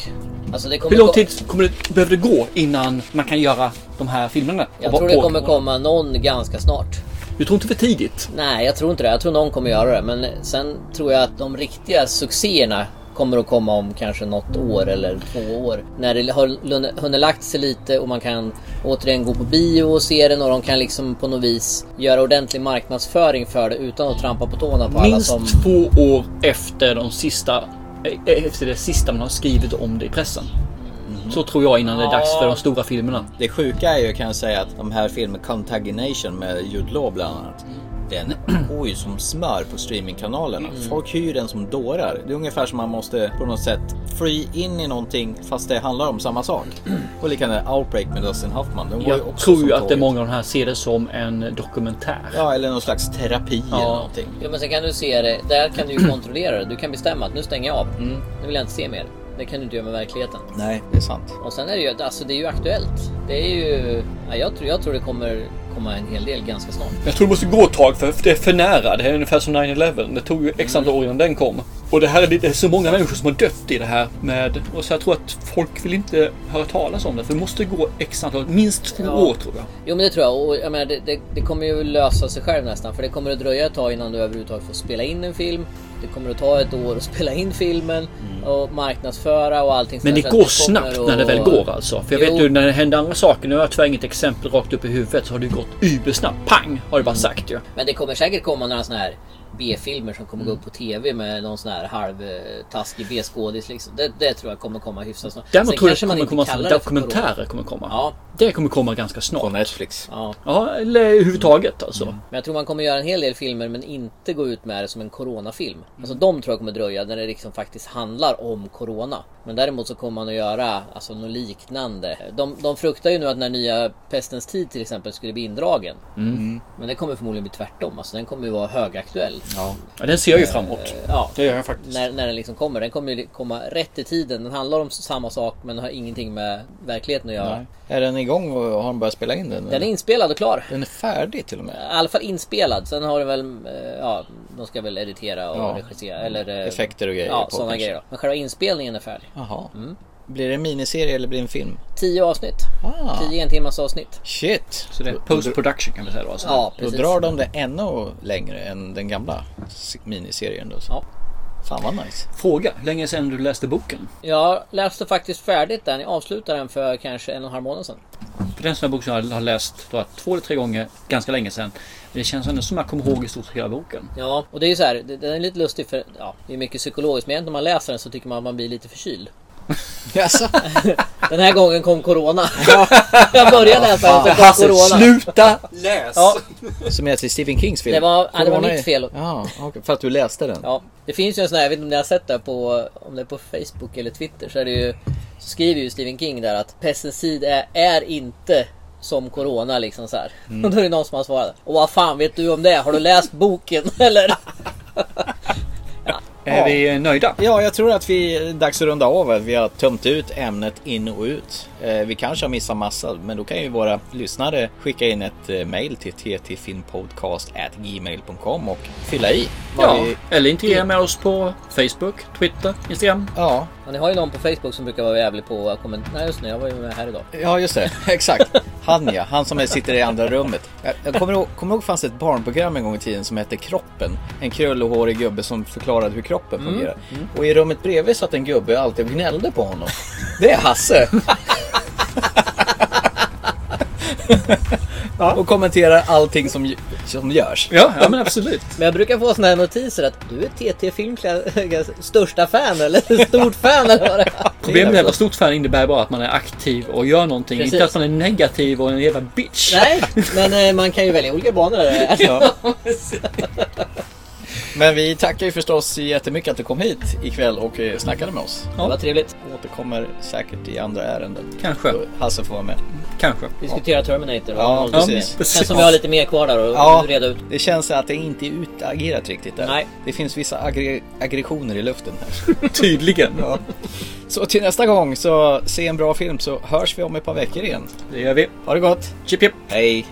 Alltså det kommer Hur lång tid kommer det, behöver det gå innan man kan göra de här filmerna? Jag tror det kommer komma någon ganska snart. Du tror inte för tidigt? Nej, jag tror inte det. Jag tror någon kommer göra det. Men sen tror jag att de riktiga succéerna kommer att komma om kanske något år eller två år. När det har hunnit lagt sig lite och man kan återigen gå på bio och se den och de kan liksom på något vis göra ordentlig marknadsföring för det utan att trampa på tårna på alla Minst som... två år efter de sista eh, efter det sista man har skrivit om det i pressen. Så tror jag innan det är dags för de stora filmerna. Det sjuka är ju kan jag säga att de här filmerna Contagination med Jude Law bland annat. Den går ju som smör på streamingkanalerna. Folk hyr den som dårar. Det är ungefär som man måste på något sätt free in i någonting fast det handlar om samma sak. [CLEARS THROAT] Och likadant Outbreak med Dustin Hoffman. De går ju Jag också tror ju att det är många av de här ser det som en dokumentär. Ja, eller någon slags terapi Ja. eller någonting. Ja men sen kan du se det. Där kan du ju [CLEARS THROAT] kontrollera det. Du kan bestämma att nu stänger jag av. Mm. Nu vill jag inte se mer. Det kan du inte göra med verkligheten. Nej, det är sant. Och sen är det ju, alltså det är ju aktuellt. Det är ju, ja, jag, tror, jag tror det kommer komma en hel del ganska snart. Jag tror det måste gå ett tag för det är för nära. Det är ungefär som 9-11. Det tog ju x antal år innan den kom. Och det här är, det är så många människor som har dött i det här med... Och så jag tror att folk vill inte höra talas om det. För det måste gå x antal, minst två Ja. år tror jag. Jo men det tror jag. Och jag menar, det, det, det kommer ju lösa sig själv nästan. För det kommer att dröja ett tag innan du överhuvudtaget får spela in en film. Det kommer att ta ett år att spela in filmen. Och marknadsföra och allting Men det går det snabbt när det väl går alltså. För jag Jo. vet ju när det händer andra saker. Nu har jag tyvärr inget exempel rakt upp i huvudet. Så har det gått übersnabbt. Pang! Har det bara sagt ju. Men det kommer säkert komma några sådana här B-filmer som kommer gå upp på TV med någon sån här halvtaskig B-skådis liksom. Det, det tror jag kommer komma hyfsat snart. Däremot Sen tror jag kommer komma det dokumentärer kommer komma. Ja. Det kommer komma ganska snart. På Netflix. Ja. Ja, eller överhuvudtaget alltså. Men jag tror man kommer göra en hel del filmer men inte gå ut med det som en coronafilm. Alltså de tror jag kommer dröja när det liksom faktiskt handlar om corona. Men däremot så kommer man att göra alltså något liknande. De, de fruktar ju nu att när nya Pestens tid till exempel skulle bli indragen. Mm. Men det kommer förmodligen bli tvärtom. Alltså den kommer ju vara högaktuell. Ja. Ja, den ser jag ju fram emot. Eh, Ja. Det gör jag faktiskt. När, när den liksom kommer. Den kommer ju komma rätt i tiden. Den handlar om samma sak men har ingenting med verkligheten att göra. Nej. Är den igång och har de börjat spela in den? Den är inspelad och klar. Den är färdig till och med. I alla fall inspelad. Sen har det väl, eh, ja, de ska väl editera och Ja. regissera. Eller eh, Effekter och grejer Ja, på sådana kanske. grejer. då. Men själva inspelningen är färdig. Jaha. Mm. Blir det en miniserie eller blir det en film? Tio avsnitt. Ah. Tio en timmas avsnitt. Shit! Så det är post production kan vi säga då. Alltså. Ja, Då precis. drar de det ännu längre än den gamla miniserien då. Så. Ja. Fan vad nice. Fråga, hur länge sedan du läste boken? Jag läste faktiskt färdigt den. Jag avslutade den för kanske en och en halv månad sedan. För den sån här bok som jag har läst jag, två eller tre gånger ganska länge sedan. Men det känns ändå som jag kommer ihåg i stort sett hela boken. Ja, och det är ju så här. det- Den är lite lustig för ja, det är mycket psykologiskt. Men när man läser den så tycker man att man blir lite förkyld. [LAUGHS] Jaså? Den här gången kom Corona. [LAUGHS] [LAUGHS] jag började läsa den så kom Hasse, Corona. sluta läs! Ja, Som är till Stephen Kings film? Det var- ja, det var Corona mitt fel. Ja, okej, för att du läste den? Ja, det finns ju en sån här, jag vet inte om ni har sett det på, om det är på Facebook eller Twitter så är det ju, så skriver ju Stephen King där att pestens tid är, är inte som Corona liksom så här. Mm. Och då är det någon som har svarat. Och vad fan vet du om det? Har du läst boken eller? Är Ja. vi nöjda? Ja, jag tror att vi är dags att runda av. Vi har tömt ut ämnet in och ut. Eh, Vi kanske har missat massa, men då kan ju våra lyssnare skicka in ett eh, mail till ttfilmpodcast.gmail.com och fylla i. Ja, vi- eller integrera med oss på Facebook, Twitter, Instagram. Ja. Ja, ni har ju någon på Facebook som brukar vara jävlig på att kommentera. Nej just det, jag var ju med här idag. Ja, just det. [LAUGHS] Exakt. Han ja, han som är- sitter i andra rummet. Jag, kommer ihåg, kommer ihåg det fanns ett barnprogram en gång i tiden som hette Kroppen. En krullohårig gubbe som förklarade hur kroppen Mm, fungerar. Och i rummet bredvid satt en gubbe alltid och gnällde på honom. Det är Hasse. [LAUGHS] Och kommenterar allting som, som görs. Ja, ja men absolut. Men jag brukar få såna här notiser att du är TT Filmkläds största fan eller stort fan eller vad det är. Problemet med att vara stort fan innebär bara att man är aktiv och gör någonting. Precis. Inte att man är negativ och en jävla bitch. Nej, men eh, man kan ju välja olika banor där. Ja. [LAUGHS] Men vi tackar ju förstås jättemycket att du kom hit ikväll och eh, snackade med oss. Det var trevligt. Återkommer säkert i andra ärenden. Kanske. Hasse får vara med. Kanske. Diskutera Terminator och Ja, precis. Det känns som vi har lite mer kvar där och Ja, reda ut. det känns att det inte är utagerat riktigt där. Nej. Det finns vissa aggre- aggressioner i luften här. [LAUGHS] Tydligen. Ja. Så till nästa gång så se en bra film så hörs vi om ett par veckor igen. Det gör vi. Ha det gott! Chip chip! Hej!